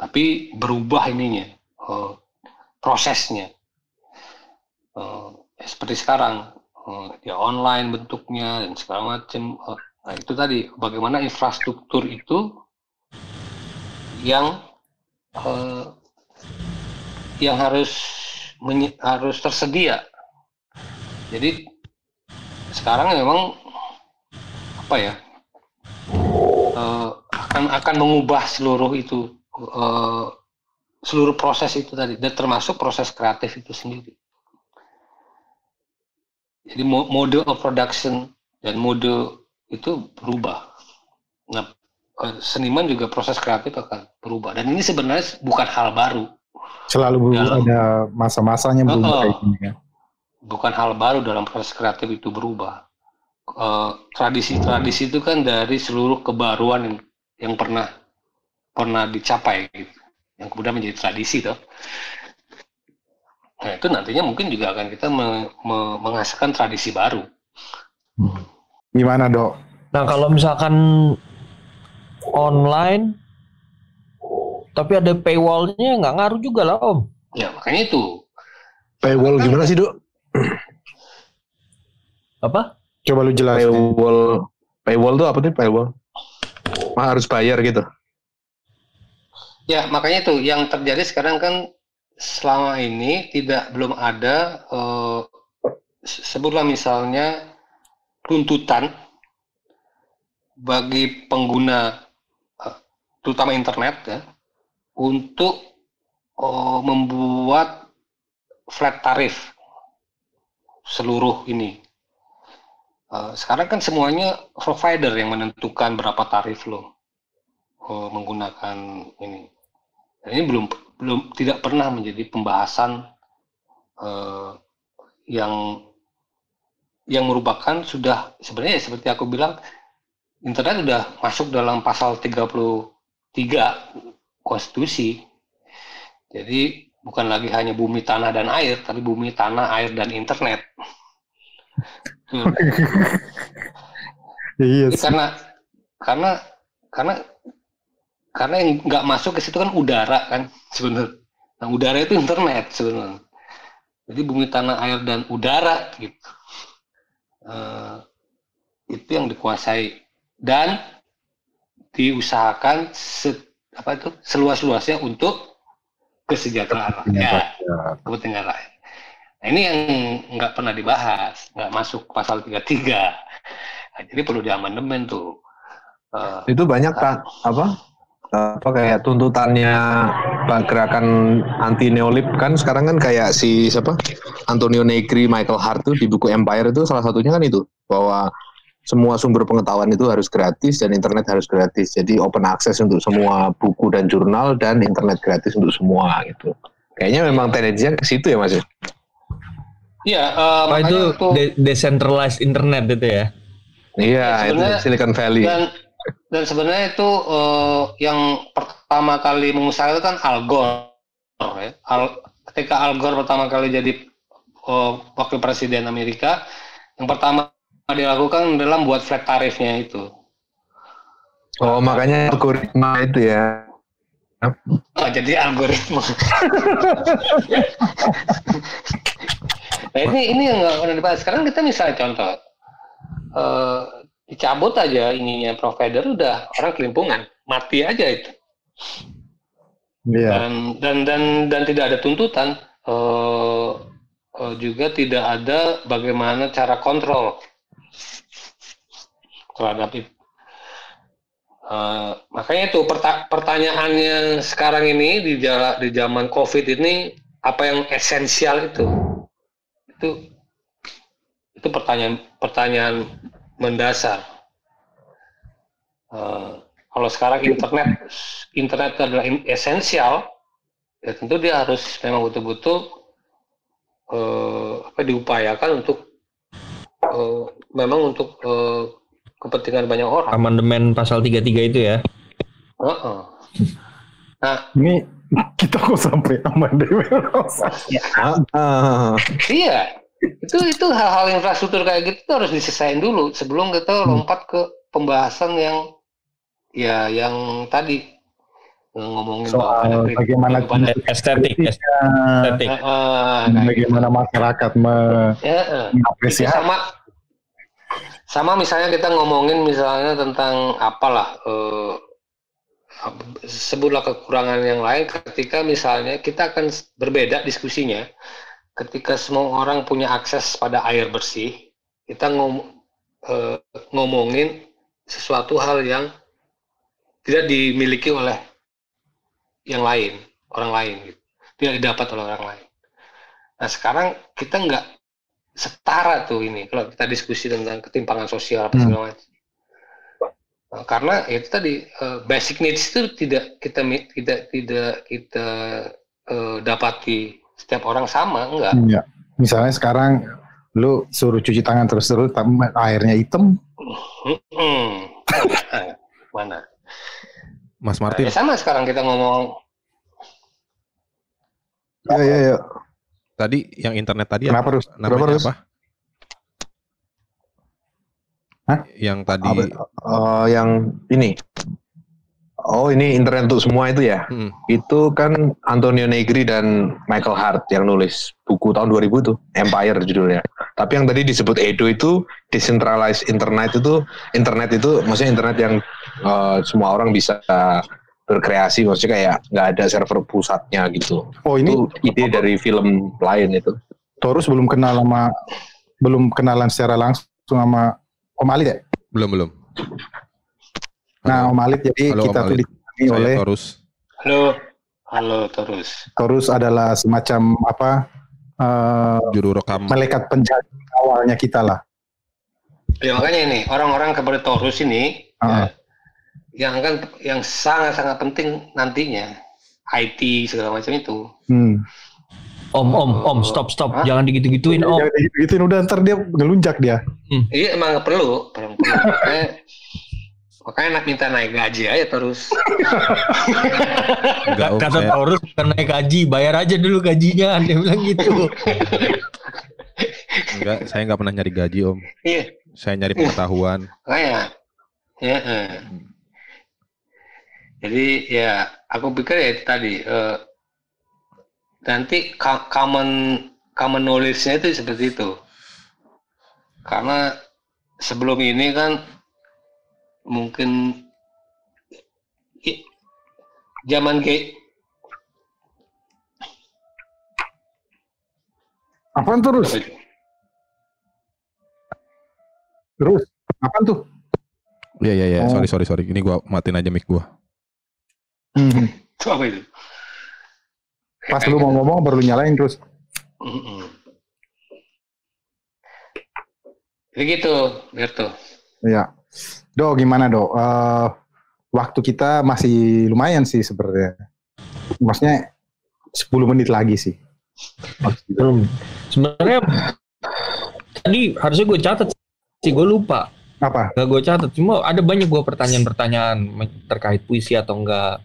Tapi berubah ininya eh, prosesnya. Ya seperti sekarang eh, ya online bentuknya dan segala macam Eh, nah itu tadi bagaimana infrastruktur itu yang eh, yang harus harus tersedia. Jadi sekarang memang apa ya eh, akan akan mengubah seluruh itu eh, seluruh proses itu tadi dan termasuk proses kreatif itu sendiri. Jadi mo- mode of production dan mode itu berubah. Nah, eh, seniman juga proses kreatif akan berubah. Dan ini sebenarnya bukan hal baru, Selalu bu- Dalam- ada masa-masanya belum Heeh. kayak gini ya. bukan hal baru dalam proses kreatif itu berubah. Eh, Tradisi-tradisi itu kan dari seluruh kebaruan yang, yang pernah pernah dicapai, gitu. yang kemudian menjadi tradisi, toh. Nah, itu nantinya mungkin juga akan kita me- me- menghasilkan tradisi baru. Gimana dok? Nah, kalau misalkan online tapi ada paywallnya nggak ngaruh juga lah Om. Ya, makanya itu. Paywall gimana sih dok? Apa? Coba lu jelasin. Paywall, paywall tuh apa nih paywall? Mah harus bayar gitu. Ya, makanya itu yang terjadi sekarang kan selama ini tidak belum ada eh, se- sebutlah misalnya tuntutan bagi pengguna eh, terutama internet ya untuk eh, membuat flat tarif seluruh ini. Eh, sekarang kan semuanya provider yang menentukan berapa tarif lo menggunakan ini. Dan ini belum belum tidak pernah menjadi pembahasan eh, yang yang merupakan sudah sebenarnya seperti aku bilang internet sudah masuk dalam pasal 33 konstitusi. Jadi bukan lagi hanya bumi, tanah dan air, tapi bumi, tanah, air dan internet. Hmm. Iya Jadi karena karena karena karena yang nggak masuk ke situ kan udara kan sebenarnya. Nah udara itu internet sebenarnya. Jadi bumi, tanah, air dan udara gitu. Eh, itu yang dikuasai dan diusahakan se- apa itu seluas-luasnya untuk kesejahteraan rakyat, kepentingan rakyat. Nah, ini yang nggak pernah dibahas, nggak masuk pasal 33. Nah, jadi perlu diamandemen tuh. Eh, Itu banyak tak apa apa kayak tuntutannya Pak gerakan anti neolib kan sekarang kan kayak si siapa Antonio Negri, Michael Hart tuh di buku Empire itu salah satunya kan itu bahwa semua sumber pengetahuan itu harus gratis dan internet harus gratis. Jadi open access untuk semua buku dan jurnal dan internet gratis untuk semua gitu. Kayaknya memang tendensinya ke situ ya Mas. ya? Iya, eh, Apa itu de- decentralized internet itu ya? Iya, itu sebenarnya- Silicon Valley. dan dan sebenarnya itu eh, yang pertama kali mengusahakan itu kan Al Gore ya. Al- ketika Al Gore pertama kali jadi eh, wakil presiden Amerika yang pertama dilakukan adalah buat flat tarifnya itu Oh, makanya algoritma itu ya. Oh, jadi algoritma. nah ini ini yang nggak pernah dibahas. Sekarang kita misalnya contoh, eh, dicabut aja ininya provider udah orang kelimpungan, mati aja itu. Iya. Dan dan dan dan tidak ada tuntutan, eh, eh, juga tidak ada bagaimana cara kontrol terhadap itu. Eh, makanya itu perta- pertanyaannya sekarang ini di jala, di zaman COVID ini apa yang esensial itu? Itu itu pertanyaan pertanyaan mendasar. Eh, kalau sekarang internet internet adalah esensial, ya tentu dia harus memang betul-betul eh, apa diupayakan untuk eh, memang untuk eh, kepentingan banyak orang. Amandemen pasal 33 itu ya. Heeh. Nah, Ini kita kok sampai amandemen Ya. Ah, iya. Itu itu hal-hal infrastruktur kayak gitu tuh harus diselesaikan dulu sebelum kita lompat ke pembahasan yang ya yang tadi yang ngomongin soal bagaimana Estetik, kritisnya, estetik. Kayak bagaimana masyarakat me- Ya, eh. Itu mengapresiasi. sama sama misalnya kita ngomongin misalnya tentang apalah eh, sebutlah kekurangan yang lain ketika misalnya kita akan berbeda diskusinya ketika semua orang punya akses pada air bersih kita ngom, eh, ngomongin sesuatu hal yang tidak dimiliki oleh yang lain orang lain gitu. tidak didapat oleh orang lain nah sekarang kita nggak setara tuh ini kalau kita diskusi tentang ketimpangan sosial apa Hmm. segala macam. Nah, karena itu tadi eh, basic needs itu tidak kita tidak tidak kita eh, dapati setiap orang sama enggak. Iya. Misalnya sekarang lu suruh cuci tangan terus terus airnya hitam. Mana? Mas Nah, Martin, ya sama sekarang kita ngomong ya, ya, ya. tadi yang internet tadi Kenapa, apa? Rus? Namanya Kenapa, Rus? apa? Hah? Yang tadi Oh, yang ini. Oh, ini internet untuk semua itu ya. Hmm. Itu kan Antonio Negri dan Michael Hart yang nulis buku tahun 2000 itu, Empire judulnya. Tapi yang tadi disebut Edo itu decentralized internet itu internet itu maksudnya internet yang eh, semua orang bisa berkreasi maksudnya kayak nggak ada server pusatnya gitu. Oh ini Itu ide dari film lain itu. Torus belum kenal sama belum kenalan secara langsung sama Om Alit ya? belum belum. Nah Om Alit jadi Halo, kita Om tuh ditemani oleh Torus. halo halo terus. Torus adalah semacam apa eh, Juru rekam. malaikat penjaga awalnya kita lah. Ya makanya ini orang-orang kepada Taurus ini Ah. ya, yang kan yang sangat-sangat penting nantinya IT segala macam itu. Hmm. Om, om, om, stop, stop. Jangan digitu-gituin, om. Jangan digituin udah ntar dia ngelunjak dia. Iya emang nggak perlu, perlu perlu. Makanya, nak minta naik gaji aja terus. Enggak. Kata Taurus bukan naik gaji, bayar aja dulu gajinya. Dia bilang gitu. enggak, saya enggak pernah nyari gaji, Om. Iya, Saya nyari pengetahuan. makanya. Ya, eh. Jadi ya aku pikir ya itu tadi eh, nanti common common knowledge-nya itu seperti itu. Karena sebelum ini kan mungkin i- zaman kayak Apaan terus? Terus? Apaan tuh? Iya, iya, iya. Oh. Sorry, sorry, sorry. Ini gua matiin aja mic gua. Hmm. itu apa itu? Pas lu mau ngomong baru nyalain terus. Mm-mm. Jadi gitu, Berto. Iya. Do gimana do? Eh, waktu kita masih lumayan sih sebenarnya. Maksudnya 10 menit lagi sih. Belum. Sebenarnya tadi harusnya gue catat sih, gue lupa. Apa? Gak gue catat. Cuma ada banyak gue pertanyaan-pertanyaan terkait puisi atau enggak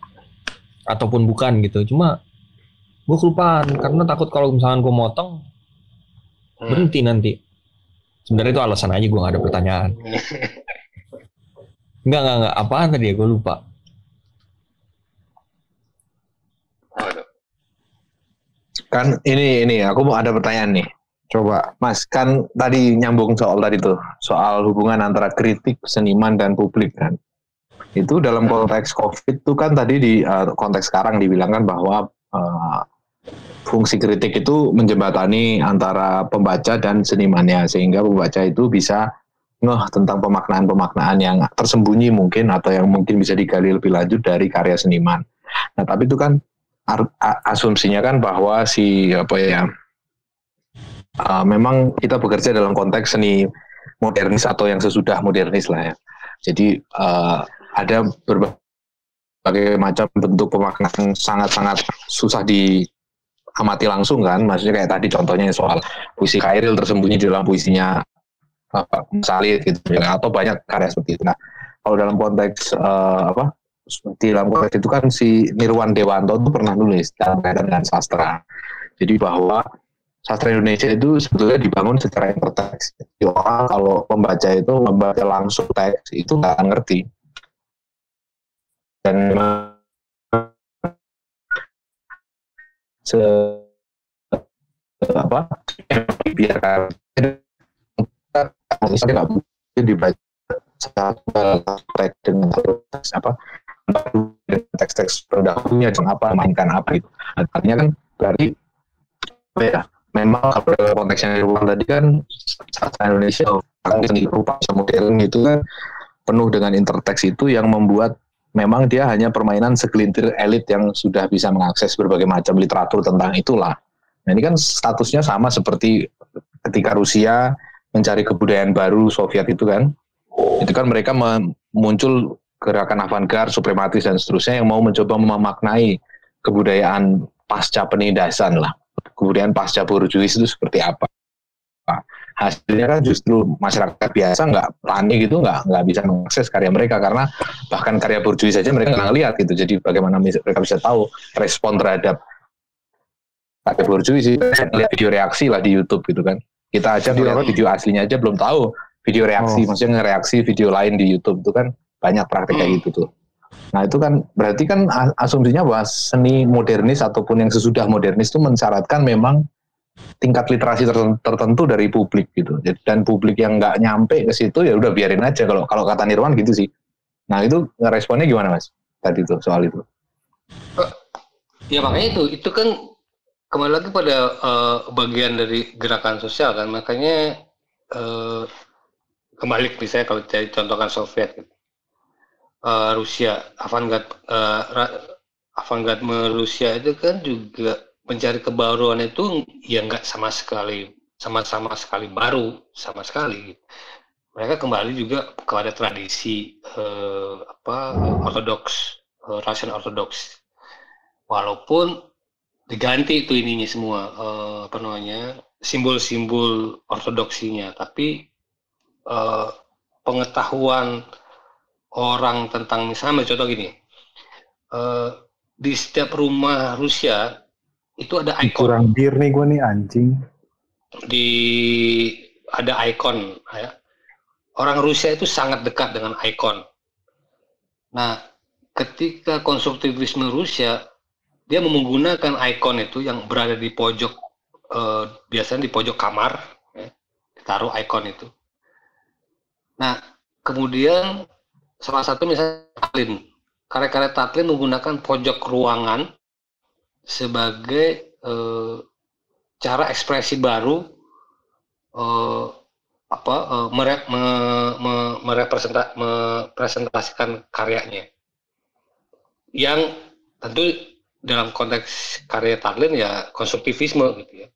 ataupun bukan gitu. Cuma gue kelupaan karena takut kalau misalkan gue motong Hmm. berhenti nanti. Sebenarnya itu alasan aja gue gak ada pertanyaan. Enggak, enggak, enggak. Apaan tadi ya? Gue lupa. Kan ini ini aku mau ada pertanyaan nih. Coba. Mas, kan tadi nyambung soal tadi tuh, soal hubungan antara kritik, seniman dan publik kan. Itu dalam konteks COVID itu kan tadi di eh, konteks sekarang dibilangkan bahwa eh, fungsi kritik itu menjembatani antara pembaca dan senimannya sehingga pembaca itu bisa ngeh tentang pemaknaan-pemaknaan yang tersembunyi mungkin atau yang mungkin bisa digali lebih lanjut dari karya seniman. Nah, tapi itu kan asumsinya kan bahwa si apa ya Uh, memang kita bekerja dalam konteks seni modernis atau yang sesudah modernis lah ya. Jadi uh, ada berbagai macam bentuk pemaknaan sangat-sangat susah diamati langsung kan. Maksudnya kayak tadi contohnya soal puisi Khairil tersembunyi di dalam puisinya uh, Salid gitu ya. atau banyak karya seperti itu. Nah, kalau dalam konteks uh, apa di dalam konteks itu kan si Nirwan Dewanto itu pernah nulis dalam kaitan dengan sastra. Jadi bahwa sastra Indonesia itu sebetulnya dibangun secara interteks. Jadi kalau membaca itu membaca langsung teks itu nggak akan ngerti. Dan se apa biarkan misalnya nggak mungkin dibaca satu teks dengan teks apa teks-teks terdahulunya jangan apa mainkan apa itu artinya kan berarti ya memang kalau dalam konteks yang diruang tadi kan sastra Indonesia orang seni rupa modern itu kan penuh dengan interteks itu yang membuat memang dia hanya permainan segelintir elit yang sudah bisa mengakses berbagai macam literatur tentang itulah. Nah ini kan statusnya sama seperti ketika Rusia mencari kebudayaan baru Soviet itu kan, itu kan mereka me- muncul gerakan avant-garde, suprematis dan seterusnya yang mau mencoba memaknai kebudayaan pasca penindasan lah kemudian pasca borjuis itu seperti apa. Nah, hasilnya kan justru masyarakat biasa nggak lani gitu nggak nggak bisa mengakses karya mereka karena bahkan karya borjuis saja mereka nggak lihat gitu. Jadi bagaimana mereka bisa tahu respon terhadap karya borjuis lihat video reaksi lah di YouTube gitu kan. Kita aja Video video aslinya aja belum tahu video reaksi, Oh. maksudnya ngereaksi video lain di YouTube itu kan banyak praktek kayak gitu tuh. Nah itu kan berarti kan asumsinya bahwa seni modernis ataupun yang sesudah modernis itu mensyaratkan memang tingkat literasi terten- tertentu dari publik gitu. Jadi- Dan publik yang nggak nyampe ke situ ya udah biarin aja kalau kalau kata Nirwan gitu sih. Nah itu responnya gimana mas? Tadi tuh soal itu. Ya makanya itu, itu kan kembali lagi pada eh, bagian dari gerakan sosial kan, makanya eh, kembali misalnya kalau cari contohkan Soviet. Eh, Rusia, avant-garde, avant-garde Rusia itu kan juga mencari kebaruan itu ya nggak sama sekali, sama-sama sekali baru, sama sekali. gitu. Mereka kembali juga kepada tradisi eh, apa ortodoks, eh, Russian ortodoks walaupun diganti itu ininya semua eh, apa namanya simbol-simbol ortodoksinya tapi eh, pengetahuan orang tentang misalnya contoh gini eh, di setiap rumah Rusia itu ada ikon Kurang bir nih gue nih anjing. di ada ikon ya. Orang Rusia itu sangat dekat dengan ikon. Nah, ketika konstruktivisme Rusia dia menggunakan ikon itu yang berada di pojok eh, biasanya di pojok kamar ya, ditaruh ikon itu. Nah, kemudian salah satu misalnya Tatlin. Karya-karya Tatlin menggunakan pojok ruangan sebagai eh, cara ekspresi baru eh, apa eh, mere- me- me- merepresenta- merepresentasikan karyanya yang tentu dalam konteks karya Tadlin ya konstruktivisme gitu ya.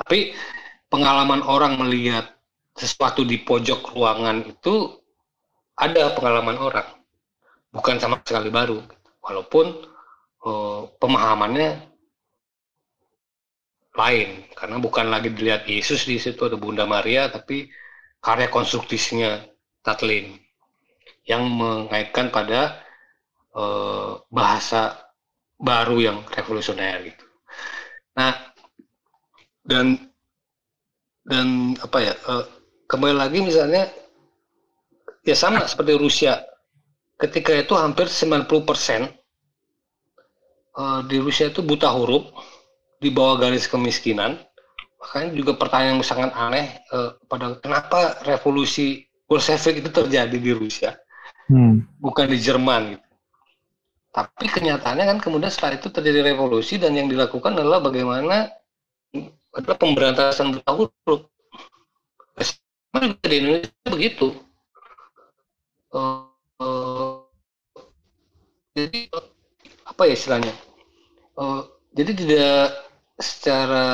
Tapi pengalaman orang melihat sesuatu di pojok ruangan itu ada pengalaman orang bukan sama sekali baru. Walaupun eh, pemahamannya lain karena bukan lagi dilihat Yesus di situ ada Bunda Maria tapi karya konstruktifnya Tatlin yang mengaitkan pada eh, bahasa baru yang revolusioner gitu. Nah dan dan apa ya eh, kembali lagi misalnya ya sama seperti Rusia ketika itu hampir 90% eh, di Rusia itu buta huruf di bawah garis kemiskinan. Makanya juga pertanyaan yang sangat aneh eh, pada kenapa revolusi Bolshevik itu terjadi di Rusia, Hmm. bukan di Jerman gitu. Tapi kenyataannya kan kemudian setelah itu terjadi revolusi dan yang dilakukan adalah bagaimana adalah pemberantasan buta huruf. Di Indonesia begitu. Eh, eh, jadi apa ya istilahnya? Eh, jadi tidak secara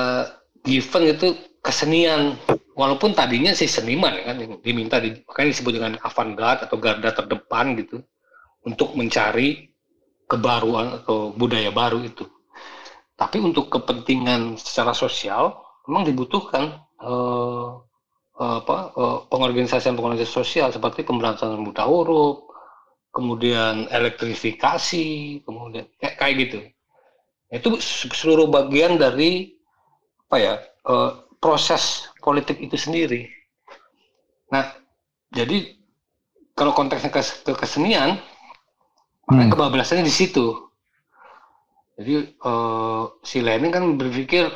given itu kesenian walaupun tadinya si seniman kan yang diminta di, makanya disebut dengan avant-garde atau garda terdepan gitu untuk mencari kebaruan atau budaya baru itu tapi untuk kepentingan secara sosial memang dibutuhkan eh, eh, apa eh, pengorganisasian pengorganisasian sosial seperti pemberantasan buta huruf kemudian elektrifikasi kemudian kayak, kayak gitu itu seluruh bagian dari apa ya eh, proses politik itu sendiri. Nah, jadi kalau konteksnya ke, ke kesenian, makanya kebablasannya di situ. Jadi eh, si Lenin kan berpikir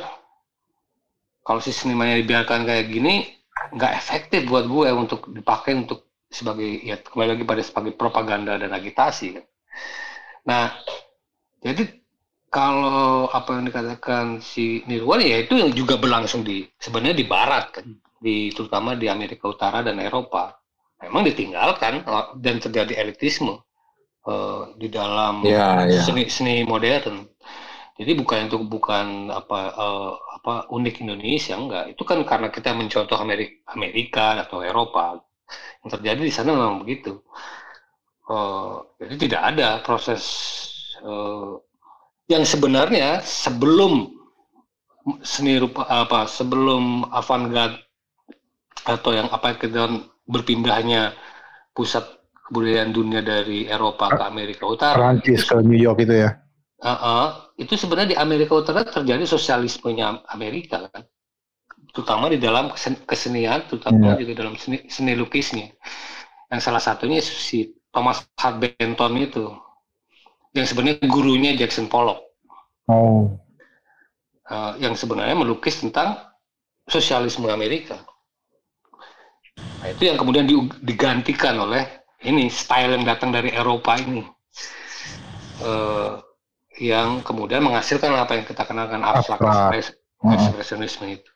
kalau si senimannya dibiarkan kayak gini, nggak efektif buat gue untuk dipakai untuk sebagai ya kembali lagi pada sebagai propaganda dan agitasi. kan. Nah, jadi kalau apa yang dikatakan si Nirwan ya itu yang juga berlangsung di sebenarnya di Barat kan, di terutama di Amerika Utara dan Eropa. Memang ditinggalkan dan terjadi elitisme eh, di dalam Ya, ya. seni seni modern. Jadi bukan itu bukan apa eh, apa unik Indonesia enggak. Itu kan karena kita mencontoh Amerika, Amerika atau Eropa. Yang terjadi di sana memang begitu. Eh, jadi tidak ada proses eh, yang sebenarnya sebelum seni rupa apa sebelum avant-garde atau yang apa kita berpindahnya pusat kebudayaan dunia dari Eropa ke Amerika Utara Perancis ke New York itu ya. Uh, uh, itu sebenarnya di Amerika Utara terjadi sosialismenya Amerika kan terutama di dalam kesen- kesenian terutama Iya. juga dalam seni, seni lukisnya yang salah satunya si Thomas Hart Benton itu yang sebenarnya gurunya Jackson Pollock Oh. uh, yang sebenarnya melukis tentang sosialisme Amerika. Nah, itu yang kemudian di- digantikan oleh ini style yang datang dari Eropa ini, Eh, yang kemudian menghasilkan apa yang kita kenalkan abstrak Abstrak. ekspresionisme itu.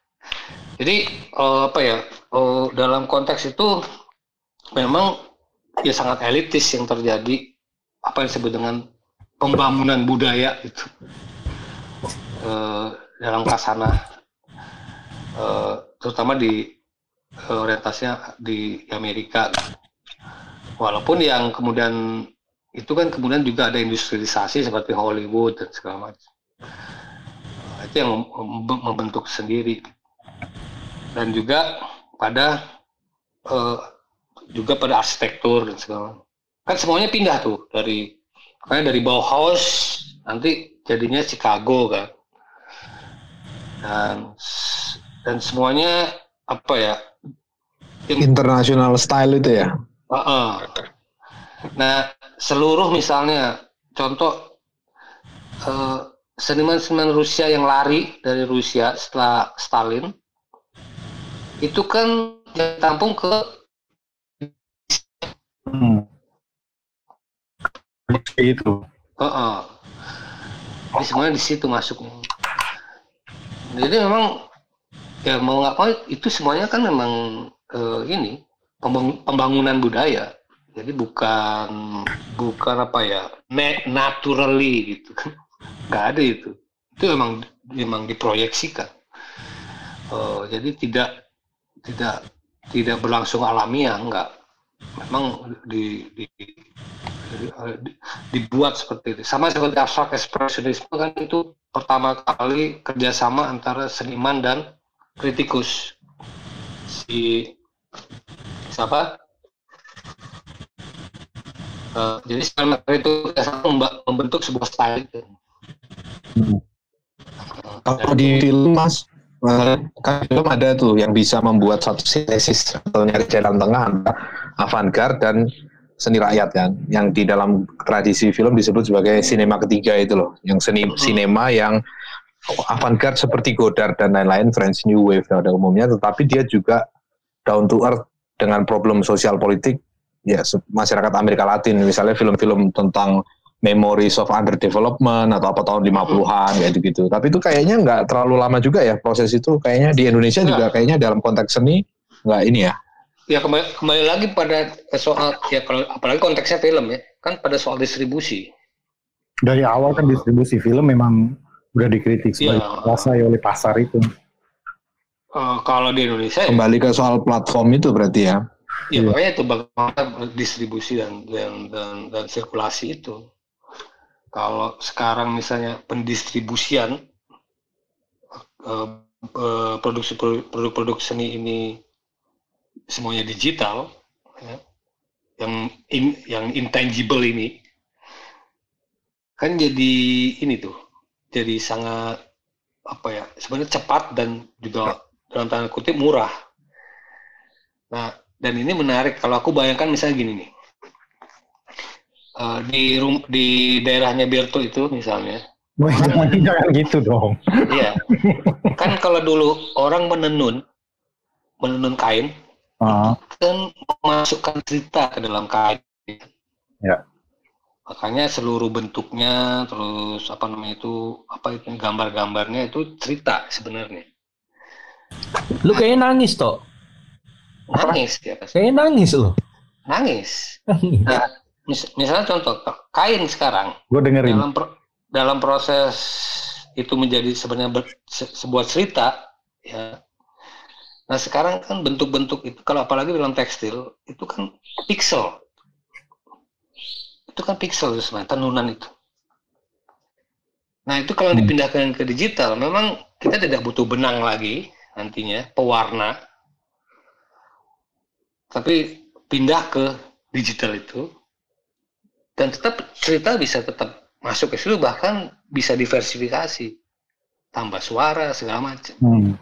Jadi eh, apa ya eh, dalam konteks itu memang ya sangat elitis yang terjadi apa yang disebut dengan pembangunan budaya itu eh, dalam kasana eh, terutama di eh, orientasinya di Amerika walaupun yang kemudian itu kan kemudian juga ada industrialisasi seperti Hollywood dan segala macam. Itu yang mem- mem- membentuk sendiri. Dan juga pada eh, juga pada arsitektur dan segala kan semuanya pindah tuh dari makanya dari Bauhaus nanti jadinya Chicago kan. Dan dan semuanya apa ya? International style itu ya. Heeh. Nah, seluruh misalnya contoh eh, seniman-seniman Rusia yang lari dari Rusia setelah Stalin itu kan ditampung ke Hmm. Itu. Heeh. Jadi semuanya di situ masuknya. Jadi memang ya mau nggak mau itu semuanya kan memang eh, ini pembangunan budaya. Jadi bukan bukan apa ya na- naturally gitu. Nggak ada itu. Itu memang memang diproyeksikan. Eh, jadi tidak tidak tidak berlangsung alamiah enggak. Memang di, di, di- di- dibuat seperti itu. Sama seperti abstrak ekspresionisme kan itu pertama kali kerjasama antara seniman dan kritikus. Si siapa? Eh, jadi seniman itu kerjasama memba- membentuk sebuah style. itu. Kalau di film mas, eh, kan film ada tuh yang bisa membuat satu sintesis atau nyari jalan tengah antara avant-garde dan seni rakyat kan, yang di dalam tradisi film disebut sebagai sinema ketiga itu loh, yang seni sinema yang avant-garde seperti Godard dan lain-lain, French New Wave pada umumnya, tetapi dia juga down to earth dengan problem sosial politik ya masyarakat Amerika Latin, misalnya film-film tentang Memories of Underdevelopment atau apa tahun 50-an kayak gitu. Tapi itu kayaknya nggak terlalu lama juga ya proses itu. Kayaknya di Indonesia juga kayaknya dalam konteks seni nggak ini ya. Ya kembali, kembali lagi pada soal ya kalau apalagi konteksnya film ya kan pada soal distribusi. Dari awal kan distribusi film memang udah dikritik sebagai Iya. kuasai oleh pasar itu. Eh, kalau di Indonesia ya, Kembali ke soal platform itu berarti ya. ya makanya itu bagaimana distribusi dan dan dan, dan sirkulasi itu. Kalau sekarang misalnya pendistribusian eh, eh, produksi produk-produk seni ini semuanya digital, ya, yang in, yang intangible ini kan jadi ini tuh jadi sangat apa ya sebenarnya cepat dan juga dalam tanda kutip murah. Nah dan ini menarik kalau aku bayangkan misalnya gini nih Eh, di rum, di daerahnya Berto itu misalnya Wah, jangan, jangan gitu dong. Iya. kan kalau dulu orang menenun, menenun kain, Ah, kan memasukkan cerita ke dalam kain. ya. Makanya seluruh bentuknya, terus apa namanya itu, apa itu gambar-gambarnya itu cerita sebenarnya. Lu kayaknya nangis toh. Nangis ya pasti. Kayaknya nangis loh. Nangis. Nah, mis- misalnya contoh kain sekarang Gue dengerin. dalam pro- dalam proses itu menjadi sebenarnya ber- se- sebuah cerita ya nah sekarang kan bentuk-bentuk itu kalau apalagi dalam tekstil itu kan pixel itu kan pixel itu sebenarnya tenunan itu nah itu kalau dipindahkan ke digital memang kita tidak butuh benang lagi nantinya pewarna. Tapi pindah ke digital itu. Dan tetap cerita bisa tetap masuk ke situ bahkan bisa diversifikasi. Tambah suara segala macam. Hmm.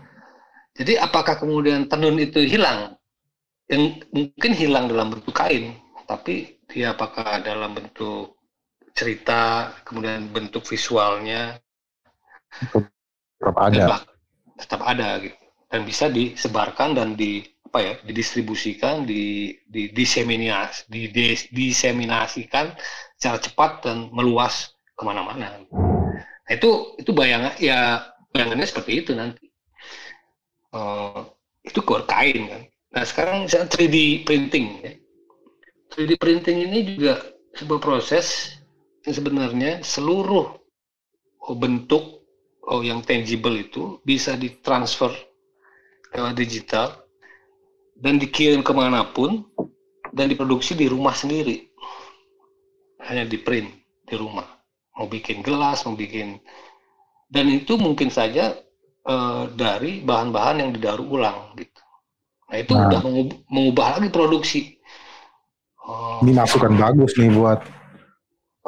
jadi apakah kemudian tenun itu hilang? Yang mungkin hilang dalam bentuk kain tapi dia apakah dalam bentuk cerita kemudian bentuk visualnya? Tetap ada. tetap ada gitu dan bisa disebarkan dan di apa ya didistribusikan di di diseminasi di, dis- diseminasikan secara cepat dan meluas ke mana-mana. Nah, itu itu bayangan ya bayangannya seperti itu nanti. Eh, itu core kain kan. Nah sekarang misalnya 3D printing ya. 3D printing ini juga sebuah proses yang sebenarnya seluruh bentuk oh yang tangible itu bisa ditransfer lewat digital dan dikirim ke mana pun dan diproduksi di rumah sendiri hanya di print di rumah mau bikin gelas mau bikin dan itu mungkin saja eh, dari bahan-bahan yang didaur ulang gitu. Nah itu Nah. udah mengub- mengubah lagi produksi. Oh, Ini masukan bagus nih buat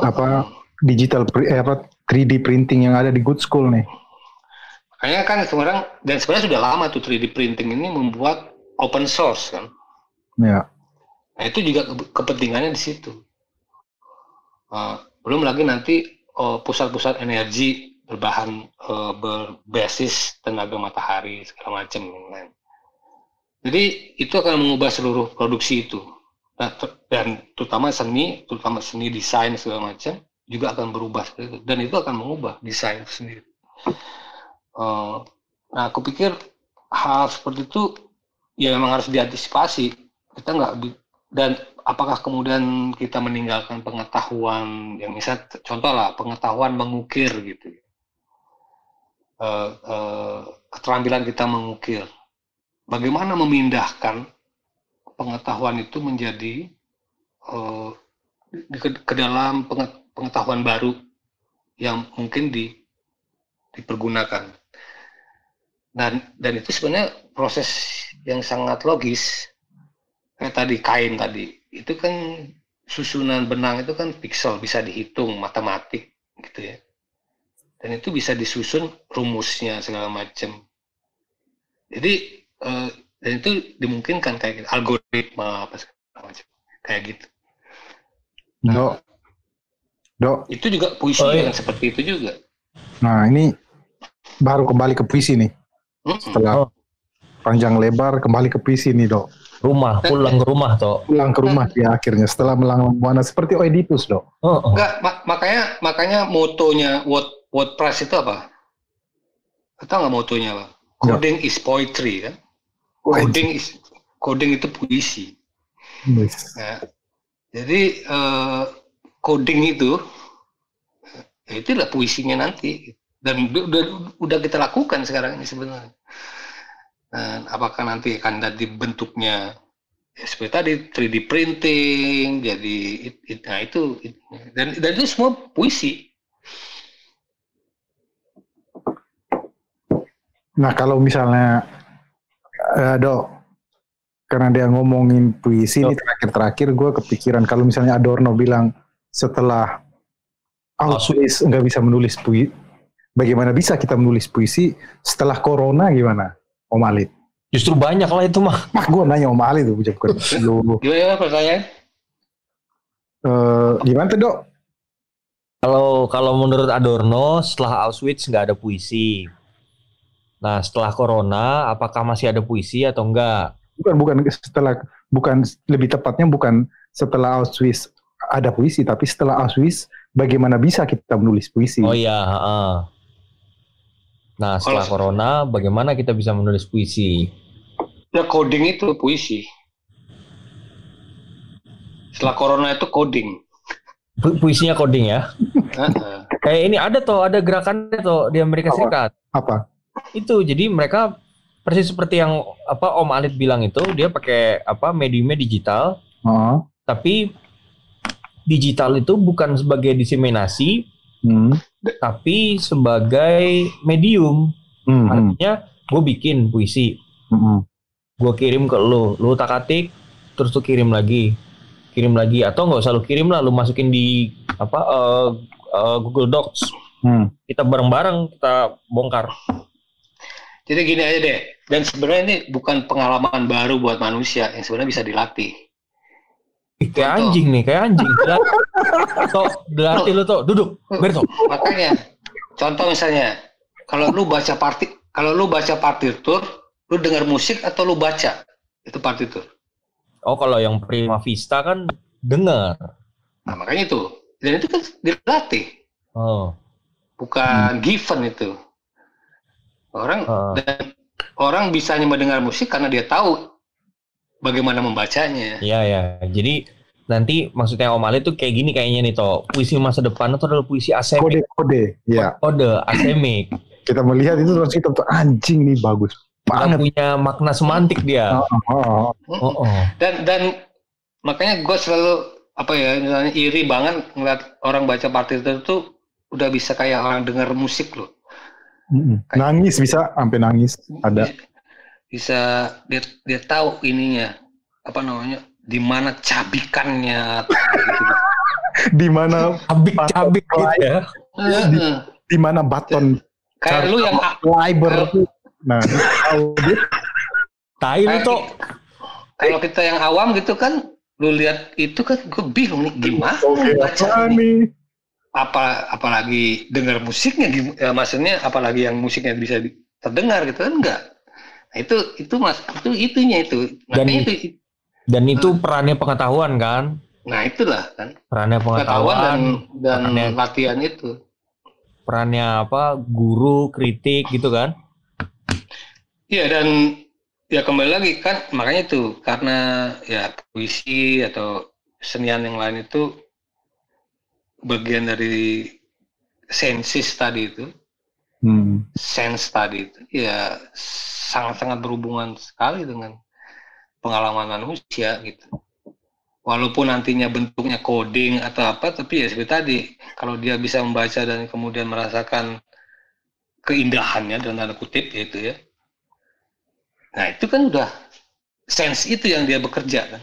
apa digital eh, apa 3D printing yang ada di Good School nih. Makanya kan sekarang dan sebenarnya sudah lama tuh 3D printing ini membuat open source kan. Ya. Nah itu juga ke- kepentingannya di situ. Uh, belum lagi nanti uh, pusat-pusat energi berbahan uh, berbasis tenaga matahari segala macam lain. Jadi itu akan mengubah seluruh produksi itu. Nah, ter- dan terutama seni, terutama seni desain segala macam juga akan berubah. Dan itu akan mengubah desain itu sendiri. Uh, nah, aku pikir hal seperti itu ya memang harus diantisipasi. Kita nggak dan apakah kemudian kita meninggalkan pengetahuan yang misalnya contoh lah pengetahuan mengukir gitu Eh, eh, keterampilan kita mengukir. Bagaimana memindahkan pengetahuan itu menjadi eh, di- ke, ke dalam penge- pengetahuan baru yang mungkin di, dipergunakan dan dan itu sebenarnya proses yang sangat logis kayak tadi kain tadi itu kan susunan benang itu kan pixel bisa dihitung matematik gitu ya dan itu bisa disusun rumusnya segala macam jadi eh, dan itu dimungkinkan kayak gitu, algoritma apa segala macam kayak gitu Dok. Dok. itu juga puisi Oh, iya. yang seperti itu juga Nah, ini baru kembali ke puisi nih. Setelah panjang lebar kembali ke puisi nih, Dok. Rumah, pulang ke rumah toh. Pulang ke rumah dia akhirnya setelah melanglang buana seperti Oedipus, Dok. Oh, oh. Enggak, ma- makanya makanya motonya Word WordPress itu apa? Tahu nggak motonya apa? Coding is poetry kan? Coding is coding itu puisi. Yes. Nah, jadi eh, coding itu ya itu adalah puisinya nanti dan udah, udah, kita lakukan sekarang ini sebenarnya. Dan apakah nanti akan ada bentuknya ya seperti tadi 3D printing jadi it- it- nah itu it- dan dan itu semua puisi. Nah, kalau misalnya eh, Dok, karena dia ngomongin puisi ini terakhir-terakhir gue kepikiran kalau misalnya Adorno bilang setelah Auschwitz nggak bisa menulis puisi, bagaimana bisa kita menulis puisi setelah Corona gimana, Om Alit? Justru banyak lah itu mah. Mah gue nanya Om Alit tuh, bukan lu. Gimana pertanyaan? Eh, gimana tuh Dok? Kalau kalau menurut Adorno setelah Auschwitz nggak ada puisi. Nah setelah Corona apakah masih ada puisi atau enggak? Bukan bukan setelah bukan lebih tepatnya bukan setelah Auschwitz ada puisi, tapi setelah Auschwitz bagaimana bisa kita menulis puisi? Oh iya. heeh. Nah setelah Corona bagaimana kita bisa menulis puisi? Ya coding itu puisi. Setelah corona itu coding. Pu- Puisinya coding ya? Heeh. Kayak ini ada tuh ada gerakannya tuh di Amerika Apa? Serikat. Apa? Itu jadi mereka persis seperti yang apa Om Alit bilang itu dia pakai apa mediumnya digital, Oh. tapi digital itu bukan sebagai diseminasi, Hmm. Tapi sebagai medium. Hmm, hmm, Artinya gue bikin puisi, hmm. gue kirim ke lu, lu tak atik, terus tuh kirim lagi, kirim lagi, atau nggak usah lu kirim lah, lu masukin di apa eh, eh, Google Docs, Hmm. kita bareng-bareng kita bongkar. Jadi gini aja deh. Dan sebenarnya ini bukan pengalaman baru buat manusia yang sebenarnya bisa dilatih. Ih, kayak anjing nih, kayak anjing. Tok, dilatih lu tuh, duduk, ber Tok. Makanya contoh misalnya kalau lu baca parti kalau lu baca partitur, lu dengar musik atau lu baca itu partitur. Oh kalau yang Prima Vista kan dengar. Nah, makanya itu. Dan itu kan dilatih, Oh. bukan given itu. Orang dan orang bisa hanya mendengar musik karena dia tahu bagaimana membacanya. Iya ya. Jadi nanti maksudnya Om Ali tuh kayak gini kayaknya nih toh. Puisi masa depan itu adalah puisi asemik. Kode-kode, ya. Kode asemik. Kita melihat itu terus kita tuh anjing nih bagus banget. punya makna semantik dia. Oh, oh, oh. oh. Dan dan makanya gue selalu apa ya misalnya iri banget ngeliat orang baca partitur itu udah bisa kayak orang dengar musik loh. Mm-mm. Nangis bisa sampai nangis ada. Bisa dia dia tahu ininya apa namanya di mana cabikannya gitu. Di mana cabik-cabik gitu ya. di, di mana baton kayak lu yang fiber nah tahu dia Tai lu Kayak- tuh. kalau kita yang awam gitu kan lu lihat itu kan gue bingung nih gimana baca apa ini? nih? apa apalagi dengar musiknya ya, maksudnya apalagi yang musiknya bisa terdengar gitu kan enggak itu itu mas itu itunya itu Dan makanya itu dan itu perannya pengetahuan kan? nah itulah kan Perannya pengetahuan pengetahuan, dan dan Makanya- latihan itu perannya apa? Guru, kritik gitu kan? Iya dan ya kembali lagi kan makanya itu karena ya puisi atau senian yang lain itu bagian dari sensis tadi itu Hmm. sense tadi itu ya sangat-sangat berhubungan sekali dengan pengalaman manusia gitu walaupun nantinya bentuknya coding atau apa tapi ya seperti tadi kalau dia bisa membaca dan kemudian merasakan keindahannya dalam tanda kutip gitu ya nah itu kan udah sense itu yang dia bekerja kan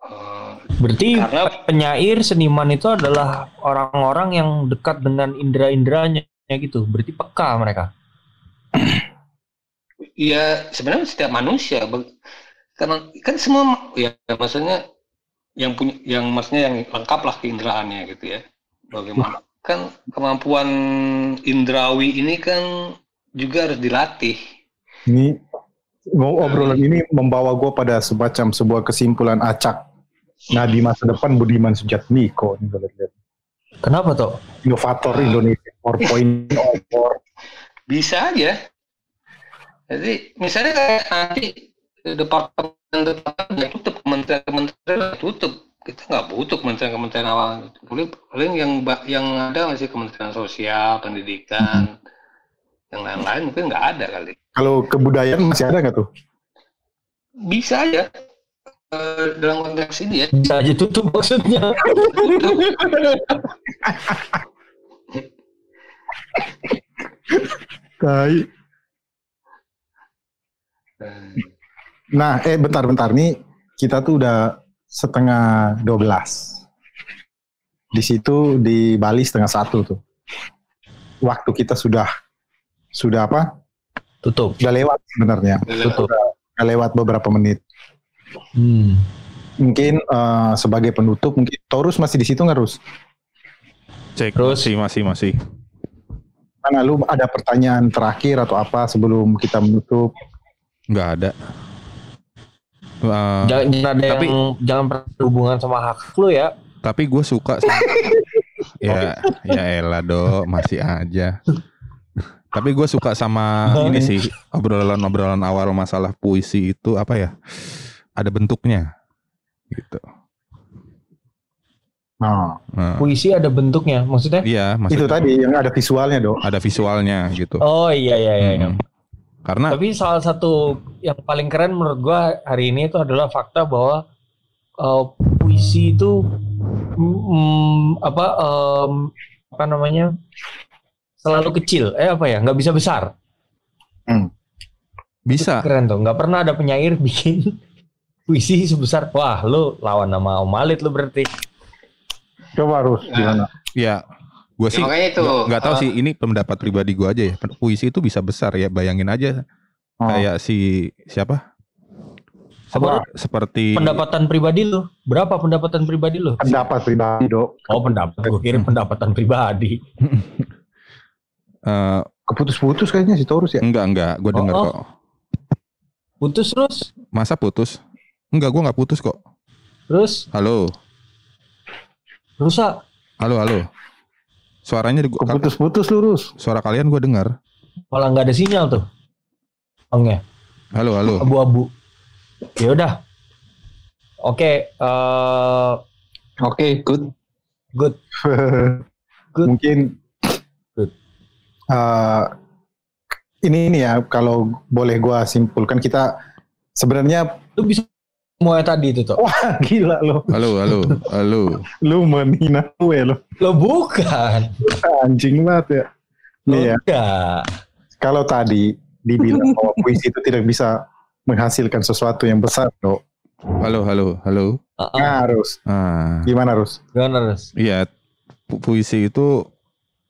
Eh, Berarti Karena- penyair seniman itu adalah orang-orang yang dekat dengan indera-inderanya gitu. Berarti peka mereka. Ya sebenarnya setiap manusia karena kan semua ya maksudnya yang punya yang maksudnya yang lengkap lah keinderaannya gitu ya bagaimana kan kemampuan indrawi ini kan juga harus dilatih Ini obrolan ini membawa gue pada semacam sebuah kesimpulan acak. Nah di masa depan Budiman Sujatmiko. Kenapa tuh? Inovator Indonesia 4.0. bisa aja jadi misalnya kayak nanti departemen departemen udah tutup kementerian kementerian udah tutup kita nggak butuh kementerian kementerian awal paling paling yang yang ada masih kementerian sosial pendidikan yang lain-lain mungkin nggak ada kali Kalau kebudayaan masih ada nggak tuh? bisa aja Eh, dalam konteks ini ya Bisa aja tutup maksudnya. Tai. Nah, eh bentar-bentar nih kita tuh udah setengah 12. Di situ di Bali setengah satu tuh. Waktu kita sudah sudah apa? Tutup. Udah lewat sebenarnya. Tutup. Udah, udah lewat beberapa menit. Hmm. Mungkin eh, sebagai penutup mungkin Taurus masih di situ nggak Rus? Cek. Masih, masih, masih. Mana lu ada pertanyaan terakhir atau apa sebelum kita menutup? Nggak ada. Eh, Jangan, jangan ada tapi, yang jangan berhubungan sama hak lu ya. tapi gue suka sama, ya ya elah do masih aja tapi gue suka sama ini sih obrolan-obrolan awal masalah puisi itu apa ya ada bentuknya gitu Nah, Nah, Puisi ada bentuknya, maksudnya? iya itu maksudnya tadi yang ada visualnya, Dok. ada visualnya gitu Oh iya iya iya. iya. Karena Tapi salah satu yang paling keren menurut gua hari ini itu adalah fakta bahwa uh, puisi itu mm, apa em, apa namanya selalu kecil. Eh apa ya? Nggak bisa besar. bisa Keren tuh. Nggak pernah ada penyair bikin puisi sebesar. Wah, lu lawan nama Om Malit lu berarti. Coba harus gimana? ya gue Ya, sih makanya itu, nggak nggak tahu apa- sih ini pendapat pribadi gue aja ya puisi itu bisa besar ya bayangin aja Oh. kayak si siapa Seper- seperti Pendapatan pribadi lu. Berapa pendapatan pribadi lu? Pendapat pribadi, Dok. Oh, pendapat. Gue kira pendapatan pribadi. eh, Keputus-putus kayaknya si Taurus ya. enggak enggak gue denger Oh, oh. kok Putus terus. masa putus enggak gue nggak putus kok Terus halo rusak. halo halo suaranya Keputus-putus lurus. suara kalian gue dengar Malah nggak ada sinyal tuh. Ongnya. halo halo Abu-abu. Ya udah. Oke, eh Oke, good. good. Good. Mungkin Good. eh, ini ini ya kalau boleh gua simpulkan kita sebenarnya Lu bisa semua tadi itu tuh. wah gila lo. halo halo halo Lu menghina gue lo. Lo bukan. Anjing banget ya. Iya. Enggak. Kalau tadi dibilang bahwa puisi itu tidak bisa menghasilkan sesuatu yang besar, dok. Halo, halo, halo. Nah, harus. Ah, Gimana harus? Gimana Rus? iya, pu- puisi itu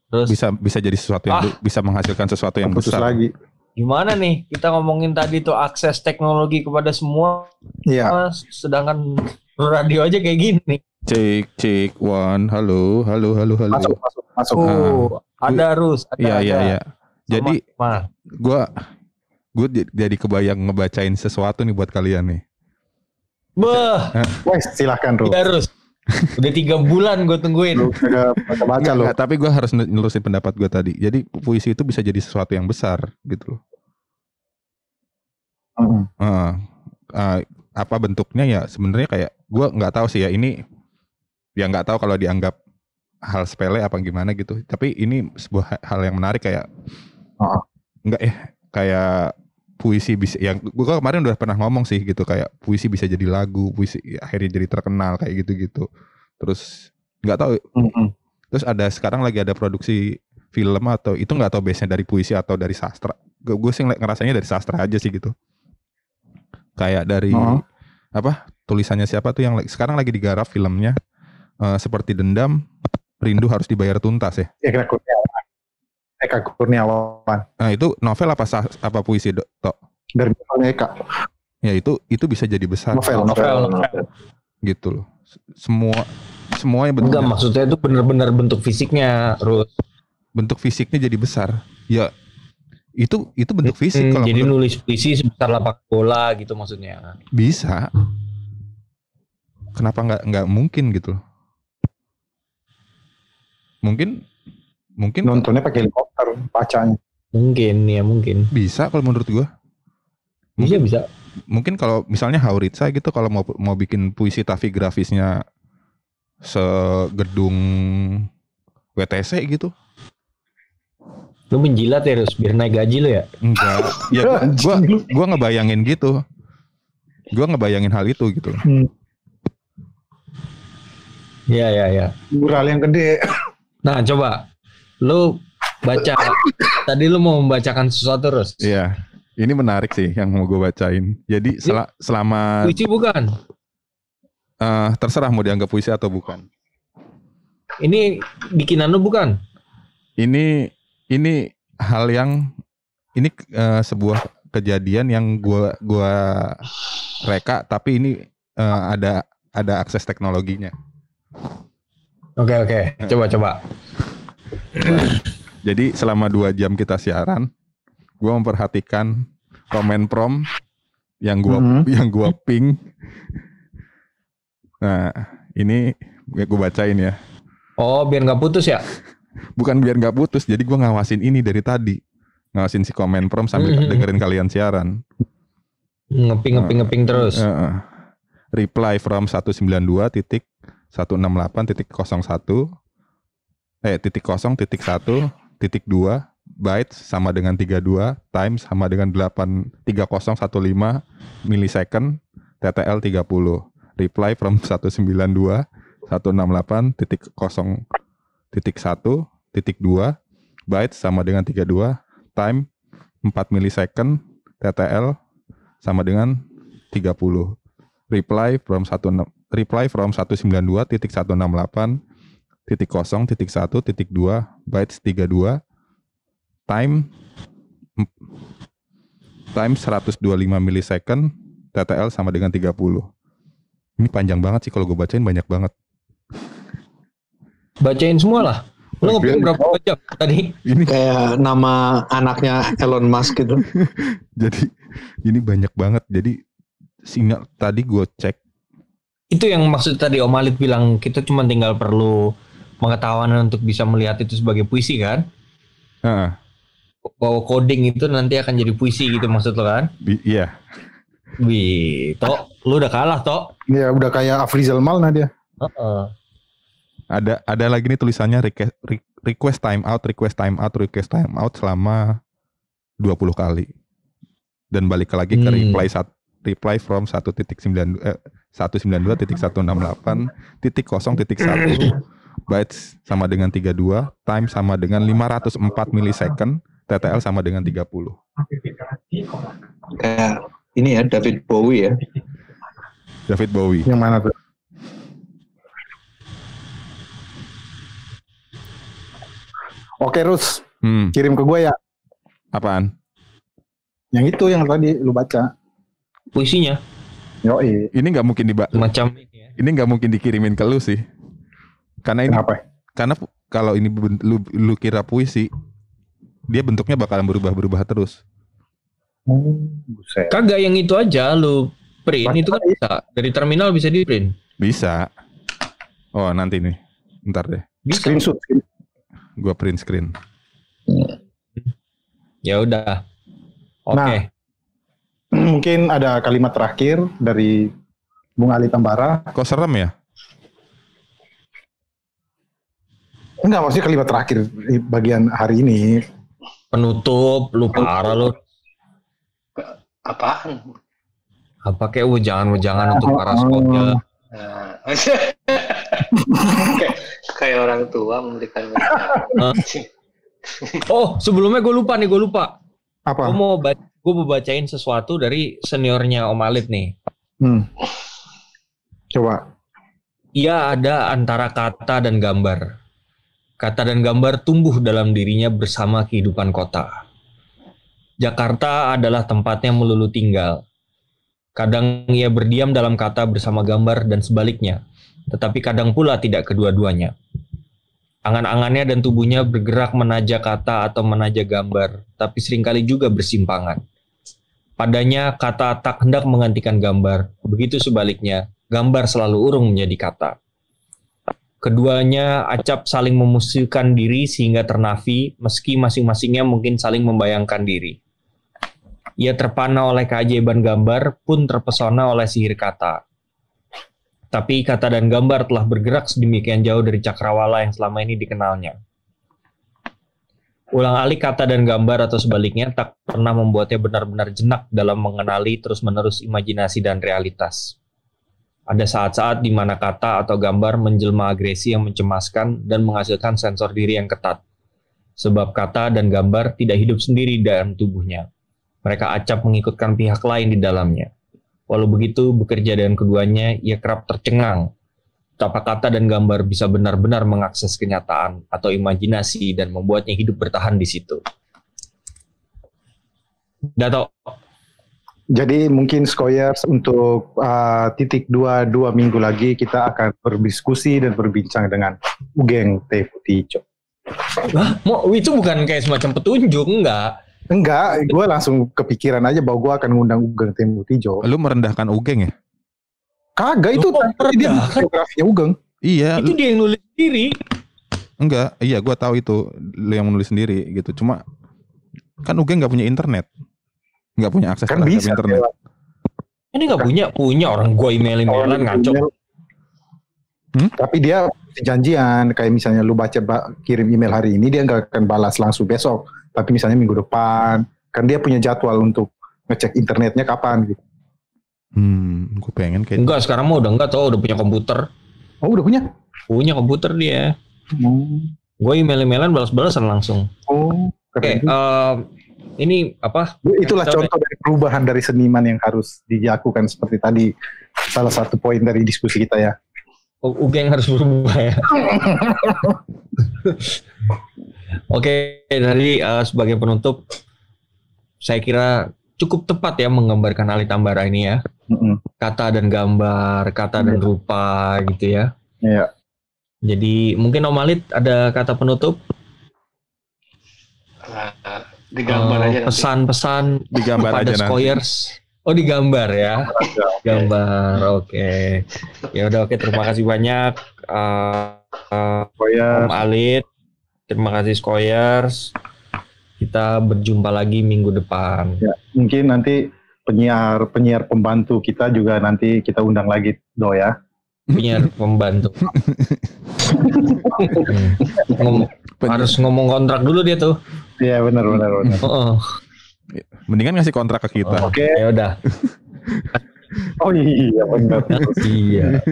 Terus bisa bisa jadi sesuatu yang Ah. bisa menghasilkan sesuatu yang Putus besar. lagi. Gimana nih? Kita ngomongin tadi tuh akses teknologi kepada semua, Iya. sedangkan radio aja kayak gini. Cek, cek, one, halo, halo, halo, halo. Masuk, masuk, masuk. Oh, ada Rus, ada. Iya, iya, ada. iya. Jadi Mana? gua gue jadi kebayang ngebacain sesuatu nih buat kalian nih. Beh, Wes, silahkan, Ru. iya Rus. Udah tiga bulan gue tungguin. Lu kagak baca-baca lo. Nggak, tapi gue harus nelusin pendapat gue tadi. Jadi puisi itu bisa jadi sesuatu yang besar gitu loh. Mm-mm. Heeh. Eh, apa bentuknya ya sebenarnya kayak gue nggak tahu sih ya ini ya nggak tahu kalau dianggap hal sepele apa gimana gitu. Tapi ini sebuah ha- hal yang menarik kayak Heeh. nggak ya kayak puisi bisa yang gue kemarin udah pernah ngomong sih gitu kayak puisi bisa jadi lagu puisi ya, akhirnya jadi terkenal kayak gitu gitu terus nggak tahu Mm-mm. Terus ada sekarang lagi ada produksi film atau itu nggak tahu base-nya dari puisi atau dari sastra. Gue, gue sih ngerasanya dari sastra aja sih gitu. Kayak dari Oh. apa tulisannya siapa tuh yang sekarang lagi digarap filmnya eh, seperti dendam rindu harus dibayar tuntas ya. Eka Kurniawan. Eka Kurniawan. Nah itu novel apa apa puisi Dok? Dari novelnya Eka. Ya itu itu bisa jadi besar Novel, novel. Novel, gitu loh. Semua semuanya Enggak, bentuk maksudnya itu bener-bener bentuk fisiknya, Rus. bentuk fisiknya jadi besar. Ya itu itu bentuk fisik Hmm, kalau jadi menurut- nulis puisi sebesar lapak bola gitu maksudnya. Bisa. Kenapa nggak nggak mungkin gitu? loh? Mungkin mungkin Nontonnya pakai helikopter, bacanya. Mungkin ya mungkin. bisa kalau menurut gua. Bisa Mungkin, bisa. mungkin kalau misalnya Hauritsa gitu kalau mau mau bikin puisi tapi grafisnya segedung WTC gitu. Lu menjilat ya, Rus, biar naik gaji lu ya. Enggak. ya gua, gua gua ngebayangin gitu. Gua ngebayangin hal itu gitu. loh. Iya, iya, iya. Mural yang gede. Nah, coba lu baca. Tadi lu mau membacakan sesuatu, Rus. Iya. Ini menarik sih yang mau gue bacain. Jadi sel- selama Puisi bukan. eh, terserah mau dianggap puisi atau bukan. Ini bikinan lu bukan? Ini ini hal yang ini eh, sebuah kejadian yang gua gua reka tapi ini eh, ada ada akses teknologinya. Oke, oke. Coba, coba. Jadi selama dua jam kita siaran, gua memperhatikan komen prom yang gua Mhm. yang gua ping. Nah ini gue bacain ya. Oh, biar nggak putus ya? Bukan biar nggak putus, jadi gua ngawasin ini dari tadi. Ngawasin si komen prom sambil Mhm. dengerin kalian siaran. Ngeping, ngeping, ngeping terus. Heeh. reply from 192 titik 168 titik 01 eh titik 0 titik 1 titik 2 bytes sama dengan 32 times sama dengan 8 3015 millisecond TTL 30 reply from 192 168 titik 0 titik 1 titik 2 bytes sama dengan 32 time 4 millisecond TTL sama dengan 30 reply from 1 reply from 192 titik 168 titik 0 titik 1 titik 2 bytes 32 time em- time 125 millisecond TTL sama dengan 30 ini panjang banget sih kalau gue bacain banyak banget Bacain semua lah. Lu ngeping berapa jam tadi? ini Kayak nama anaknya Elon Musk gitu. jadi ini banyak banget jadi sinyal tadi gue cek Itu yang maksud tadi Om Alit bilang kita cuma tinggal perlu pengetahuan untuk bisa melihat itu sebagai puisi kan? Heeh, Bahwa coding itu nanti akan jadi puisi gitu maksud lo kan? iya Wih, Tok, lu udah kalah, Tok. Ya udah kayak Afrizal Malna dia. Heeh. ada ada lagi nih tulisannya request, re- request time out, request time out, request time out selama 20 kali. Dan balik lagi ke Hmm. reply sat, reply from 1.9 eh, 192.168 titik 0 titik 1 bytes sama dengan 32, time sama dengan 504 millisecond, TTL sama dengan 30. Kayak ini ya David Bowie ya. David Bowie. Yang mana tuh? Oke, Rus. Hmm, Kirim ke gue ya. apaan? Yang itu yang tadi lu baca. Puisinya Yoi. Ini nggak mungkin diba macam ini ya. ini nggak mungkin dikirimin ke lu sih. Karena ini Kenapa? karena kalau ini lu, lu kira puisi, dia bentuknya bakalan berubah-berubah terus. Hmm, buset. Kagak yang itu aja lu print Masa itu kan bisa dari terminal bisa di print. Bisa. Oh, nanti nih. Ntar deh. Bisa. Screenshot. Gua print screen. Ya udah. Oke. Nah. Mungkin ada kalimat terakhir dari Bung Ali Tambara. Kok serem ya? Enggak, maksudnya kalimat terakhir di bagian hari ini. Penutup lu parah lu. Apaan? Apa kayak wejangan-wejangan untuk para sekolah. Nah, kayak, kayak orang tua memberikan Hah? Oh, sebelumnya gue lupa nih, gue lupa. Apa? Gue mau ba- gue mau bacain sesuatu dari seniornya Om Alit nih. Hmm. Coba. Ia ada antara kata dan gambar. Kata dan gambar tumbuh dalam dirinya bersama kehidupan kota. Jakarta adalah tempatnya melulu tinggal. Kadang ia berdiam dalam kata bersama gambar dan sebaliknya, tetapi kadang pula tidak kedua-duanya. Angan-angannya dan tubuhnya bergerak menaja kata atau menaja gambar, tapi sering kali juga bersimpangan. Padanya kata tak hendak menggantikan gambar, begitu sebaliknya, gambar selalu urung menjadi kata. Keduanya acap saling memusuhkan diri sehingga ternafi, meski masing-masingnya mungkin saling membayangkan diri. Ia terpana oleh keajaiban gambar, pun terpesona oleh sihir kata. Tapi kata dan gambar telah bergerak sedemikian jauh dari cakrawala yang selama ini dikenalnya. Ulang alik kata dan gambar atau sebaliknya tak pernah membuatnya benar-benar jenak dalam mengenali terus-menerus imajinasi dan realitas. Ada saat-saat di mana kata atau gambar menjelma agresi yang mencemaskan dan menghasilkan sensor diri yang ketat. Sebab kata dan gambar tidak hidup sendiri dalam tubuhnya. Mereka acap mengikutkan pihak lain di dalamnya. Walau begitu, bekerja dengan keduanya, ia kerap tercengang. Betapa kata dan gambar bisa benar-benar mengakses kenyataan atau imajinasi dan membuatnya hidup bertahan di situ. Dato, Jadi mungkin Skoyers untuk uh, titik dua dua minggu lagi kita akan berdiskusi dan berbincang dengan Ugeng Teh Putih Hah? Mau itu bukan kayak semacam petunjuk enggak? Enggak, gue langsung kepikiran aja bahwa gue akan ngundang Ugeng Teh Putih Lu merendahkan Ugeng ya? Kagak itu tadi dia biografinya Ugeng. Iya, Itu lu- dia yang nulis sendiri. enggak. Iya, gua tahu itu lu yang menulis sendiri gitu. Cuma kan Ugeng nggak punya internet. Nggak punya akses Kan bisa. internet. Ini nggak punya, punya orang gua emailin emailan ngaco. Hmm? Tapi dia janjian kayak misalnya lu baca ba- kirim email hari ini dia nggak akan balas langsung besok, tapi misalnya minggu depan. Kan dia punya jadwal untuk ngecek internetnya kapan gitu. Hmm, gue pengen kayak Enggak, sekarang mah udah enggak tau, udah punya komputer. Oh udah punya? Punya komputer dia. Hmm. Gue email-emailan balas-balasan langsung. Oh, Oke, keren. em, ini apa? Itulah Coba- contoh dari perubahan dari seniman yang harus dilakukan seperti tadi. Salah satu poin dari diskusi kita ya. U- Ugeng harus berubah ya. Oke, dari eh, sebagai penutup, saya kira cukup tepat ya menggambarkan Ali Tambara ini ya. Kata dan gambar, kata dan rupa gitu ya. Iya. Jadi mungkin Om Alit ada kata penutup, Nah, digambar Eh, aja nanti. pesan-pesan digambar pada aja nanti. Skoyers. Oh digambar ya, gambar. Oke, ya udah oke. Terima kasih banyak eh, eh, Skoyers. Om Alit. Terima kasih Skoyers. Kita berjumpa lagi minggu depan. Ya, mungkin nanti penyiar penyiar pembantu kita juga nanti kita undang lagi do ya. Penyiar pembantu. Hmm. Ngom- harus ngomong kontrak dulu dia tuh. Iya benar benar benar. Oh, Mendingan ngasih kontrak ke kita. Oke. ya udah. Oh iya benar. iya.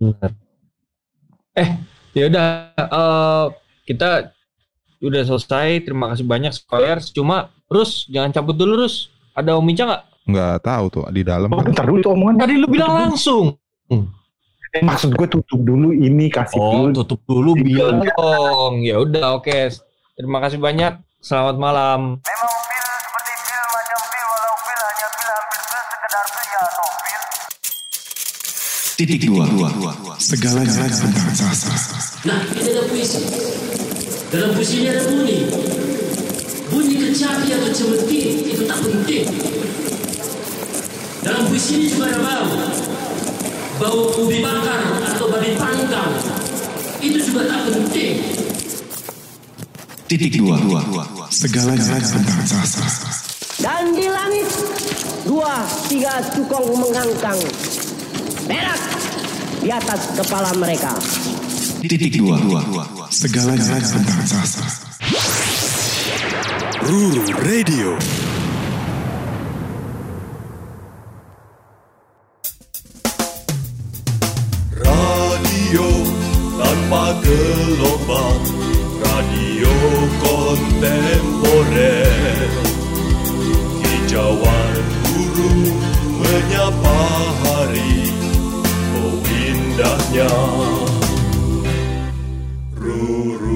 Benar. Eh, Ya udah eh, kita udah selesai. Terima kasih banyak scholars. Cuma Rus jangan cabut dulu Rus. Ada Om Ica nggak? Nggak tahu tuh di dalam. Oh, bentar dulu itu omongan. Tadi lu bilang langsung. Eh, Maksud gue tutup dulu ini kasih Oh, dulu. tutup dulu bilang dong. Ya udah oke. Terima kasih banyak. Selamat malam. Memang pil seperti pil macam pil walau pil hanya pil hampir sekedar pil ya atau pil. Titik dua. Segalanya tentang sastra. Nah, ini ada puisi. Dalam puisi ini ada bunyi. Bunyi kecapi atau cemeti itu tak penting. Dalam puisi ini juga ada bau. Bau ubi bakar atau babi panggang. Itu juga tak penting. Titik dua. Segalanya tentang sastra. Dan di langit dua tiga cukong mengangkang perak di atas kepala mereka. Titik dua. Segalanya tentang sastra. Ruru Radio. Radio gelombang radio kontemporer. Hijauan burung menyapa hari Oh indahnya. Ruru